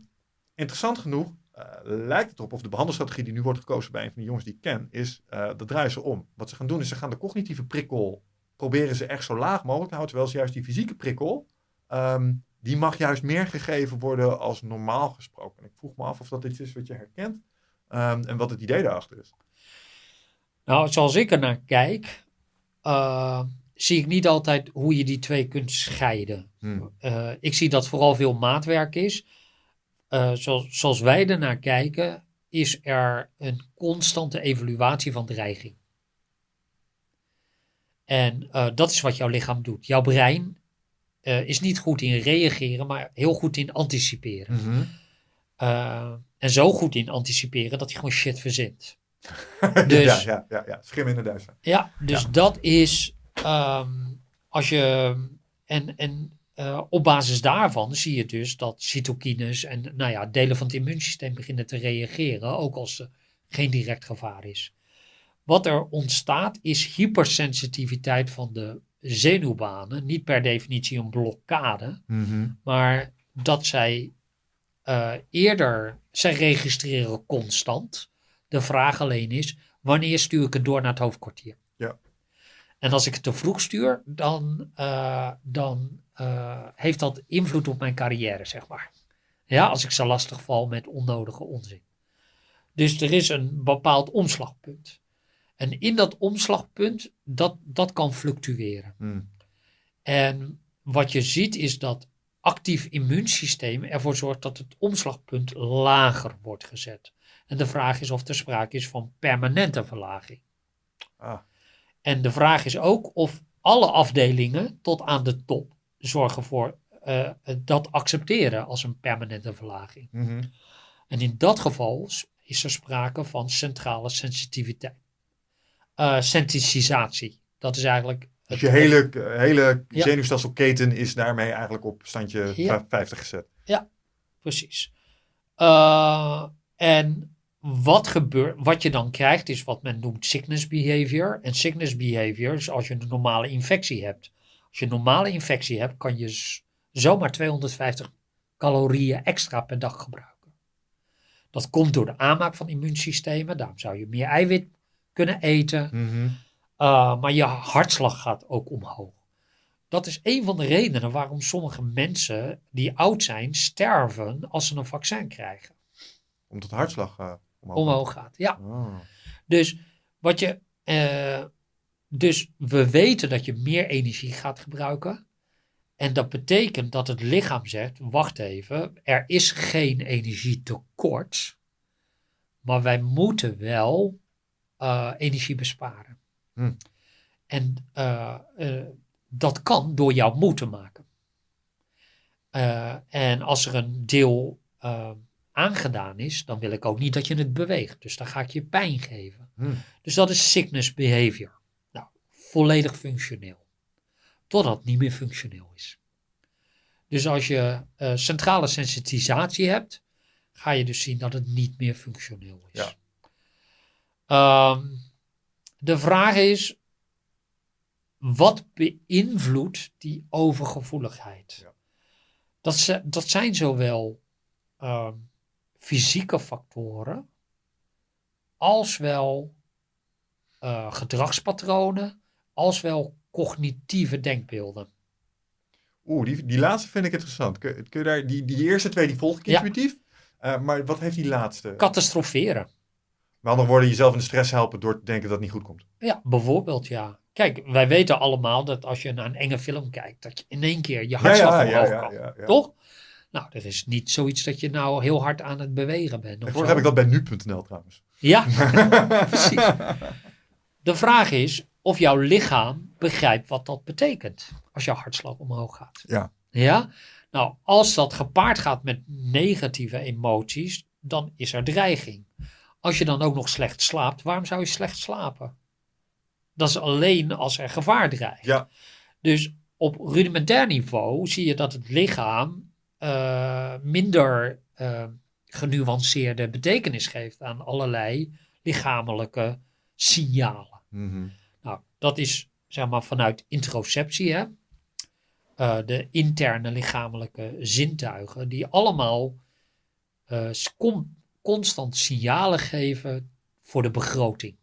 interessant genoeg eh, lijkt het erop, of de behandelstrategie die nu wordt gekozen bij een van de jongens die ik ken, is eh dat draaien ze om. Wat ze gaan doen is ze gaan de cognitieve prikkel proberen ze echt zo laag mogelijk te houden, terwijl ze juist die fysieke prikkel, ehm, die mag juist meer gegeven worden als normaal gesproken. En ik vroeg me af of dat iets is wat je herkent ehm, en wat het idee daarachter is. Nou, zoals ik er naar kijk, eh, zie ik niet altijd hoe je die twee kunt scheiden. Hmm. Ik zie dat vooral veel maatwerk is. Eh, zoals, zoals wij er naar kijken, is er een constante evaluatie van dreiging. En eh, dat is wat jouw lichaam doet. Jouw brein eh, is niet goed in reageren, maar heel goed in anticiperen. Mhm. En zo goed in anticiperen dat hij gewoon shit verzint. Dus- ja, ja, ja, ja, schim in de duister. Ja, dus Ja. dat is ehm, als je. En, en eh, op basis daarvan zie je dus dat cytokines en nou ja, delen van het immuunsysteem beginnen te reageren, ook als er geen direct gevaar is. Wat er ontstaat is hypersensitiviteit van de zenuwbanen. Niet per definitie een blokkade, Mhm. maar dat zij eh, eerder, zij registreren constant. De vraag alleen is, wanneer stuur ik het door naar het hoofdkwartier? En als ik het te vroeg stuur, dan, eh, dan eh, heeft dat invloed op mijn carrière, zeg maar. Ja, als ik zo lastig val met onnodige onzin. Dus er is een bepaald omslagpunt. En in dat omslagpunt, dat, dat kan fluctueren. Mm. En wat je ziet is dat actief immuunsysteem ervoor zorgt dat het omslagpunt lager wordt gezet. En de vraag is of er sprake is van permanente verlaging. Ah. En de vraag is ook of alle afdelingen tot aan de top zorgen voor eh, dat accepteren als een permanente verlaging. Mhm. En in dat geval is er sprake van centrale sensitiviteit. Eh sensitisatie. Dat is eigenlijk. Dus je hele, hele Ja. zenuwstelselketen is daarmee eigenlijk op standje Ja. vijf- 50 gezet. Precies. Eh, en wat, gebeurt, wat je dan krijgt is wat men noemt sickness behavior. En sickness behavior is als je een normale infectie hebt. Als je een normale infectie hebt, kan je zomaar 250 calorieën extra per dag gebruiken. Dat komt door de aanmaak van immuunsystemen. Daarom zou je meer eiwit kunnen eten. Mhm. Uh, maar je hartslag gaat ook omhoog. Dat is een van de redenen waarom sommige mensen die oud zijn sterven als ze een vaccin krijgen. Omdat hartslag eh, omhoog. Omhoog gaat. Ja. Oh. Dus wat je. eh, dus we weten dat je meer energie gaat gebruiken. En dat betekent dat het lichaam zegt: wacht even, er is geen energietekort. Maar wij moeten wel eh, energie besparen. Hm. En eh, dat kan door jou moe te maken. En als er een deel eh, aangedaan is, dan wil ik ook niet dat je het beweegt. Dus dan ga ik je pijn geven. Hm. Dus dat is sickness behavior. Nou, volledig functioneel. Totdat het niet meer functioneel is. Dus als je eh, centrale sensitisatie hebt, ga je dus zien dat het niet meer functioneel is. Ja. Ehm, de vraag is, wat beïnvloedt die overgevoeligheid? Ja. Dat, ze- dat zijn zowel ehm, fysieke factoren als wel eh, gedragspatronen, als wel cognitieve denkbeelden. Oeh, die, die laatste vind ik interessant. Kun, kun je daar, die, die eerste twee die volg ik Ja. intuïtief. Eh, maar wat heeft die laatste? Catastroferen. Met andere woorden, jezelf in de stress helpen door te denken dat het niet goed komt. Ja, bijvoorbeeld ja. Kijk, wij weten allemaal dat als je naar een enge film kijkt, dat je in één keer je hartslag omhoog ja, ja. Toch? Nou, er is niet zoiets dat je nou heel hard aan het bewegen bent. of Tegenwoordig heb ik dat bij nu.nl trouwens. Ja, precies. De vraag is of jouw lichaam begrijpt wat dat betekent als jouw hartslag omhoog gaat. Ja. Ja? Nou, als dat gepaard gaat met negatieve emoties, dan is er dreiging. Als je dan ook nog slecht slaapt, waarom zou je slecht slapen? Dat is alleen als er gevaar dreigt. Ja. Dus op rudimentair niveau zie je dat het lichaam eh, minder eh, genuanceerde betekenis geeft aan allerlei lichamelijke signalen. Mhm. Nou, dat is zeg maar vanuit introceptie, hè? Eh, de interne lichamelijke zintuigen, die allemaal constant signalen geven voor de begroting.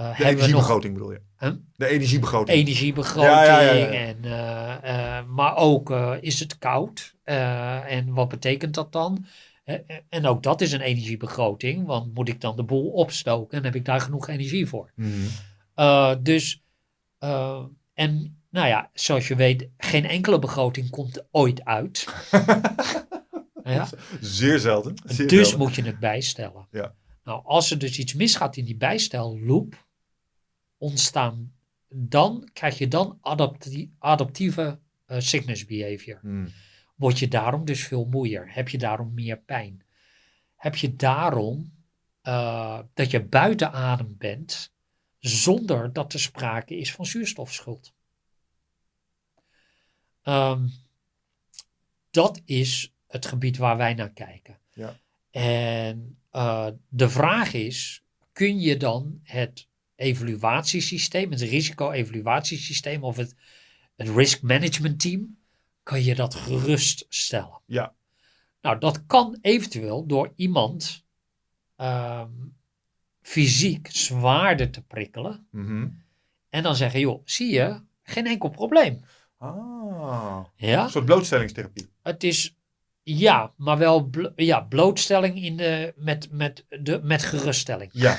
Eh, De nog energiebegroting bedoel je? Huh? De energiebegroting. energiebegroting, Ja, ja, ja, ja. En, eh, eh, maar ook is het koud en wat betekent dat dan? En ook dat is een energiebegroting, want moet ik dan de boel opstoken en heb ik daar genoeg energie voor? Mhm. Dus, en nou ja, zoals je weet, geen enkele begroting komt ooit uit. ja? Zeer zelden. Zeer Dus zelden. moet je het bijstellen. Ja. Nou, als er dus iets misgaat in die bijstelloop, ontstaan, dan krijg je dan adapti- adaptieve uh, sickness behavior. Mhm. Word je daarom dus veel moeier? Heb je daarom meer pijn? Heb je daarom uh, dat je buiten adem bent, zonder dat er sprake is van zuurstofschuld? Um, dat is het gebied waar wij naar kijken. Ja. En uh, de vraag is: kun je dan het evaluatiesysteem, het risico-evaluatiesysteem of het, het risk management team, kan je dat geruststellen? Ja. Nou, dat kan eventueel door iemand um, fysiek zwaarder te prikkelen. Mm-hmm. En dan zeggen, joh, zie je, geen enkel probleem. Ah, ja? een soort blootstellingstherapie. Het is, ja, maar wel blo ja, blootstelling in de, met, met, de, met geruststelling. Ja.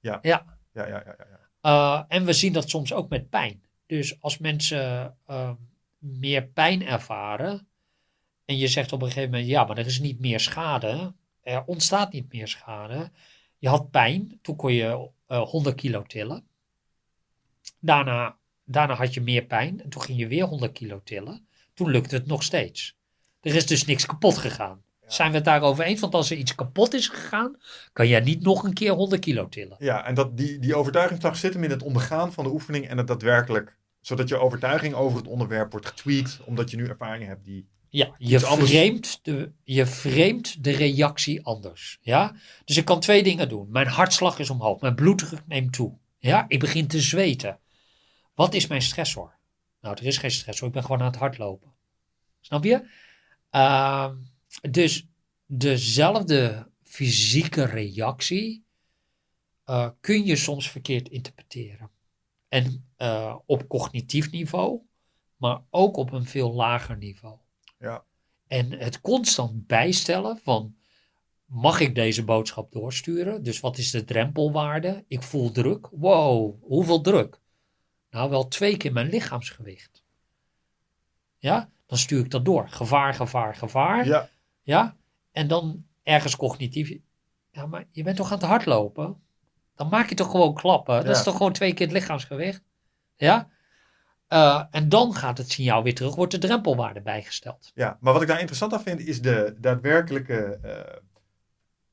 Ja. Ja. Ja, ja, ja, ja. Uh, en we zien dat soms ook met pijn. Dus als mensen uh, meer pijn ervaren, en je zegt op een gegeven moment, ja, maar er is niet meer schade. Er ontstaat niet meer schade. Je had pijn, toen kon je uh, 100 kilo tillen. Daarna, daarna had je meer pijn en toen ging je weer 100 kilo tillen. Toen lukte het nog steeds. Er is dus niks kapot gegaan. Zijn we het daarover eens? Want als er iets kapot is gegaan, kan jij niet nog een keer 100 kilo tillen. Ja, en dat, die, die overtuigingskracht zit hem in het ondergaan van de oefening en het daadwerkelijk, zodat je overtuiging over het onderwerp wordt getweakt, omdat je nu ervaring hebt die Ja, je framet, de, je framet de reactie anders. Ja? Dus ik kan twee dingen doen. Mijn hartslag is omhoog. Mijn bloeddruk neemt toe. Ja? Ik begin te zweten. Wat is mijn stressor? Nou, er is geen stressor. Ik ben gewoon aan het hardlopen. Snap je? Ehm, dus dezelfde fysieke reactie eh, kun je soms verkeerd interpreteren. En eh, op cognitief niveau, maar ook op een veel lager niveau. Ja. En het constant bijstellen van, mag ik deze boodschap doorsturen? Dus wat is de drempelwaarde? Ik voel druk. Wow, hoeveel druk? Nou, wel twee keer mijn lichaamsgewicht. Ja, dan stuur ik dat door. Gevaar, gevaar, gevaar. Ja, Ja, en dan ergens cognitief. Ja, maar je bent toch aan het hardlopen? Dan maak je toch gewoon klappen? Dat is toch gewoon twee keer het lichaamsgewicht? Ja? Eh, en dan gaat het signaal weer terug, wordt de drempelwaarde bijgesteld. ja, maar wat ik daar interessant aan vind is de daadwerkelijke eh,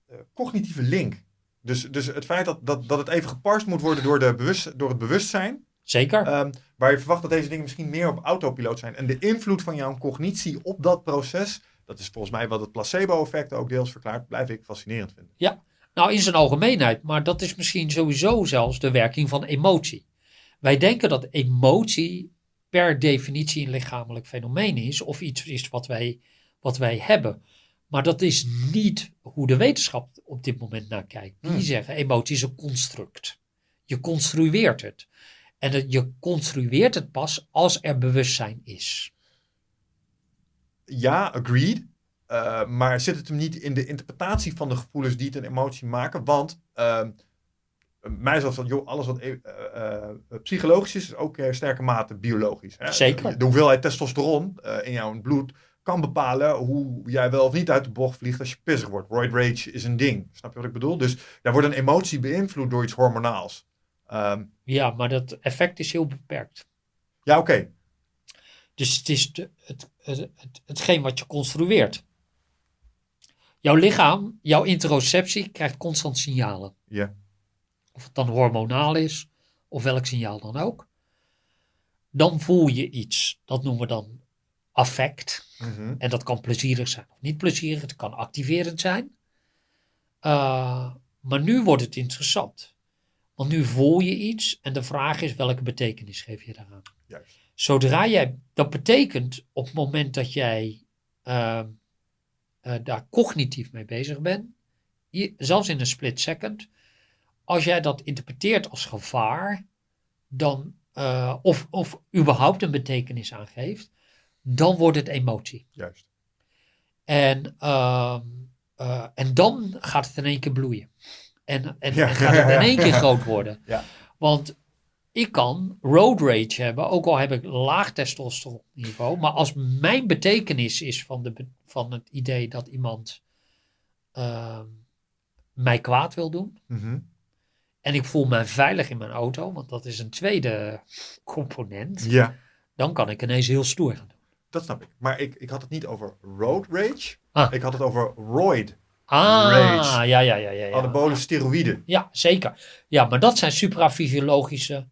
eh, cognitieve link. Dus, dus het feit dat, dat, dat het even geparst moet worden door, de bewust, door het bewustzijn. Zeker? Ehm, waar je verwacht dat deze dingen misschien meer op autopiloot zijn. En de invloed van jouw cognitie op dat proces, dat is volgens mij wat het placebo-effect ook deels verklaart, blijf ik fascinerend vinden. Nou, in zijn algemeenheid, maar dat is misschien sowieso zelfs de werking van emotie. Wij denken dat emotie per definitie een lichamelijk fenomeen is, of iets is wat wij, wat wij hebben. Maar dat is niet hoe de wetenschap op dit moment naar kijkt. Die Hmm. zeggen emotie is een construct. Je construeert het. En het- je construeert het pas als er bewustzijn is. Ja, agreed. Eh, maar zit het hem niet in de interpretatie van de gevoelens die het een emotie maken? Want ehm mij van, joh, alles wat e- eh, eh, psychologisch is, is ook in sterke mate biologisch. Hè? Zeker. De hoeveelheid testosteron in jouw bloed kan bepalen hoe jij wel of niet uit de bocht vliegt als je pissig wordt. Roid rage is een ding. Snap je wat ik bedoel? Dus daar wordt een emotie beïnvloed door iets hormonaals. Ehm, Ja, maar dat effect is heel beperkt. ja, oké. Dus het is de, het, het, het, hetgeen wat je construeert. Jouw lichaam, jouw interoceptie krijgt constant signalen. Ja. Of het dan hormonaal is, of welk signaal dan ook. Dan voel je iets. Dat noemen we dan affect. Mhm. En dat kan plezierig zijn of niet plezierig. Het kan activerend zijn. Uh, maar nu wordt het interessant. Want nu voel je iets en de vraag is welke betekenis geef je daaraan. Juist. Zodra jij, dat betekent op het moment dat jij uh, uh, daar cognitief mee bezig bent, je, zelfs in een split second, als jij dat interpreteert als gevaar, dan, uh, of, of überhaupt een betekenis aangeeft, dan wordt het emotie. Juist. En, uh, en dan gaat het in één keer bloeien. En, en, ja. en gaat het in één keer groot worden. Ja. Want ik kan road rage hebben, ook al heb ik laag testosteronniveau. Maar als mijn betekenis is van, de, van het idee dat iemand uh, mij kwaad wil doen. Mm -hmm. En ik voel me veilig in mijn auto, want dat is een tweede component. Ja. Dan kan ik ineens heel stoer gaan doen. Dat snap ik. Maar ik, ik had het niet over road rage. Ah. Ik had het over roid ah, rage. Ja, ja, ja, ja, ja. Anabole steroïden. Ja, zeker. Ja, maar dat zijn suprafysiologische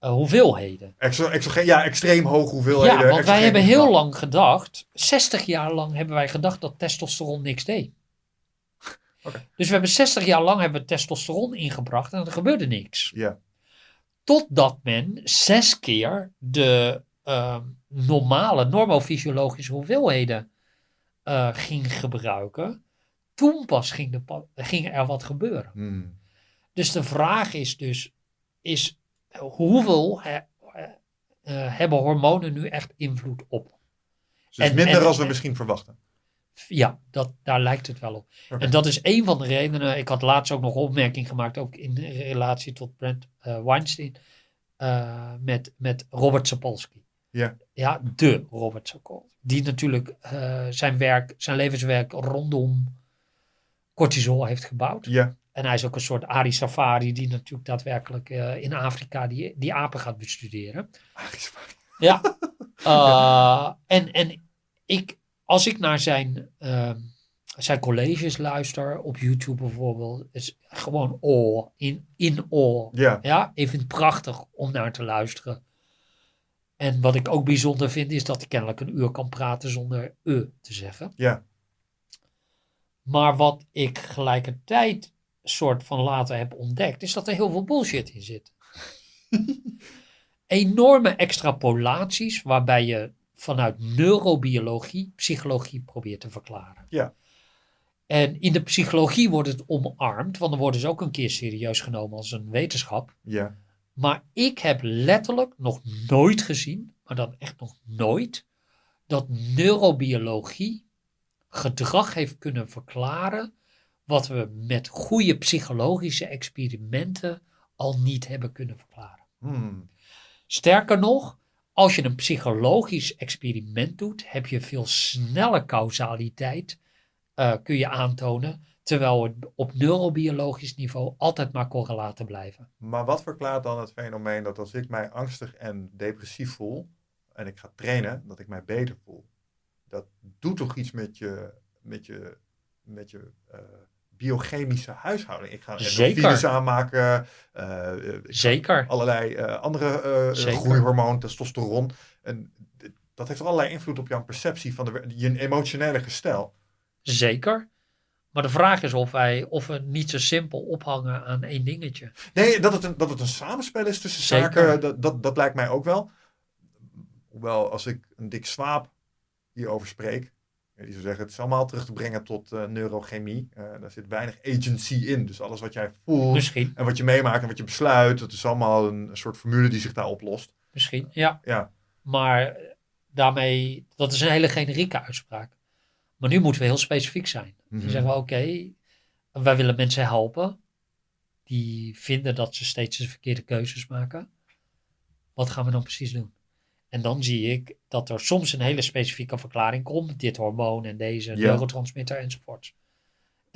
uh, hoeveelheden. Extra, extra, ja, extreem hoge hoeveelheden. Ja, want wij hebben heel lang gedacht, 60 jaar lang hebben wij gedacht dat testosteron niks deed. Okay. Dus we hebben 60 jaar lang hebben we testosteron ingebracht en er gebeurde niks. Ja. Totdat men zes keer de uh, normale, normofysiologische hoeveelheden uh, ging gebruiken. Toen pas ging, de, ging er wat gebeuren. Hmm. Dus de vraag is dus, is hoeveel he, uh, hebben hormonen nu echt invloed op? Dus en, minder als we en, misschien verwachten. Ja, dat, daar lijkt het wel op. Okay. En dat is een van de redenen. Ik had laatst ook nog opmerking gemaakt, ook in relatie tot Brent uh, Weinstein, uh, met, met Robert Sapolsky. Ja. Ja, de Robert Sapolsky. Die natuurlijk zijn werk, zijn levenswerk rondom cortisol heeft gebouwd. Ja. En hij is ook een soort Ari Safari, die natuurlijk daadwerkelijk uh, in Afrika die, die apen gaat bestuderen. Ari Safari. Ja. Uh, en, en ik, als ik naar zijn, uh, zijn colleges luister, op YouTube bijvoorbeeld, is gewoon awe, in, in awe. Ja. ja. Ik vind het prachtig om naar te luisteren. En wat ik ook bijzonder vind, is dat hij kennelijk een uur kan praten zonder e te zeggen. Ja. Maar wat ik gelijkertijd soort van later heb ontdekt, is dat er heel veel bullshit in zit. Enorme extrapolaties waarbij je vanuit neurobiologie psychologie probeert te verklaren. Ja. En in de psychologie wordt het omarmd, want dan worden ze ook een keer serieus genomen als een wetenschap. Ja. Maar ik heb letterlijk nog nooit gezien, maar dan echt nog nooit, dat neurobiologie gedrag heeft kunnen verklaren wat we met goede psychologische experimenten al niet hebben kunnen verklaren. Hmm. Sterker nog, als je een psychologisch experiment doet, heb je veel sneller causaliteit, eh, kun je aantonen, terwijl het op neurobiologisch niveau altijd maar correlaten blijven. Maar wat verklaart dan het fenomeen dat als ik mij angstig en depressief voel en ik ga trainen, dat ik mij beter voel? Dat doet toch iets met je, met je, met je eh, biochemische huishouding? Ik ga Zeker. endorfines aanmaken, eh, eh, Zeker. allerlei eh, andere Zeker. groeihormoon, testosteron. En dat heeft allerlei invloed op jouw perceptie van de, je emotionele gestel. Zeker. Maar de vraag is of wij of we niet zo simpel ophangen aan één dingetje. Nee, dat het een, dat het een samenspel is tussen Zeker. zaken, dat, dat, dat lijkt mij ook wel. Hoewel, als ik een dik swaap hierover spreek, die zou zeggen, het is allemaal terug te brengen tot eh, neurochemie. Eh, daar zit weinig agency in. Dus alles wat jij voelt Misschien, en wat je meemaakt en wat je besluit, dat is allemaal een soort formule die zich daar oplost. misschien, ja. Ja, Maar daarmee, dat is een hele generieke uitspraak. Maar nu moeten we heel specifiek zijn. Dan zeggen we, oké, wij willen mensen helpen die vinden dat ze steeds de verkeerde keuzes maken. Wat gaan we dan precies doen? En dan zie ik dat er soms een hele specifieke verklaring komt. Dit hormoon en deze Ja. neurotransmitter enzovoort.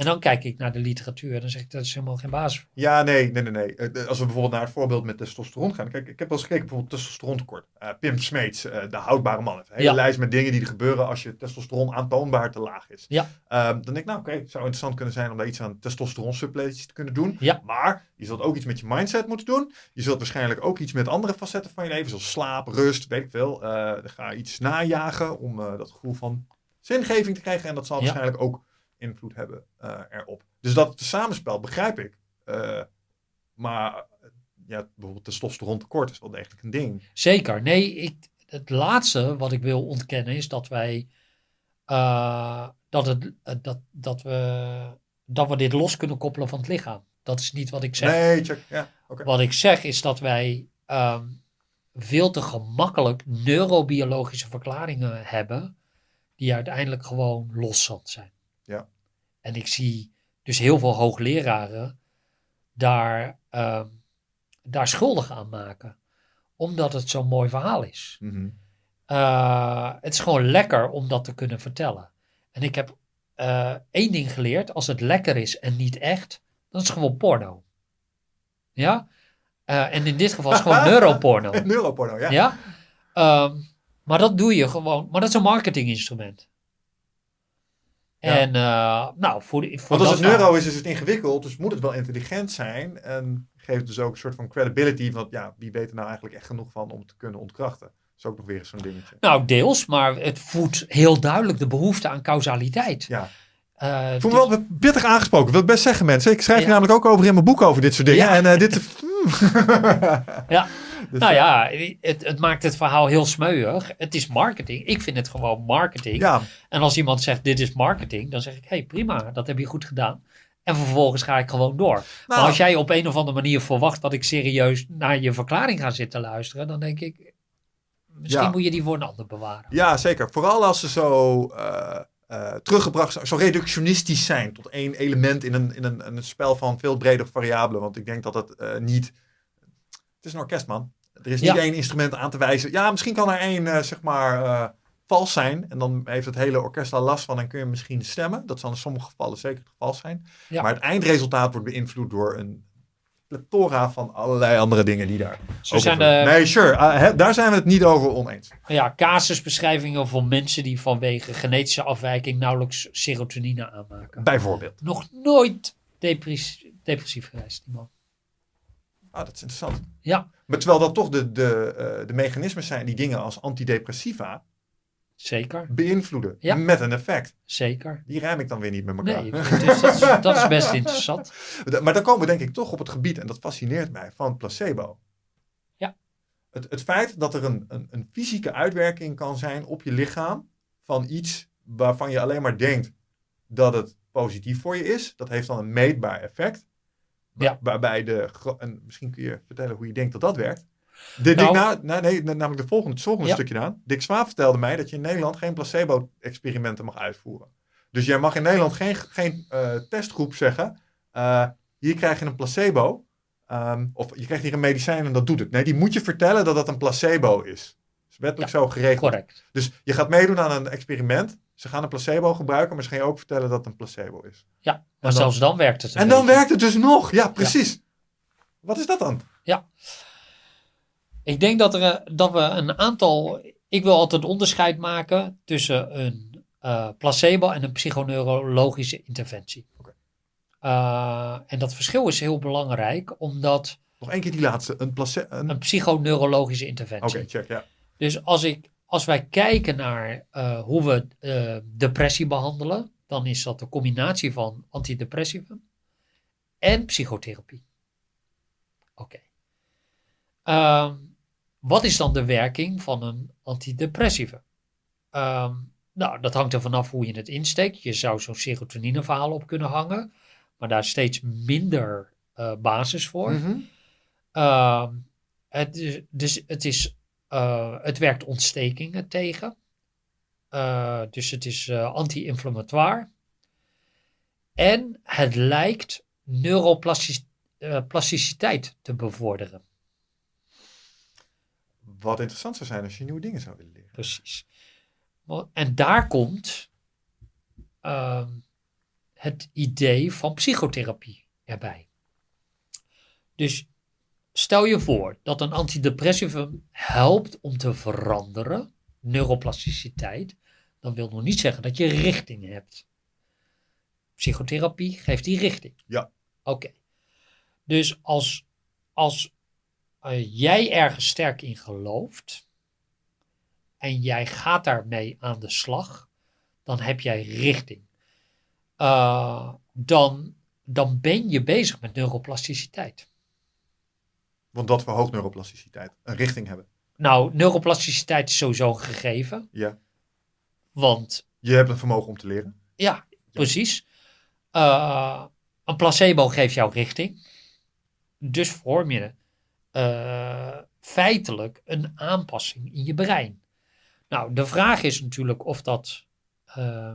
En dan kijk ik naar de literatuur en dan zeg ik, dat is helemaal geen basis. Ja, nee, nee, nee. nee. Eh, Als we bijvoorbeeld naar het voorbeeld met testosteron gaan. Kijk, ik heb wel eens gekeken bijvoorbeeld testosterontekort. Eh Pim Smeets, eh, de houdbare man. Een hele Ja. lijst met dingen die er gebeuren als je testosteron aantoonbaar te laag is. Ja. Ehm, dan denk ik, nou oké, het zou interessant kunnen zijn om daar iets aan testosteron te kunnen doen. Ja. Maar je zult ook iets met je mindset moeten doen. Je zult waarschijnlijk ook iets met andere facetten van je leven, zoals slaap, rust, weet ik veel. Ga iets najagen om dat gevoel van zingeving te krijgen. En dat zal waarschijnlijk ook invloed hebben eh, erop. Dus dat samenspel begrijp ik. Eh, maar ja, bijvoorbeeld testosteron tekort is wel degelijk een ding. Zeker. Nee, ik, het laatste wat ik wil ontkennen is dat wij eh, dat, het, dat, dat, we, dat we dit los kunnen koppelen van het lichaam. Dat is niet wat ik zeg. Nee, check. Ja, oké. Wat ik zeg is dat wij ehm, veel te gemakkelijk neurobiologische verklaringen hebben die uiteindelijk gewoon loszand zijn. En ik zie dus heel veel hoogleraren daar, ehm, daar schuldig aan maken. Omdat het zo'n mooi verhaal is. Mhm. Eh, het is gewoon lekker om dat te kunnen vertellen. En ik heb eh, één ding geleerd. Als het lekker is en niet echt, dan is het gewoon porno. Ja? Eh, en in dit geval is het gewoon neuroporno. Neuroporno, ja. Ja? Ehm, maar dat doe je gewoon. Maar dat is een marketinginstrument. En uh, nou, voor, voor Want als het neuro verhaal- is, is het ingewikkeld. Dus moet het wel intelligent zijn. En geeft dus ook een soort van credibility. Van ja, wie weet er nou eigenlijk echt genoeg van om te kunnen ontkrachten. Dat is ook nog weer zo'n dingetje. Nou, deels, maar het voedt heel duidelijk de behoefte aan causaliteit. Ja. Eh, Ik voel me wel pittig aangesproken. Wil ik best zeggen, mensen. Ik schrijf Ja. namelijk ook over in mijn boek over dit soort dingen. Ja. En eh, dit... Ja. Dus, nou eh, ja, het, het maakt het verhaal heel smeuig. Het is marketing. Ik vind het gewoon marketing. Ja, En als iemand zegt dit is marketing, dan zeg ik, hé hey, prima, dat heb je goed gedaan. En vervolgens ga ik gewoon door. Nou. maar als jij op een of andere manier verwacht dat ik serieus naar je verklaring ga zitten luisteren, dan denk ik, misschien Ja. moet je die voor een ander bewaren. ja, zeker. Vooral als ze zo uh, uh, teruggebracht zijn, zo reductionistisch zijn tot één element in een, in een, een spel van veel bredere variabelen. Want ik denk dat het uh, niet. Het is een orkest, man. Er is niet Ja. één instrument aan te wijzen. Ja, misschien kan er één, uh, zeg maar, uh, vals zijn. En dan heeft het hele orkest daar last van en kun je misschien stemmen. Dat zal in sommige gevallen zeker het geval zijn. Ja. Maar het eindresultaat wordt beïnvloed door een plethora van allerlei andere dingen die daar. Zo zijn de Nee, sure. Uh, hè, daar zijn we het niet over oneens. ja, casusbeschrijvingen voor mensen die vanwege genetische afwijking nauwelijks serotonine aanmaken. Bijvoorbeeld. Nog nooit depress- depressief geweest, die man. Ah, dat is interessant. Ja. Maar terwijl dat toch de, de, eh, de mechanismes zijn die dingen als antidepressiva Zeker, beïnvloeden. Ja. Met een effect. zeker. Die rijm ik dan weer niet met elkaar. Nee, dus dat, is, dat is best interessant. Maar dan komen we denk ik toch op het gebied, en dat fascineert mij, van placebo. Ja. Het, het feit dat er een, een, een fysieke uitwerking kan zijn op je lichaam van iets waarvan je alleen maar denkt dat het positief voor je is, dat heeft dan een meetbaar effect. Ja. Waarbij de, en misschien kun je vertellen hoe je denkt dat dat werkt. De, Nou- nou, nee, namelijk de volgende, het volgende Ja. stukje aan. Dick Swaap vertelde mij dat je in Nederland geen placebo-experimenten mag uitvoeren. Dus jij mag in Nederland geen, geen eh, testgroep zeggen, eh, hier krijg je een placebo, ehm, of je krijgt hier een medicijn en dat doet het. Nee, die moet je vertellen dat dat een placebo is. Dat is wettelijk zo geregeld. Correct. Dus je gaat meedoen aan een experiment. Ze gaan een placebo gebruiken, maar ze gaan je ook vertellen dat het een placebo is. Ja, maar dan- zelfs dan werkt het. En dan werkt het dus nog. Ja, precies. Wat is dat dan? Ik denk dat, er, eh, dat we een aantal. Ik wil altijd onderscheid maken tussen een eh, placebo en een psychoneurologische interventie. Oké. Eh, en dat verschil is heel belangrijk, omdat Nog één keer die laatste. Een placebo. Oké, een psychoneurologische interventie. check. Ja. Dus als, ik, als wij kijken naar eh, hoe we eh, depressie behandelen, dan is dat de combinatie van antidepressivum en psychotherapie. Oké. Ehm, wat is dan de werking van een antidepressivum? Ehm, nou, dat hangt er vanaf hoe je het insteekt. Je zou zo'n serotonine verhaal op kunnen hangen, maar daar is steeds minder eh, basis voor. Mhm. Ehm, het, is, dus het, is, eh, het werkt ontstekingen tegen. Eh, dus het is eh, anti-inflammatoire. En het lijkt neuroplasticiteit te bevorderen. Wat interessant zou zijn als je nieuwe dingen zou willen leren. Precies. En daar komt ehm, het idee van psychotherapie erbij. Dus stel je voor dat een antidepressivum helpt om te veranderen, neuroplasticiteit, dan wil nog niet zeggen dat je richting hebt. Psychotherapie geeft die richting. Ja. Oké. Dus als, als eh, jij ergens sterk in gelooft, en jij gaat daarmee aan de slag, dan heb jij richting. Uh, dan, dan ben je bezig met neuroplasticiteit. Want dat verhoogt neuroplasticiteit. Een richting hebben. Nou, neuroplasticiteit is sowieso een gegeven, Ja. want Je hebt een vermogen om te leren. ja, precies. Uh, een placebo geeft jou richting. Dus vorm je uh, feitelijk een aanpassing in je brein. Nou, de vraag is natuurlijk of dat. Uh,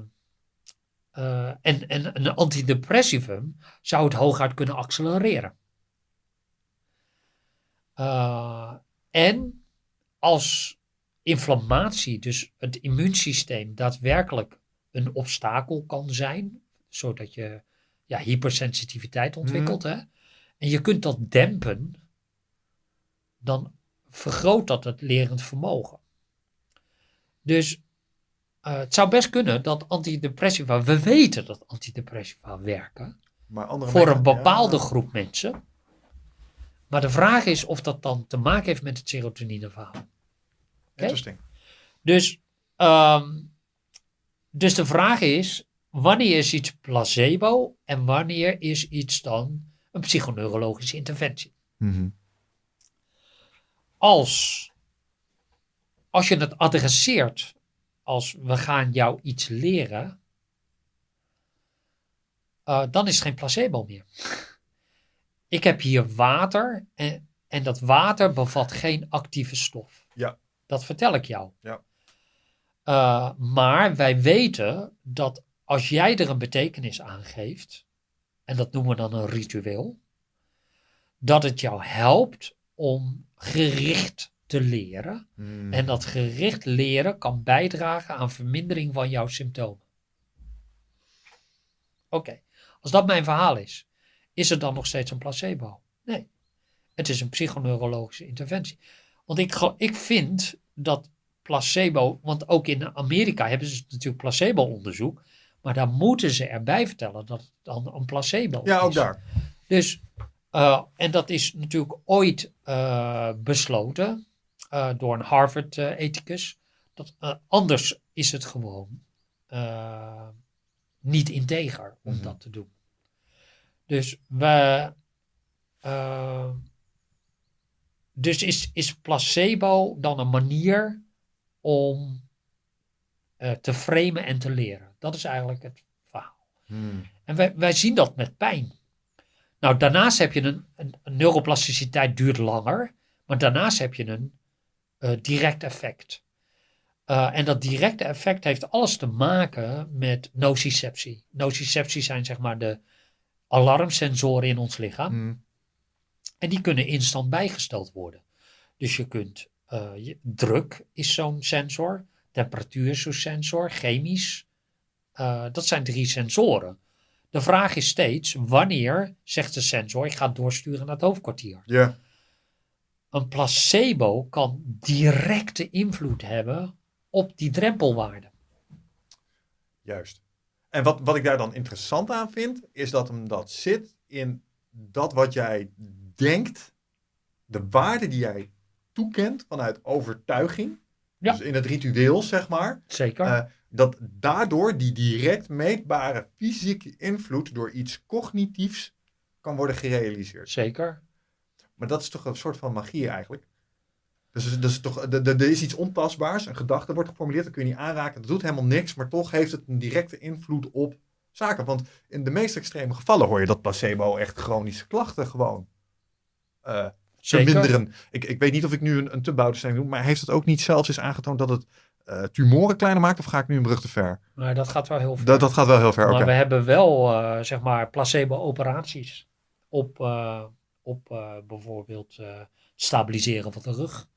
en, en een antidepressivum zou het hooguit kunnen accelereren. Uh, en als inflammatie, dus het immuunsysteem, daadwerkelijk een obstakel kan zijn, zodat je ja, hypersensitiviteit ontwikkelt, mm. hè, en je kunt dat dempen, dan vergroot dat het lerend vermogen. Dus uh, het zou best kunnen dat antidepressiva, we weten dat antidepressiva werken maar andere voor mensen, een bepaalde ja. groep mensen. Maar de vraag is of dat dan te maken heeft met het serotonineverhaal. Okay? Interesting. Dus, um, dus de vraag is, wanneer is iets placebo en wanneer is iets dan een psychoneurologische interventie? Mm -hmm. Als, als je het adresseert als we gaan jou iets leren, uh, dan is het geen placebo meer. Ik heb hier water en, en dat water bevat geen actieve stof. Ja. Dat vertel ik jou. Ja. Uh, maar wij weten dat als jij er een betekenis aan geeft, en dat noemen we dan een ritueel, dat het jou helpt om gericht te leren. Mm. En dat gericht leren kan bijdragen aan vermindering van jouw symptomen. Oké, okay. als dat mijn verhaal is, is het dan nog steeds een placebo? Nee, het is een psychoneurologische interventie. Want ik, ik vind dat placebo, want ook in Amerika hebben ze natuurlijk placebo-onderzoek, maar daar moeten ze erbij vertellen dat het dan een placebo ja, is. ook daar. Dus Uh, en dat is natuurlijk ooit uh, besloten uh, door een Harvard-ethicus. dat anders is het gewoon niet integer om Mhm. dat te doen. Dus we. dus is, is placebo dan een manier om te framen en te leren? Dat is eigenlijk het verhaal. Hmm. En wij, wij zien dat met pijn. Nou, daarnaast heb je een, een, een neuroplasticiteit duurt langer, maar daarnaast heb je een uh, direct effect. Uh, en dat directe effect heeft alles te maken met nociceptie. Nociceptie zijn zeg maar de alarmsensoren in ons lichaam. Hmm. En die kunnen instant bijgesteld worden. Dus je kunt, uh, je, druk is zo'n sensor, temperatuur is zo'n sensor, chemisch. Uh, dat zijn drie sensoren. De vraag is steeds, wanneer zegt de sensor, ik ga doorsturen naar het hoofdkwartier. Ja. Een placebo kan directe invloed hebben op die drempelwaarde. Juist. En wat, wat ik daar dan interessant aan vind, is dat hem dat zit in dat wat jij denkt, de waarde die jij toekent vanuit overtuiging. Ja. Dus in het ritueel, zeg maar. Zeker. Uh, dat daardoor die direct meetbare fysieke invloed door iets cognitiefs kan worden gerealiseerd. Zeker. Maar dat is toch een soort van magie eigenlijk. Dus, dus toch, er is iets ontastbaars, een gedachte wordt geformuleerd, dat kun je niet aanraken, dat doet helemaal niks, maar toch heeft het een directe invloed op zaken. Want in de meest extreme gevallen hoor je dat placebo echt chronische klachten gewoon uh, verminderen. Ik, ik weet niet of ik nu een, een te bouwde doe, maar heeft het ook niet zelfs eens aangetoond dat het uh, tumoren kleiner maakt? Of ga ik nu een brug te ver? Maar dat gaat wel heel ver. Dat, dat gaat wel heel ver, Maar okay. we hebben wel, uh, zeg maar, placebo-operaties op, op bijvoorbeeld stabiliseren van de rug.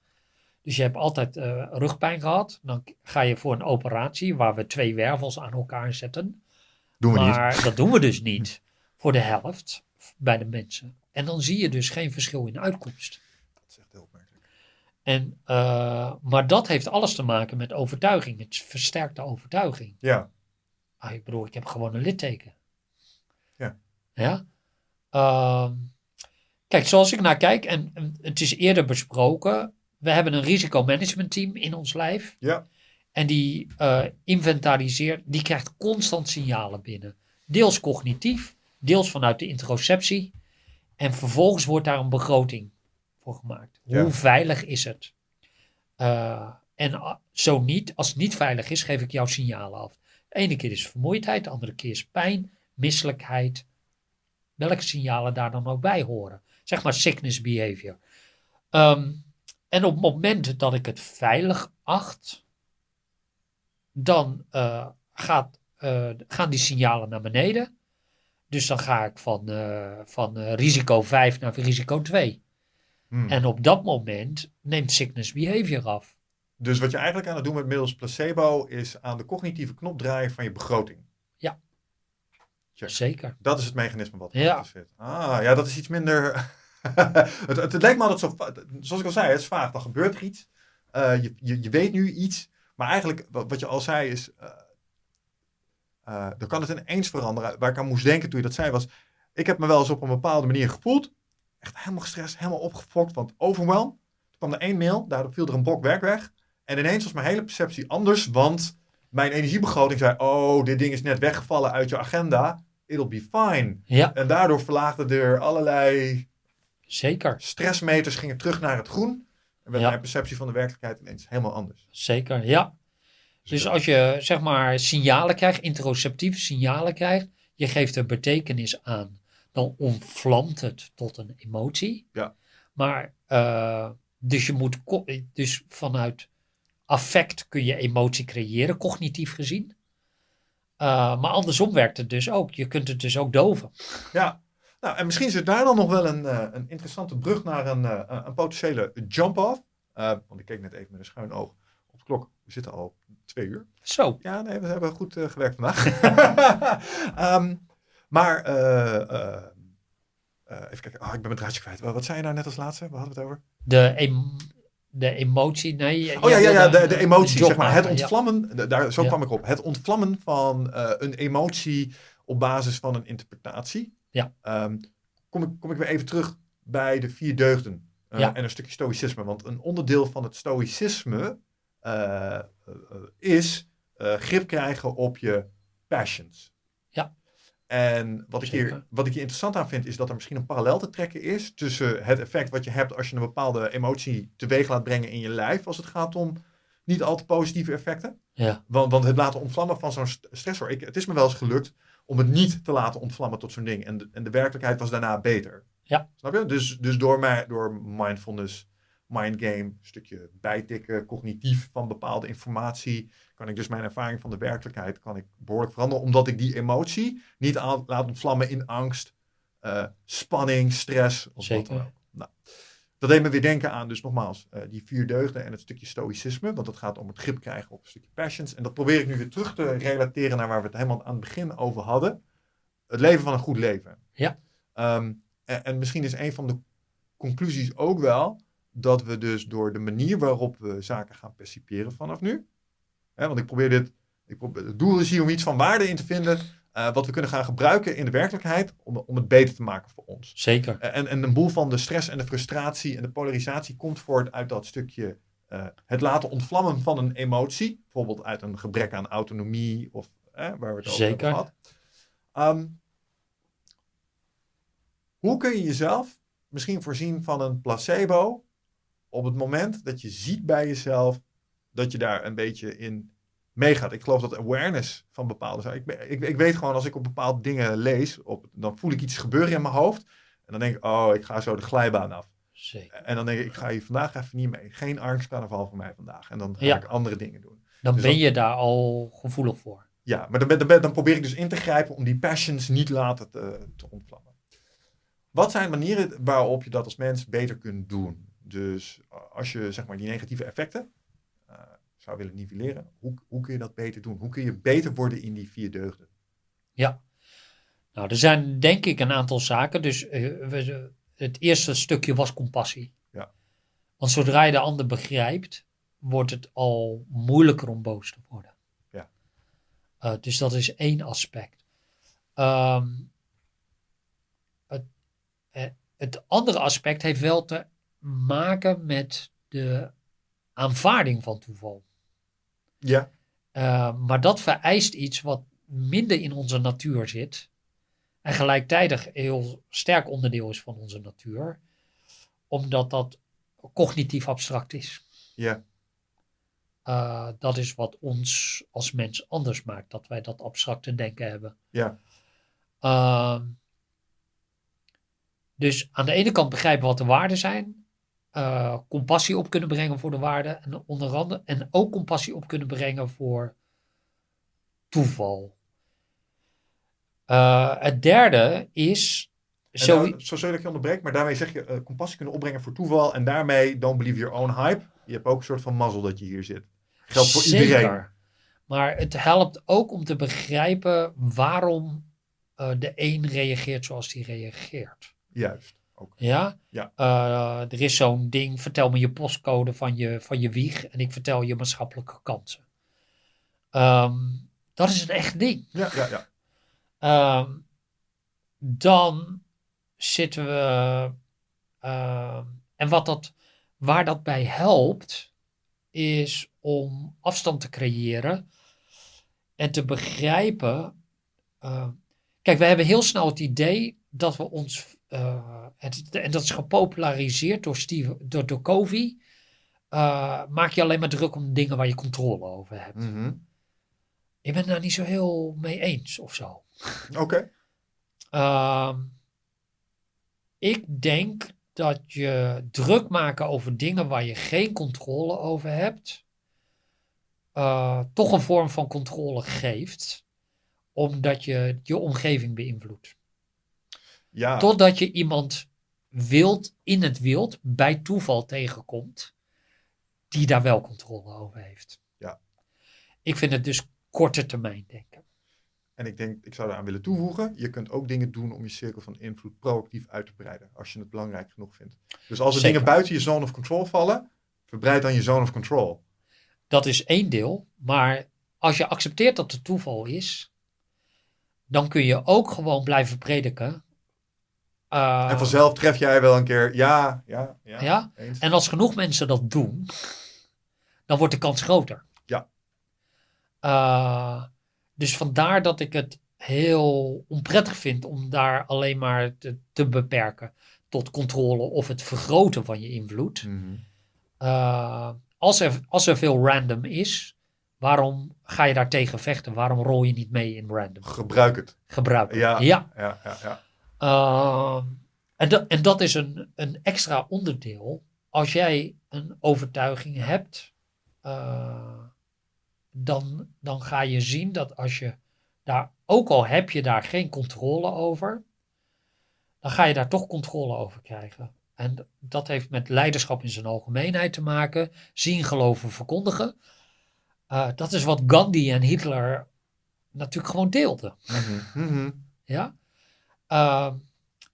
Dus je hebt altijd rugpijn gehad. Dan ga je voor een operatie waar we twee wervels aan elkaar zetten. Doen we maar niet. dat doen we dus niet voor de helft bij de mensen. En dan zie je dus geen verschil in uitkomst. Dat is echt heel opmerkelijk. En, uh, maar dat heeft alles te maken met overtuiging. Het versterkt de overtuiging. Ja. Ah, ik bedoel, ik heb gewoon een litteken. Ja. Ja. Uh, kijk, zoals ik naar kijk, en, en, het is eerder besproken. We hebben een risicomanagementteam in ons lijf. Ja. En die uh, inventariseert, die krijgt constant signalen binnen. Deels cognitief, deels vanuit de interoceptie. En vervolgens wordt daar een begroting voor gemaakt. Ja. Hoe veilig is het? Uh, en uh, zo niet, als het niet veilig is, geef ik jou signalen af. De ene keer is vermoeidheid, de andere keer is pijn, misselijkheid. Welke signalen daar dan ook bij horen? Zeg maar sickness behavior. Um, en op het moment dat ik het veilig acht, dan uh, gaat, gaan die signalen naar beneden. Dus dan ga ik van, uh, van risico 5 naar risico 2. Hmm. En op dat moment neemt sickness behavior af. Dus wat je eigenlijk aan het doen met middels placebo is aan de cognitieve knop draaien van je begroting. Ja. Check. Zeker. Dat is het mechanisme wat ja. zit. Ah, ja, dat is iets minder. het, het, het, lijkt me altijd zo. Zoals ik al zei, het is vaag. Dan gebeurt er iets. Uh, je, je, je, weet nu iets. Maar eigenlijk, wat, wat je al zei, is. Uh, dan kan het ineens veranderen. Waar ik aan moest denken toen je dat zei was... Ik heb me wel eens op een bepaalde manier gevoeld. Echt helemaal gestrest, helemaal opgefokt. Want overwhelm. Toen kwam er één mail, daardoor viel er een blok werk weg. En ineens was mijn hele perceptie anders. Want mijn energiebegroting zei... Oh, dit ding is net weggevallen uit je agenda. It'll be fine. Ja. En daardoor verlaagden er allerlei... Zeker. Stressmeters gingen terug naar het groen. En werd Ja. mijn perceptie van de werkelijkheid ineens helemaal anders. Zeker, ja. Dus als je zeg maar signalen krijgt, interoceptieve signalen krijgt, je geeft er betekenis aan, dan ontvlamt het tot een emotie. Ja. Maar uh, dus je moet dus vanuit affect kun je emotie creëren, cognitief gezien. Uh, maar andersom werkt het dus ook. Je kunt het dus ook doven. Ja, nou, en misschien zit daar dan nog wel een, uh, een interessante brug naar een, uh, een potentiële jump-off. Uh, want ik keek net even met een schuin oog op de klok. We zitten al twee uur. Zo. Ja, nee, we hebben goed uh, gewerkt vandaag. um, maar, uh, even kijken. Oh, ik ben mijn draadje kwijt. Wat zei je nou net als laatste? Waar hadden we het over? De, em de emotie, nee. Oh ja, ja, ja de, de emotie, zeg maar. Het ontvlammen, ja. daar, zo Ja. kwam ik op. Het ontvlammen van een emotie op basis van een interpretatie. Ja. Um, kom ik, kom ik weer even terug bij de vier deugden eh, Ja. en een stukje stoïcisme. Want een onderdeel van het stoïcisme eh, eh, is grip krijgen op je passions. Ja. En wat ik, hier, wat ik hier interessant aan vind, is dat er misschien een parallel te trekken is tussen het effect wat je hebt als je een bepaalde emotie teweeg laat brengen in je lijf, als het gaat om niet al te positieve effecten. Ja, Want, want het laten ontvlammen van zo'n st- stressor. Ik, het is me wel eens gelukt om het niet te laten ontvlammen tot zo'n ding. En de, en de werkelijkheid was daarna beter. Ja. Snap je? Dus, dus door, mij, door mindfulness, mindgame, een stukje bijtikken, cognitief van bepaalde informatie, kan ik dus mijn ervaring van de werkelijkheid kan ik behoorlijk veranderen. Omdat ik die emotie niet aan, laat ontvlammen in angst, eh, spanning, stress. Of wat Zeker. dan ook. Nou, dat deed me weer denken aan, dus nogmaals, eh, die vier deugden en het stukje stoïcisme. Want dat gaat om het grip krijgen op een stukje passions. En dat probeer ik nu weer terug te relateren naar waar we het helemaal aan het begin over hadden. Het leven van een goed leven. Ja. Ehm, en, en misschien is een van de conclusies ook wel dat we dus door de manier waarop we zaken gaan perciperen vanaf nu. Hè, want ik probeer dit, ik probeer, het doel is hier om iets van waarde in te vinden. Eh, wat we kunnen gaan gebruiken in de werkelijkheid om, om het beter te maken voor ons. zeker. En, en een boel van de stress en de frustratie en de polarisatie komt voort uit dat stukje eh, het laten ontvlammen van een emotie. Bijvoorbeeld uit een gebrek aan autonomie of eh, waar we het over Zeker. hebben gehad. Ehm, hoe kun je jezelf misschien voorzien van een placebo op het moment dat je ziet bij jezelf dat je daar een beetje in meegaat. Ik geloof dat awareness van bepaalde zaken. Ik, ik, ik weet gewoon als ik op bepaalde dingen lees, op, dan voel ik iets gebeuren in mijn hoofd. En dan denk ik, oh, ik ga zo de glijbaan af. zeker. En dan denk ik, ik ga hier vandaag even niet mee. Geen angstcarnaval voor mij vandaag. En dan ga Ja. ik andere dingen doen. Dan Dus ben je daar al gevoelig voor. Ja, maar dan, dan, dan probeer ik dus in te grijpen om die passions niet laten te, te ontvlammen. Wat zijn manieren waarop je dat als mens beter kunt doen? Dus als je zeg maar die negatieve effecten zou willen nivelleren, hoe, hoe kun je dat beter doen? Hoe kun je beter worden in die vier deugden? Ja. Nou, er zijn denk ik een aantal zaken. Dus eh, we- het eerste stukje was compassie. Ja. Want zodra je de ander begrijpt, wordt het al moeilijker om boos te worden. Ja. Eh, dus dat is één aspect. Ehm, het, eh, het andere aspect heeft wel te maken met de aanvaarding van toeval. Ja, Uh, maar dat vereist iets wat minder in onze natuur zit. En gelijktijdig een heel sterk onderdeel is van onze natuur. Omdat dat cognitief abstract is. ja, Uh, dat is wat ons als mens anders maakt. Dat wij dat abstracte denken hebben. ja, Ehm, dus aan de ene kant begrijpen wat de waarden zijn. Eh, compassie op kunnen brengen voor de waarden. En, onder andere, en ook compassie op kunnen brengen voor toeval. Eh, het derde is. Zo, nou, zo ik je onderbreek, maar daarmee zeg je eh, compassie kunnen opbrengen voor toeval. En daarmee don't believe your own hype. Je hebt ook een soort van mazzel dat je hier zit. Geldt voor Zeker. iedereen. Maar het helpt ook om te begrijpen waarom de een reageert zoals die reageert. Juist. Ook. Ja? Ja. Eh, er is zo'n ding, vertel me je postcode van je, van je wieg en ik vertel je maatschappelijke kansen. Ehm, dat is een echt ding. Ja, ja, ja. Ehm, dan zitten we. ehm, en wat dat, waar dat bij helpt, is om afstand te creëren en te begrijpen. kijk, we hebben heel snel het idee dat we ons. Eh, het, en dat is gepopulariseerd door, Steve, door, door Covey. eh, maak je alleen maar druk om dingen waar je controle over hebt. Mhm. Ik ben het daar niet zo heel mee eens of zo. Oké. Ehm, ik denk dat je druk maken over dingen waar je geen controle over hebt, eh, toch een vorm van controle geeft, omdat je je omgeving beïnvloedt. Ja. Totdat je iemand wild in het wild bij toeval tegenkomt, die daar wel controle over heeft. Ja. Ik vind het dus korte termijn denken. En ik denk, ik zou eraan willen toevoegen, je kunt ook dingen doen om je cirkel van invloed proactief uit te breiden, als je het belangrijk genoeg vindt. Dus als er Zeker. dingen buiten je zone of control vallen, verbreid dan je zone of control. Dat is één deel. Maar als je accepteert dat het toeval is, dan kun je ook gewoon blijven prediken En vanzelf tref jij wel een keer, ja, ja, ja. Ja? eens. En als genoeg mensen dat doen, dan wordt de kans groter. Ja. Eh, dus vandaar dat ik het heel onprettig vind om daar alleen maar te, te beperken tot controle of het vergroten van je invloed. Mhm. Eh, als, er, als er veel random is, waarom ga je daar tegen vechten? Waarom rol je niet mee in random? Gebruik het. Gebruik. het. Ja. ja. Ja, ja, ja. Uh, en, dat en dat is een, een extra onderdeel. Als jij een overtuiging hebt, uh, dan, dan ga je zien dat als je daar, ook al heb je daar geen controle over, dan ga je daar toch controle over krijgen. En dat heeft met leiderschap in zijn algemeenheid te maken. Zien, geloven, verkondigen. Uh, dat is wat Gandhi en Hitler natuurlijk gewoon deelden. Mhm, mhm. Ja. Uh,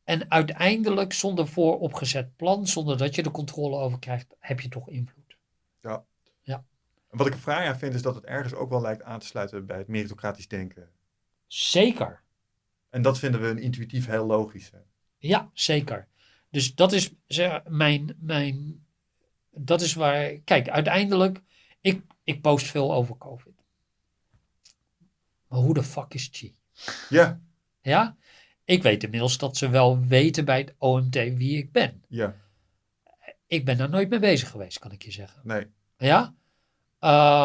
en uiteindelijk, zonder vooropgezet plan, zonder dat je er controle over krijgt, heb je toch invloed. Ja. Ja. En wat ik er fraai aan vind, is dat het ergens ook wel lijkt aan te sluiten bij het meritocratisch denken. Zeker. En dat vinden we een intuïtief heel logisch. Hè? Ja, zeker. Dus dat is zeg, mijn, mijn. Dat is waar. Kijk, uiteindelijk. Ik, ik post veel over COVID. Maar hoe de fuck is Chi? Ja. Ja? Ik weet inmiddels dat ze wel weten bij het OMT wie ik ben. Ja. Ik ben daar nooit mee bezig geweest, kan ik je zeggen. Nee. Ja?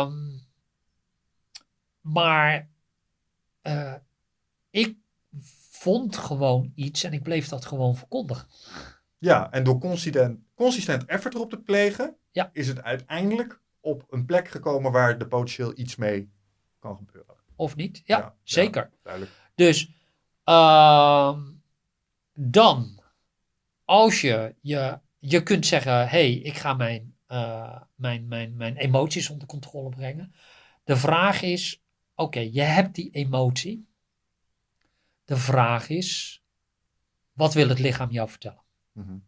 Um, maar uh, ik vond gewoon iets en ik bleef dat gewoon verkondigen. Ja, en door consistent, consistent effort erop te plegen, ja. is het uiteindelijk op een plek gekomen waar er potentieel iets mee kan gebeuren. Of niet? Ja, ja zeker. Ja, duidelijk. Dus uh, dan, als je, je, je kunt zeggen, hé, hey, ik ga mijn, uh, mijn, mijn, mijn emoties onder controle brengen. De vraag is, oké, okay, je hebt die emotie. De vraag is, wat wil het lichaam jou vertellen? Mm -hmm.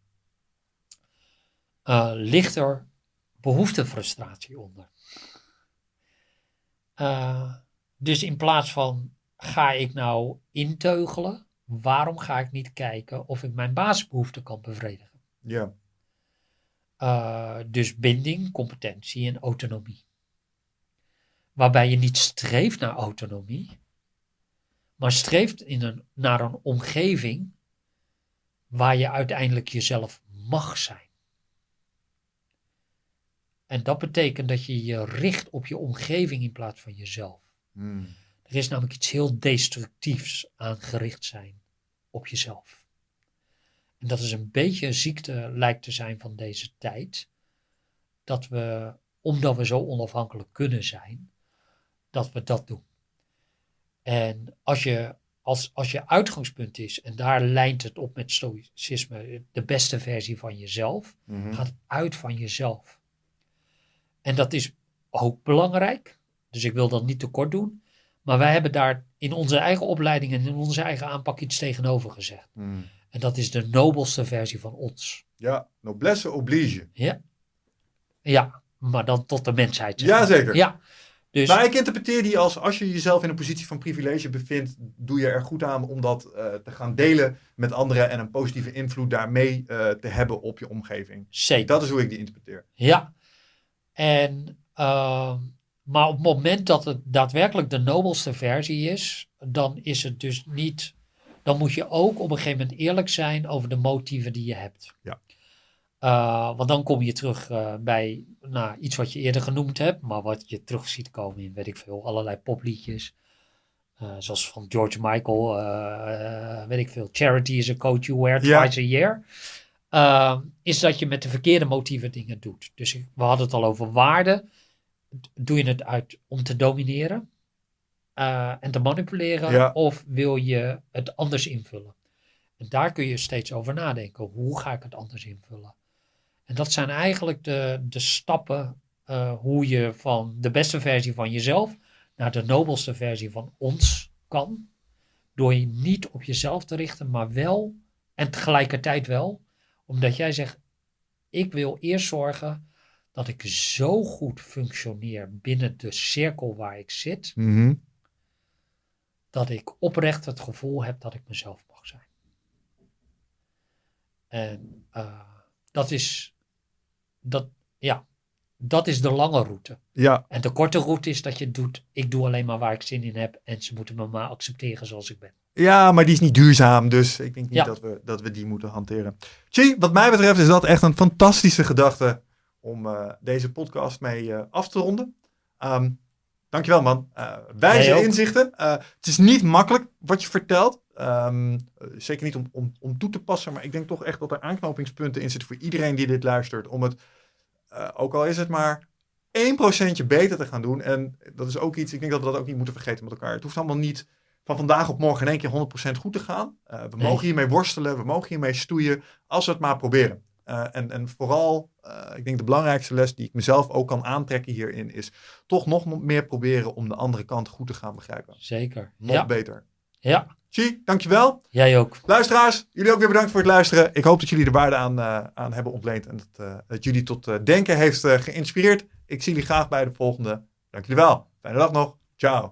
uh, ligt er behoeftefrustratie onder? Uh, dus in plaats van ga ik nou inteugelen, waarom ga ik niet kijken of ik mijn basisbehoeften kan bevredigen? Ja. Uh, dus binding, competentie en autonomie. Waarbij je niet streeft naar autonomie, maar streeft in een, naar een omgeving waar je uiteindelijk jezelf mag zijn. En dat betekent dat je je richt op je omgeving in plaats van jezelf. Mm. Er is namelijk iets heel destructiefs aan gericht zijn op jezelf. En dat is een beetje een ziekte lijkt te zijn van deze tijd. Dat we, omdat we zo onafhankelijk kunnen zijn, dat we dat doen. En als je, als, als je uitgangspunt is, en daar lijnt het op met stoïcisme, de beste versie van jezelf, Mm -hmm. gaat uit van jezelf. En dat is ook belangrijk. Dus ik wil dat niet te kort doen. Maar wij hebben daar in onze eigen opleiding en in onze eigen aanpak iets tegenover gezegd. Mm. En dat is de nobelste versie van ons. Ja, noblesse oblige. Ja. Ja, maar dan tot de mensheid. zeg Ja, maar. zeker. Ja. Dus, Maar ik interpreteer die als als je jezelf in een positie van privilege bevindt, doe je er goed aan om dat uh, te gaan delen met anderen en een positieve invloed daarmee uh, te hebben op je omgeving. Zeker. Dat is hoe ik die interpreteer. Ja. En, uh, maar op het moment dat het daadwerkelijk de nobelste versie is, dan is het dus niet. Dan moet je ook op een gegeven moment eerlijk zijn over de motieven die je hebt. Ja. Uh, want dan kom je terug uh, bij nou, iets wat je eerder genoemd hebt, maar wat je terug ziet komen in, weet ik veel, allerlei popliedjes. Uh, zoals van George Michael, weet ik veel, Charity is a coat you wear twice a year. Is dat je met de verkeerde motieven dingen doet. Dus we hadden het al over waarde. Doe je het uit om te domineren uh, en te manipuleren? Ja. Of wil je het anders invullen? En daar kun je steeds over nadenken. Hoe ga ik het anders invullen? En dat zijn eigenlijk de, de stappen uh, hoe je van de beste versie van jezelf naar de nobelste versie van ons kan. Door je niet op jezelf te richten, maar wel en tegelijkertijd wel, omdat jij zegt: Ik wil eerst zorgen dat ik zo goed functioneer binnen de cirkel waar ik zit, Mhm. dat ik oprecht het gevoel heb dat ik mezelf mag zijn. En eh, dat is, dat, ja, dat is de lange route. Ja, En de korte route is dat je doet, ik doe alleen maar waar ik zin in heb. En ze moeten me maar accepteren zoals ik ben. ja, maar die is niet duurzaam. Dus ik denk niet Ja. dat, we, dat we die moeten hanteren. Chi, wat mij betreft is dat echt een fantastische gedachte om eh, deze podcast mee eh, af te ronden. Ehm dankjewel man. Eh wijze inzichten. Het is niet makkelijk wat je vertelt. Ehm, eh, zeker niet om, om, om toe te passen. Maar ik denk toch echt dat er aanknopingspunten in zitten voor iedereen die dit luistert. Om het, ook al is het maar 1% beter te gaan doen. En dat is ook iets, ik denk dat we dat ook niet moeten vergeten met elkaar. Het hoeft allemaal niet van vandaag op morgen in één keer 100% goed te gaan. We Nee. mogen hiermee worstelen, we mogen hiermee stoeien, als we het maar proberen. Eh, en, en vooral, eh, ik denk de belangrijkste les die ik mezelf ook kan aantrekken hierin, is toch nog meer proberen om de andere kant goed te gaan begrijpen. Zeker. Nog Ja, beter. ja, Chi, dankjewel. jij ook. Luisteraars, jullie ook weer bedankt voor het luisteren. Ik hoop dat jullie er waarde aan, eh, aan hebben ontleend en dat, dat jullie tot denken heeft geïnspireerd. Ik zie jullie graag bij de volgende. Dank jullie wel. Fijne dag nog. Ciao.